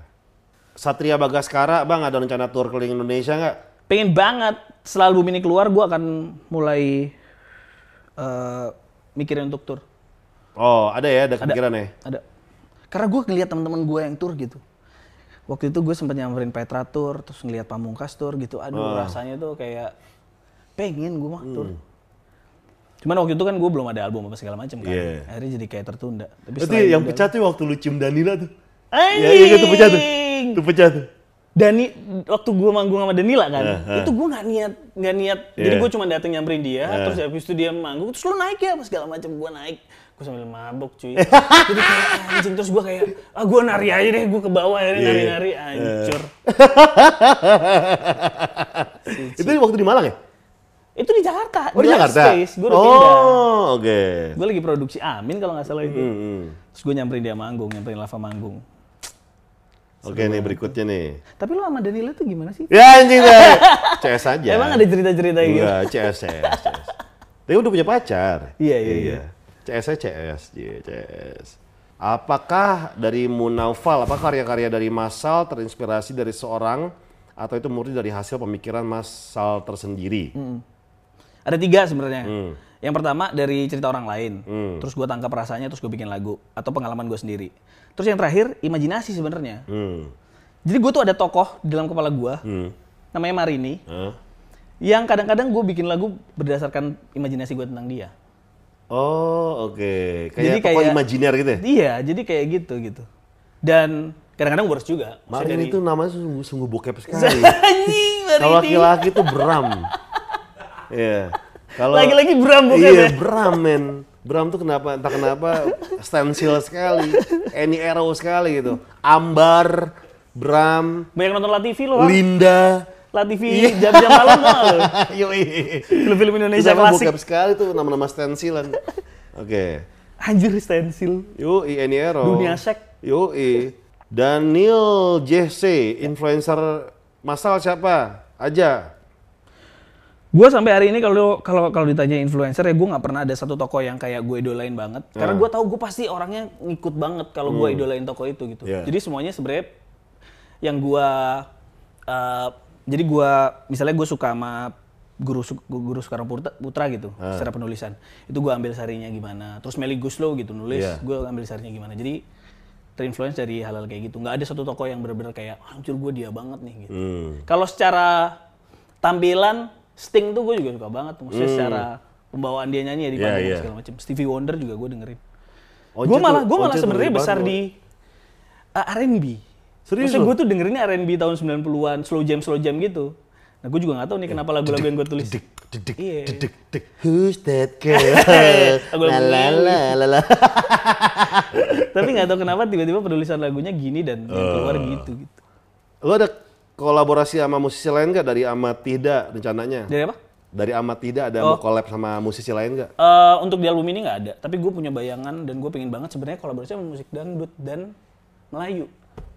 Satria Bagaskara, Bang ada rencana tour keliling Indonesia nggak? Pengen banget setelah album ini keluar gue akan mulai eh, mikirin untuk tour. Oh, ada ya, ada kepikiran ya? Ada. Karena gue ngeliat teman-teman gue yang tour gitu. Waktu itu gue sempat nyamperin Petra tour, terus ngeliat Pamungkas tour gitu. Aduh rasanya tuh kayak pengen gue mah tour. Cuman waktu itu kan gue belum ada album apa segala macam kan. Iya. Akhirnya jadi kayak tertunda. Tapi yang pecah tuh waktu lu cium Danila tuh. Ya, iya itu pecah tuh. Itu pecah tuh. Dani waktu gue manggung sama Danila kan, Eh, eh. itu gue nggak niat nggak niat. Jadi Iya. gue cuma dateng nyamperin dia, Eh. terus habis itu dia manggung, terus lu naik ya, segala macam gue naik, gue sambil mabok cuy. Jadi kayak anjing terus gue kayak, ah gue nari aja deh, gue ke bawah akhirnya Iya. nari-nari, hancur. Itu waktu di Malang ya? Itu di Jakarta, Oh di Jakarta? Space, gue udah pindah. oh, oke. Gue lagi produksi Amin kalau nggak salah itu. Hmm. Terus gue nyamperin dia manggung, nyamperin Lava manggung. Oke nih berikutnya nih. Tapi lo sama Danila tuh gimana sih? Ya anjing dah. CS aja. Emang ada cerita-cerita gitu? Enggak, CS, CS, CS. Dia udah punya pacar. Iya, iya, iya. CS nya CS, iya, CS. Apakah dari Munaufal, apa karya-karya dari Masal terinspirasi dari seorang atau itu murni dari hasil pemikiran Masal tersendiri? Hmm. Ada tiga sebenarnya. Hmm. Yang pertama dari cerita orang lain, terus gue tangkap rasanya, terus gue bikin lagu atau pengalaman gue sendiri. Terus yang terakhir imajinasi sebenarnya. Hmm. Jadi gue tuh ada tokoh di dalam kepala gue, Hmm. namanya Marini, Hah? yang kadang-kadang gue bikin lagu berdasarkan imajinasi gue tentang dia. Oh, oke. Kayak Jadi tokoh kayak- imajiner gitu ya? Iya, jadi kayak gitu gitu. Dan kadang-kadang worse juga. Maksudnya Marin dari- itu namanya sungguh, sungguh bokep sekali. Kalau Marini. laki-laki itu Bram. Iya. Kalau Lagi-lagi Bram bukan Iya, ya? Bram men. Bram tuh kenapa entah kenapa stensil sekali, any arrow sekali gitu. Ambar, Bram, Banyak nonton La TV lo, Bang. Linda. La TV jam-jam malam tuh lo. Yoi. Film-film Indonesia sama klasik. bokep sekali tuh nama-nama stensilan. Oke. Anjir stensil. Yoi, any arrow. Dunia sek. Yoi. Daniel JC, influencer masal siapa? Aja. Gue sampai hari ini kalau kalau kalau ditanya influencer ya gue nggak pernah ada satu toko yang kayak gue idolain banget. Karena gue tahu gue pasti orangnya ngikut banget kalau gue idolain toko itu gitu. Iya. Jadi semuanya sebenarnya yang gue eh, jadi gue misalnya gue suka sama guru guru Soekarno Putra, Putra gitu secara penulisan itu gue ambil sarinya gimana terus Meli Guslow gitu nulis Iya. gue ambil sarinya gimana jadi terinfluence dari hal-hal kayak gitu nggak ada satu toko yang benar-benar kayak hancur gue dia banget nih gitu Hmm. kalau secara tampilan Sting tuh gue juga suka banget maksudnya secara pembawaan dia nyanyi ya di Hmm. Iya, panggung iya. segala macam Stevie Wonder juga gue dengerin gue malah gue malah sebenarnya besar banget di uh, R&B Serius Maksudnya gue tuh dengerinnya R&B tahun 90-an slow jam slow jam gitu nah gue juga nggak tahu nih kenapa lagu-lagu yang gue tulis Dedek, dedek, Iya. dedek, dedek. Who's that girl? La la la la la. tapi nggak tahu kenapa tiba-tiba penulisan lagunya gini dan yang keluar Oh. gitu gitu Lo ada kolaborasi sama musisi lain nggak dari Amat Tida rencananya? dari apa Dari Amat Tida ada Oh. mau collab sama musisi lain nggak? Eh, untuk di album ini nggak ada, tapi gue punya bayangan dan gue pengen banget sebenarnya kolaborasi sama musik dangdut dan Melayu.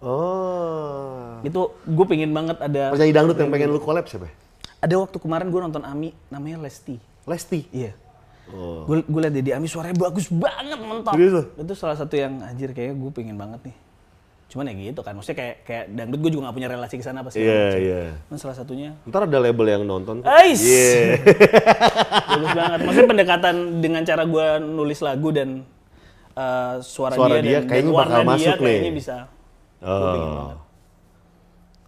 Oh. Itu gue pengen banget ada. Penyanyi dangdut yang pengen lu collab siapa? Ada waktu kemarin gue nonton Ami, namanya Lesti. Lesti. Iya. Oh. Gue gue liat Dedi Ami suaranya bagus banget mentok. Itu salah satu yang anjir kayaknya gue pengen banget nih. Cuman ya gitu kan, maksudnya kayak kayak dangdut gue juga gak punya relasi ke sana pasti. Iya, iya. Cuman salah satunya Ntar ada label yang nonton. Ais! Iya. bagus banget. Maksudnya pendekatan dengan cara gue nulis lagu dan eh, suara, Suara dia, dia dan, kayaknya dan bakal warna dia masuk nih. kayaknya bisa Oh.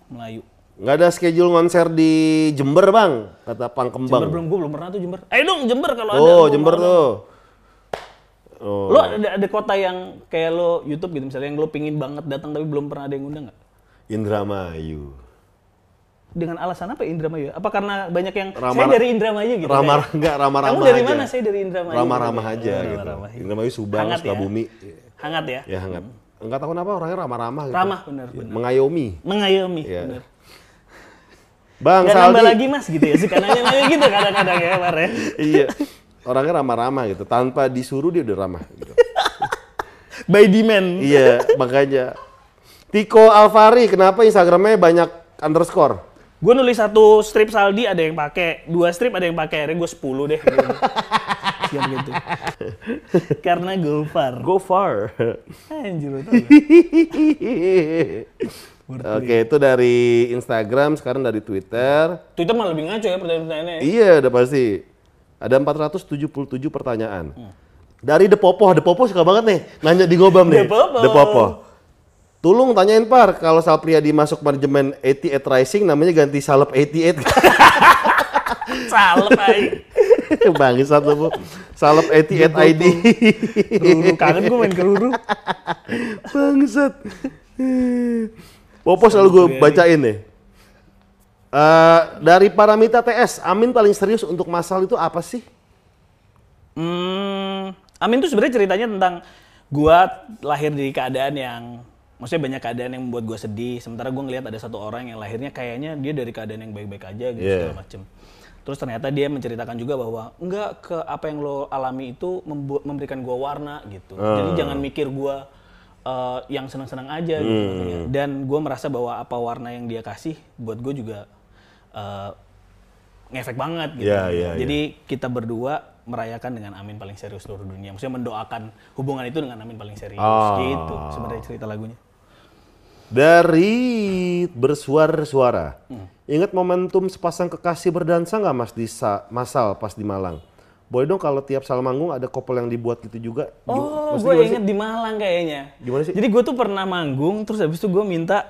Melayu. Nggak ada schedule konser di Jember bang, kata Pang Kembang. Jember belum, gue belum pernah tuh Jember. Ayo dong Jember kalau ada. Oh Jember tuh. Oh. Lo ada, ada kota yang kayak lo YouTube gitu misalnya yang lo pingin banget datang tapi belum pernah ada yang ngundang nggak? Indramayu. Dengan alasan apa ya Indramayu? Apa karena banyak yang Ramah- saya dari Indramayu gitu? Ramah kayak, enggak ramah-ramah Kamu dari mana? Saya dari Indramayu. Ramah-ramah Oh, aja gitu. ramah-ramah. Indramayu Subang, Hangat ya? Sukabumi. Hangat ya? Ya hangat. Enggak tahu kenapa orangnya ramah-ramah gitu. Ramah benar Iya, benar. Mengayomi. Mengayomi. Iya. benar. Bang Gak Saldi. nambah lagi mas gitu ya, suka nanya-nanya gitu kadang-kadang ya Mar ya. iya. Orangnya ramah-ramah gitu. Tanpa disuruh dia udah ramah gitu. By demand. iya, makanya. Tiko Alvari, kenapa Instagramnya banyak underscore? Gue nulis satu strip saldi ada yang pakai, dua strip ada yang pakai, akhirnya gue 10 deh. Siap gitu. Karena. Go far. Anjir lu tau gak? Oke, itu dari Instagram, sekarang dari Twitter. Twitter malah lebih ngaco ya pertanyaan-pertanyaannya. ya. Iya, udah pasti. Ada 477 pertanyaan. Dari The Popo, The Popo suka banget nih nanya di Gobam nih. The Popo. The Popo. Tulung tanyain Par, kalau Sal Priadi masuk manajemen 88 Rising namanya ganti Salep 88. Salep aja. Bangsat lu, Bu. Salep 88 ID. Ruru, kangen gue main ke Ruru. Bangsat. Popo selalu gue bacain nih. Eh, dari Paramita TS, Amin paling serius untuk masal itu apa sih? Hmm, Amin tuh sebenarnya ceritanya tentang gua lahir di keadaan yang maksudnya banyak keadaan yang membuat gua sedih. Sementara gua ngelihat ada satu orang yang lahirnya kayaknya dia dari keadaan yang baik-baik aja gitu Yeah. segala macem. Terus ternyata dia menceritakan juga bahwa enggak ke apa yang lo alami itu memberikan gua warna gitu. Jadi jangan mikir gua eh, yang senang-senang aja gitu makanya. dan gue merasa bahwa apa warna yang dia kasih buat gue juga eh, ngefek banget gitu Iya, iya, jadi kita berdua merayakan dengan Amin paling serius seluruh dunia maksudnya mendoakan hubungan itu dengan Amin paling serius Ah. gitu sebenarnya cerita lagunya Dari bersuara-suara. Hmm. Ingat momentum sepasang kekasih berdansa nggak Mas di Sa- Masal pas di Malang? Boleh dong kalau tiap salah manggung ada couple yang dibuat gitu juga. Oh, gue inget di Malang kayaknya. Gimana sih? Jadi gue tuh pernah manggung, terus habis itu gue minta,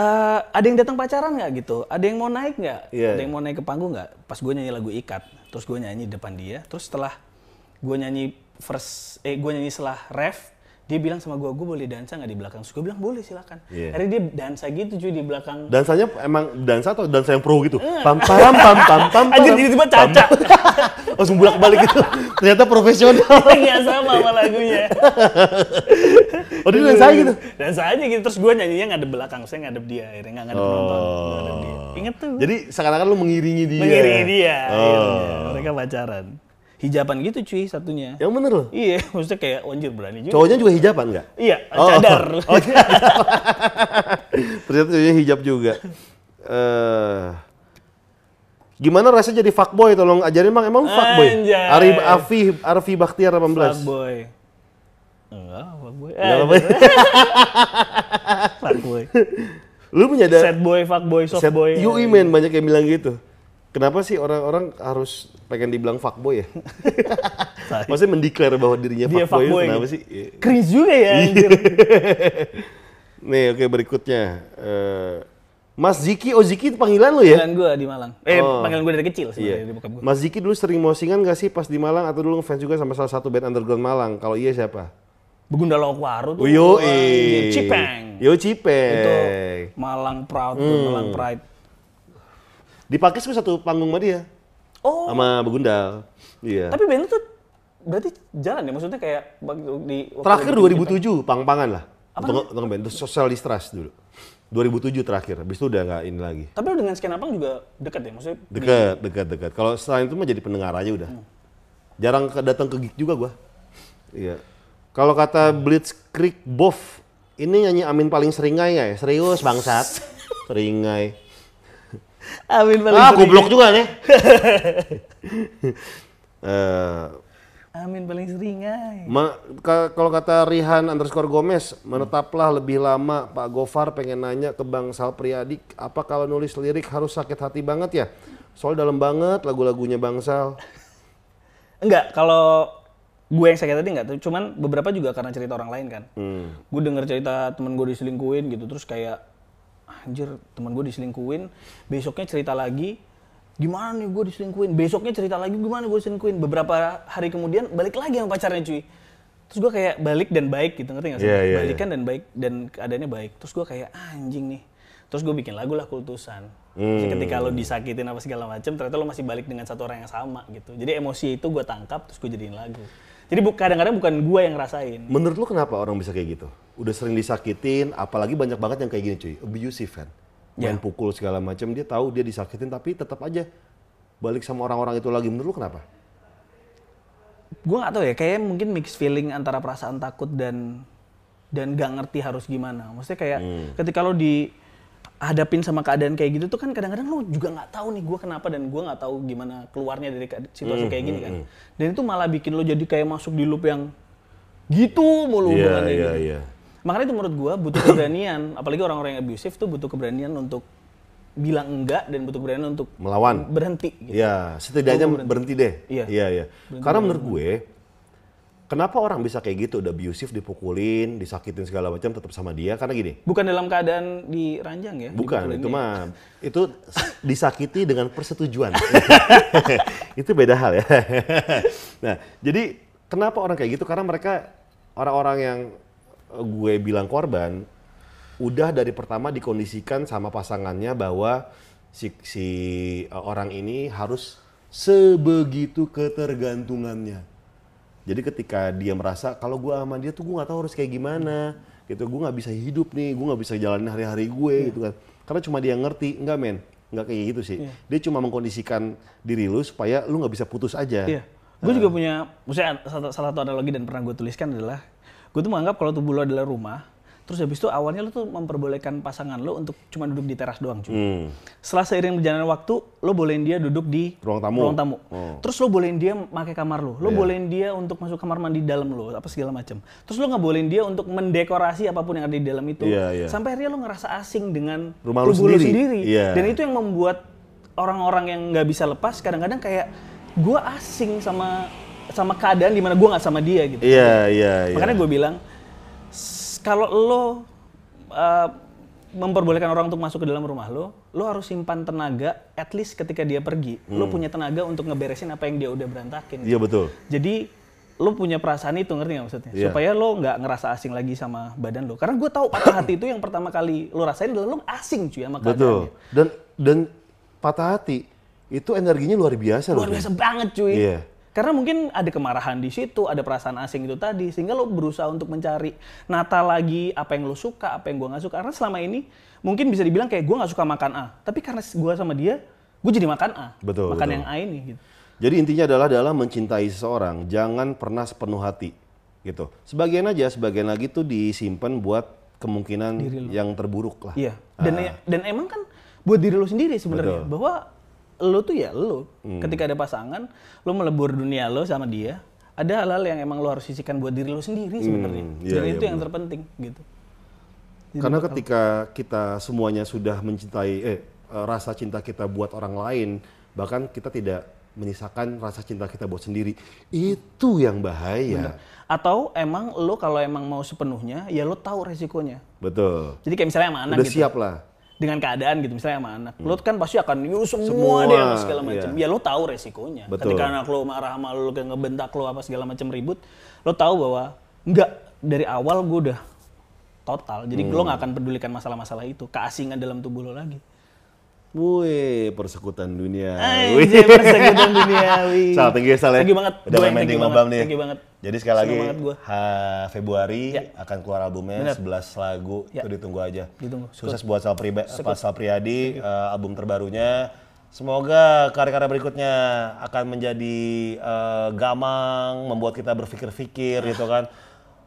eh, ada yang datang pacaran nggak gitu? Ada yang mau naik nggak? Iya. Ada yang mau naik ke panggung nggak? Pas gue nyanyi lagu Ikat, terus gue nyanyi depan dia, terus setelah gue nyanyi first, eh gue nyanyi setelah ref, dia bilang sama gue, gue boleh dansa nggak di belakang? Terus gue bilang boleh silakan. Iya. Akhirnya dia dansa gitu cuy di belakang. Dansanya emang dansa atau dansa yang pro gitu? Pam pam pam pam pam. Pam, tiba-tiba pam. caca. Langsung bolak balik gitu. Ternyata profesional. Nggak sama sama lagunya. Oh dia dansa gitu. Dansa aja gitu, terus gue nyanyinya ngadep belakang, saya ngadep dia, akhirnya nggak ngadep penonton. ngadep dia. Ingat tuh. Jadi seakan-akan lu mengiringi dia. mengiringi dia. Oh. akhirnya. Mereka pacaran. Hijaban gitu cuy satunya. Yang bener loh. Iya, maksudnya kayak wanjir berani juga. Cowoknya juga hijaban nggak? Iya, Oh. cadar. Oh, Ternyata cowoknya hijab juga. Eh, gimana rasanya jadi fuckboy? Tolong ajarin bang, emang fuckboy? Anjay. Ari Afi, Arfi Bakhtiar 18. Fuckboy. Enggak, fuckboy. Nggak Eh, apa-apa. fuckboy. Lu punya ada Sad boy, fuckboy, soft set- boy. Banyak yang bilang gitu. Kenapa sih orang-orang harus pengen dibilang fuckboy ya? Maksudnya mendeklar bahwa dirinya Dia fuckboy, fuckboy. kenapa gitu. sih? Iya. Cringe juga ya anjir. Nih, oke berikutnya. Eh, Mas Ziki, oh Ziki itu panggilan lu ya? Panggilan gue di Malang. Eh, Oh. panggilan gue dari kecil Iya. sebenarnya di bokap gue. Mas Ziki dulu sering mosingan gak sih pas di Malang atau dulu ngefans juga sama salah satu band underground Malang? Kalau iya siapa? Begunda Lokwaru tuh. Oh, yo, anjir, Cipeng. Yo Itu Cipeng. Malang Proud, tuh, Hmm. Malang Pride. Di Pakis gue satu panggung sama dia. Oh, Sama Begundal. Iya. Tapi band itu berarti jalan ya? Maksudnya kayak di Terakhir lagi di 2007, pang-pangan lah. Untuk, untuk band, Social Distrust dulu. 2007 terakhir, habis itu udah nggak ini lagi. Tapi lu dengan scan abang juga deket ya? Maksudnya di- Dekat, dekat, dekat. Kalau selain itu mah jadi pendengar aja udah. Jarang ke- datang ke gig juga gua. Iya. Kalau kata Blitzkrieg Boff, ini nyanyi Amin paling seringai ya? Serius bangsat. Seringai. Amin paling Ah, sering. goblok juga nih. Eh, Amin paling sering ka- kalau kata Rihan underscore Gomez, menetaplah lebih lama Pak Gofar pengen nanya ke Bang Sal Priadik, apa kalau nulis lirik harus sakit hati banget ya? Soal dalam banget lagu-lagunya Bang Sal. Enggak, kalau gue yang sakit tadi enggak, tuh. cuman beberapa juga karena cerita orang lain kan. Hmm. Gue denger cerita temen gue diselingkuhin gitu, terus kayak anjir temen gue diselingkuhin, besoknya cerita lagi, gimana nih gue diselingkuhin, besoknya cerita lagi gimana gue diselingkuhin, beberapa hari kemudian balik lagi sama pacarnya cuy. Terus gue kayak balik dan baik gitu, ngerti gak sih? Iya, iya, Balikan dan baik dan keadaannya baik. Terus gue kayak anjing nih. Terus gue bikin lagu lah kultusan. Jadi Hmm. ketika lo disakitin apa segala macem, ternyata lo masih balik dengan satu orang yang sama gitu. Jadi emosi itu gue tangkap terus gue jadiin lagu. Jadi bu- kadang-kadang bukan gue yang ngerasain. Menurut lu kenapa orang bisa kayak gitu? Udah sering disakitin, apalagi banyak banget yang kayak gini cuy, abusive kan. Main Ya. pukul segala macam, dia tahu dia disakitin tapi tetap aja balik sama orang-orang itu lagi. Menurut lu kenapa? gue gak tahu ya kayak mungkin mix feeling antara perasaan takut dan dan gak ngerti harus gimana maksudnya kayak ketika lo dihadapin sama keadaan kayak gitu tuh kan kadang-kadang lo juga nggak tahu nih gue kenapa dan gue nggak tahu gimana keluarnya dari situasi kayak gini kan dan itu malah bikin lo jadi kayak masuk di loop yang gitu mulu Iya, hubungannya iya, gitu. iya. makanya itu menurut gue butuh keberanian apalagi orang-orang yang abusive tuh butuh keberanian untuk bilang enggak dan butuh keberanian untuk Melawan. berhenti gitu. Ya, setidaknya berhenti. deh. Iya. iya, iya. Karena menurut gue, kenapa orang bisa kayak gitu, udah abusive, dipukulin, disakitin segala macam, tetap sama dia? Karena gini, bukan dalam keadaan diranjang ya bukan, itu ya. mah, itu disakiti dengan persetujuan. itu beda hal ya. nah, jadi kenapa orang kayak gitu? Karena mereka orang-orang yang gue bilang korban, udah dari pertama dikondisikan sama pasangannya bahwa si, si eh, orang ini harus sebegitu ketergantungannya. Jadi ketika dia merasa kalau gue sama dia tuh gue nggak tahu harus kayak gimana, gitu gue nggak bisa hidup nih, gue nggak bisa jalanin hari-hari gue Iya. gitu kan. Karena cuma dia ngerti, enggak men, nggak kayak gitu sih. Dia cuma mengkondisikan diri lu supaya lu nggak bisa putus aja. Iya. Gue juga punya, maksudnya salah, salah satu analogi dan pernah gue tuliskan adalah Gue tuh menganggap kalau tubuh lo adalah rumah, terus habis itu awalnya lo tuh memperbolehkan pasangan lo untuk cuma duduk di teras doang cuy. Hmm. Setelah seiring berjalannya waktu, lo bolehin dia duduk di Ruang tamu. ruang tamu. Oh. Terus lo bolehin dia pakai kamar lo. Lo bolehin dia untuk masuk kamar mandi dalam lo, apa segala macam. Terus lo nggak bolehin dia untuk mendekorasi apa pun yang ada di dalam itu. Iya, iya. Sampai akhirnya lo ngerasa asing dengan Rumah lo tubuh sendiri. Iya. Dan itu yang membuat orang-orang yang nggak bisa lepas kadang-kadang kayak gue asing sama sama keadaan di mana gue nggak sama dia gitu. Iya, iya, iya. Makanya gue bilang, kalau lo uh, memperbolehkan orang untuk masuk ke dalam rumah lo, lo harus simpan tenaga, at least ketika dia pergi, lo punya tenaga untuk ngeberesin apa yang dia udah berantakin. Hmm. Iya betul. Jadi lo punya perasaan itu ngerti nggak maksudnya? Iya. Supaya lo nggak ngerasa asing lagi sama badan lo. Karena gue tahu patah hati itu yang pertama kali lo rasain adalah lo asing cuy sama Betul. keadaannya. Dan dan patah hati itu energinya luar biasa loh. Luar biasa banget cuy. Iya. Karena mungkin ada kemarahan di situ, ada perasaan asing itu tadi, sehingga lo berusaha untuk mencari nata lagi apa yang lo suka, apa yang gua nggak suka. Karena selama ini mungkin bisa dibilang kayak gua nggak suka makan A, tapi karena gua sama dia, gue jadi makan A, Betul, makan betul. yang A ini. Gitu. Jadi intinya adalah dalam mencintai seseorang, jangan pernah sepenuh hati, gitu. Sebagian aja, sebagian lagi tuh disimpan buat kemungkinan yang terburuk lah. Iya. Dan dan emang kan buat diri lo sendiri sebenarnya bahwa lo tuh ya lo. Hmm. Ketika ada pasangan, lo melebur dunia lo sama dia. Ada hal-hal yang emang lo harus sisihkan buat diri lo sendiri sebenarnya. iya, Dan iya, itu yang terpenting gitu. Karena ketika kita semuanya sudah mencintai, eh, eh, rasa cinta kita buat orang lain, bahkan kita tidak menyisakan rasa cinta kita buat sendiri, itu yang bahaya. Atau emang lo kalau emang mau sepenuhnya, ya lo tahu resikonya. Betul. Jadi kayak misalnya sama anak Udah gitu. siap lah. Dengan keadaan gitu, misalnya sama anak. Lo kan pasti akan yuk semua, Semua, deh apa segala macam. iya. Ya lo tahu resikonya. Betul. Ketika anak lo marah sama lo, kayak ngebentak lo apa segala macam ribut, lo tahu bahwa enggak dari awal gue udah total. Jadi lo Hmm. nggak akan pedulikan masalah-masalah itu, keasingan dalam tubuh lo lagi. Wih, persekutan dunia. Anjir, persekutan duniawi. Sal, thank you Sal ya. Thank you banget. Udah main mending you banget. nih. Thank you banget. Jadi sekali lagi, ha, Februari Ya. akan keluar albumnya Bener. 11 lagu, Ya. itu ditunggu aja. Ditunggu. Sukses buat Sal, Priba, Pak Sal Priadi, eh, album terbarunya. Semoga karya-karya berikutnya akan menjadi eh, gamang, membuat kita berpikir-pikir gitu kan.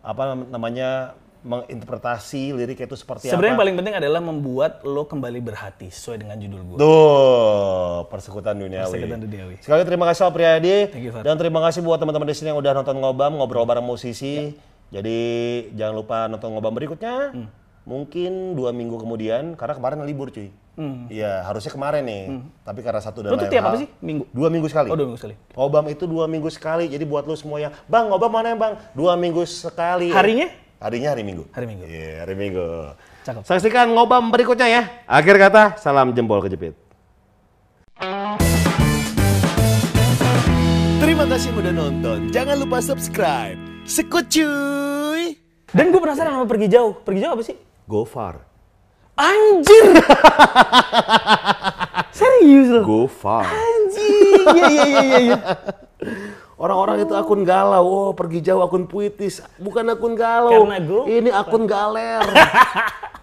Apa nam- namanya, menginterpretasi lirik itu seperti Sebenarnya yang apa. paling penting adalah membuat lo kembali berhati sesuai dengan judul gue. Tuh, persekutan duniawi. Persekutan duniawi. Sekali lagi terima kasih Al Priadi Thank you, Fat. dan terima kasih buat teman-teman di sini yang udah nonton ngobam ngobrol bareng musisi. Jadi jangan lupa nonton ngobam berikutnya. Hmm. Mungkin dua minggu kemudian karena kemarin libur cuy. Iya harusnya kemarin nih. Tapi karena satu dan Hmm. lain tiap apa sih? Minggu? Dua minggu sekali. Oh, dua minggu sekali. Ngobam itu dua minggu sekali. Jadi buat lu semua yang bang ngobam mana ya bang? Dua minggu sekali. Harinya? Harinya hari Minggu. Hari Minggu. Iya hari Minggu. Cakep. Saksikan ngobam berikutnya ya. Akhir kata, salam jempol kejepit. Terima kasih udah nonton. Jangan lupa subscribe. Sekut cuy. Dan gue penasaran sama pergi jauh. Pergi jauh apa sih? Go far. Anjir! Serius loh? Go far. Anjir! Iya, iya, iya, iya, iya. Orang-orang itu akun galau, oh pergi jauh akun puitis. Bukan akun galau. Karena Ini akun galer.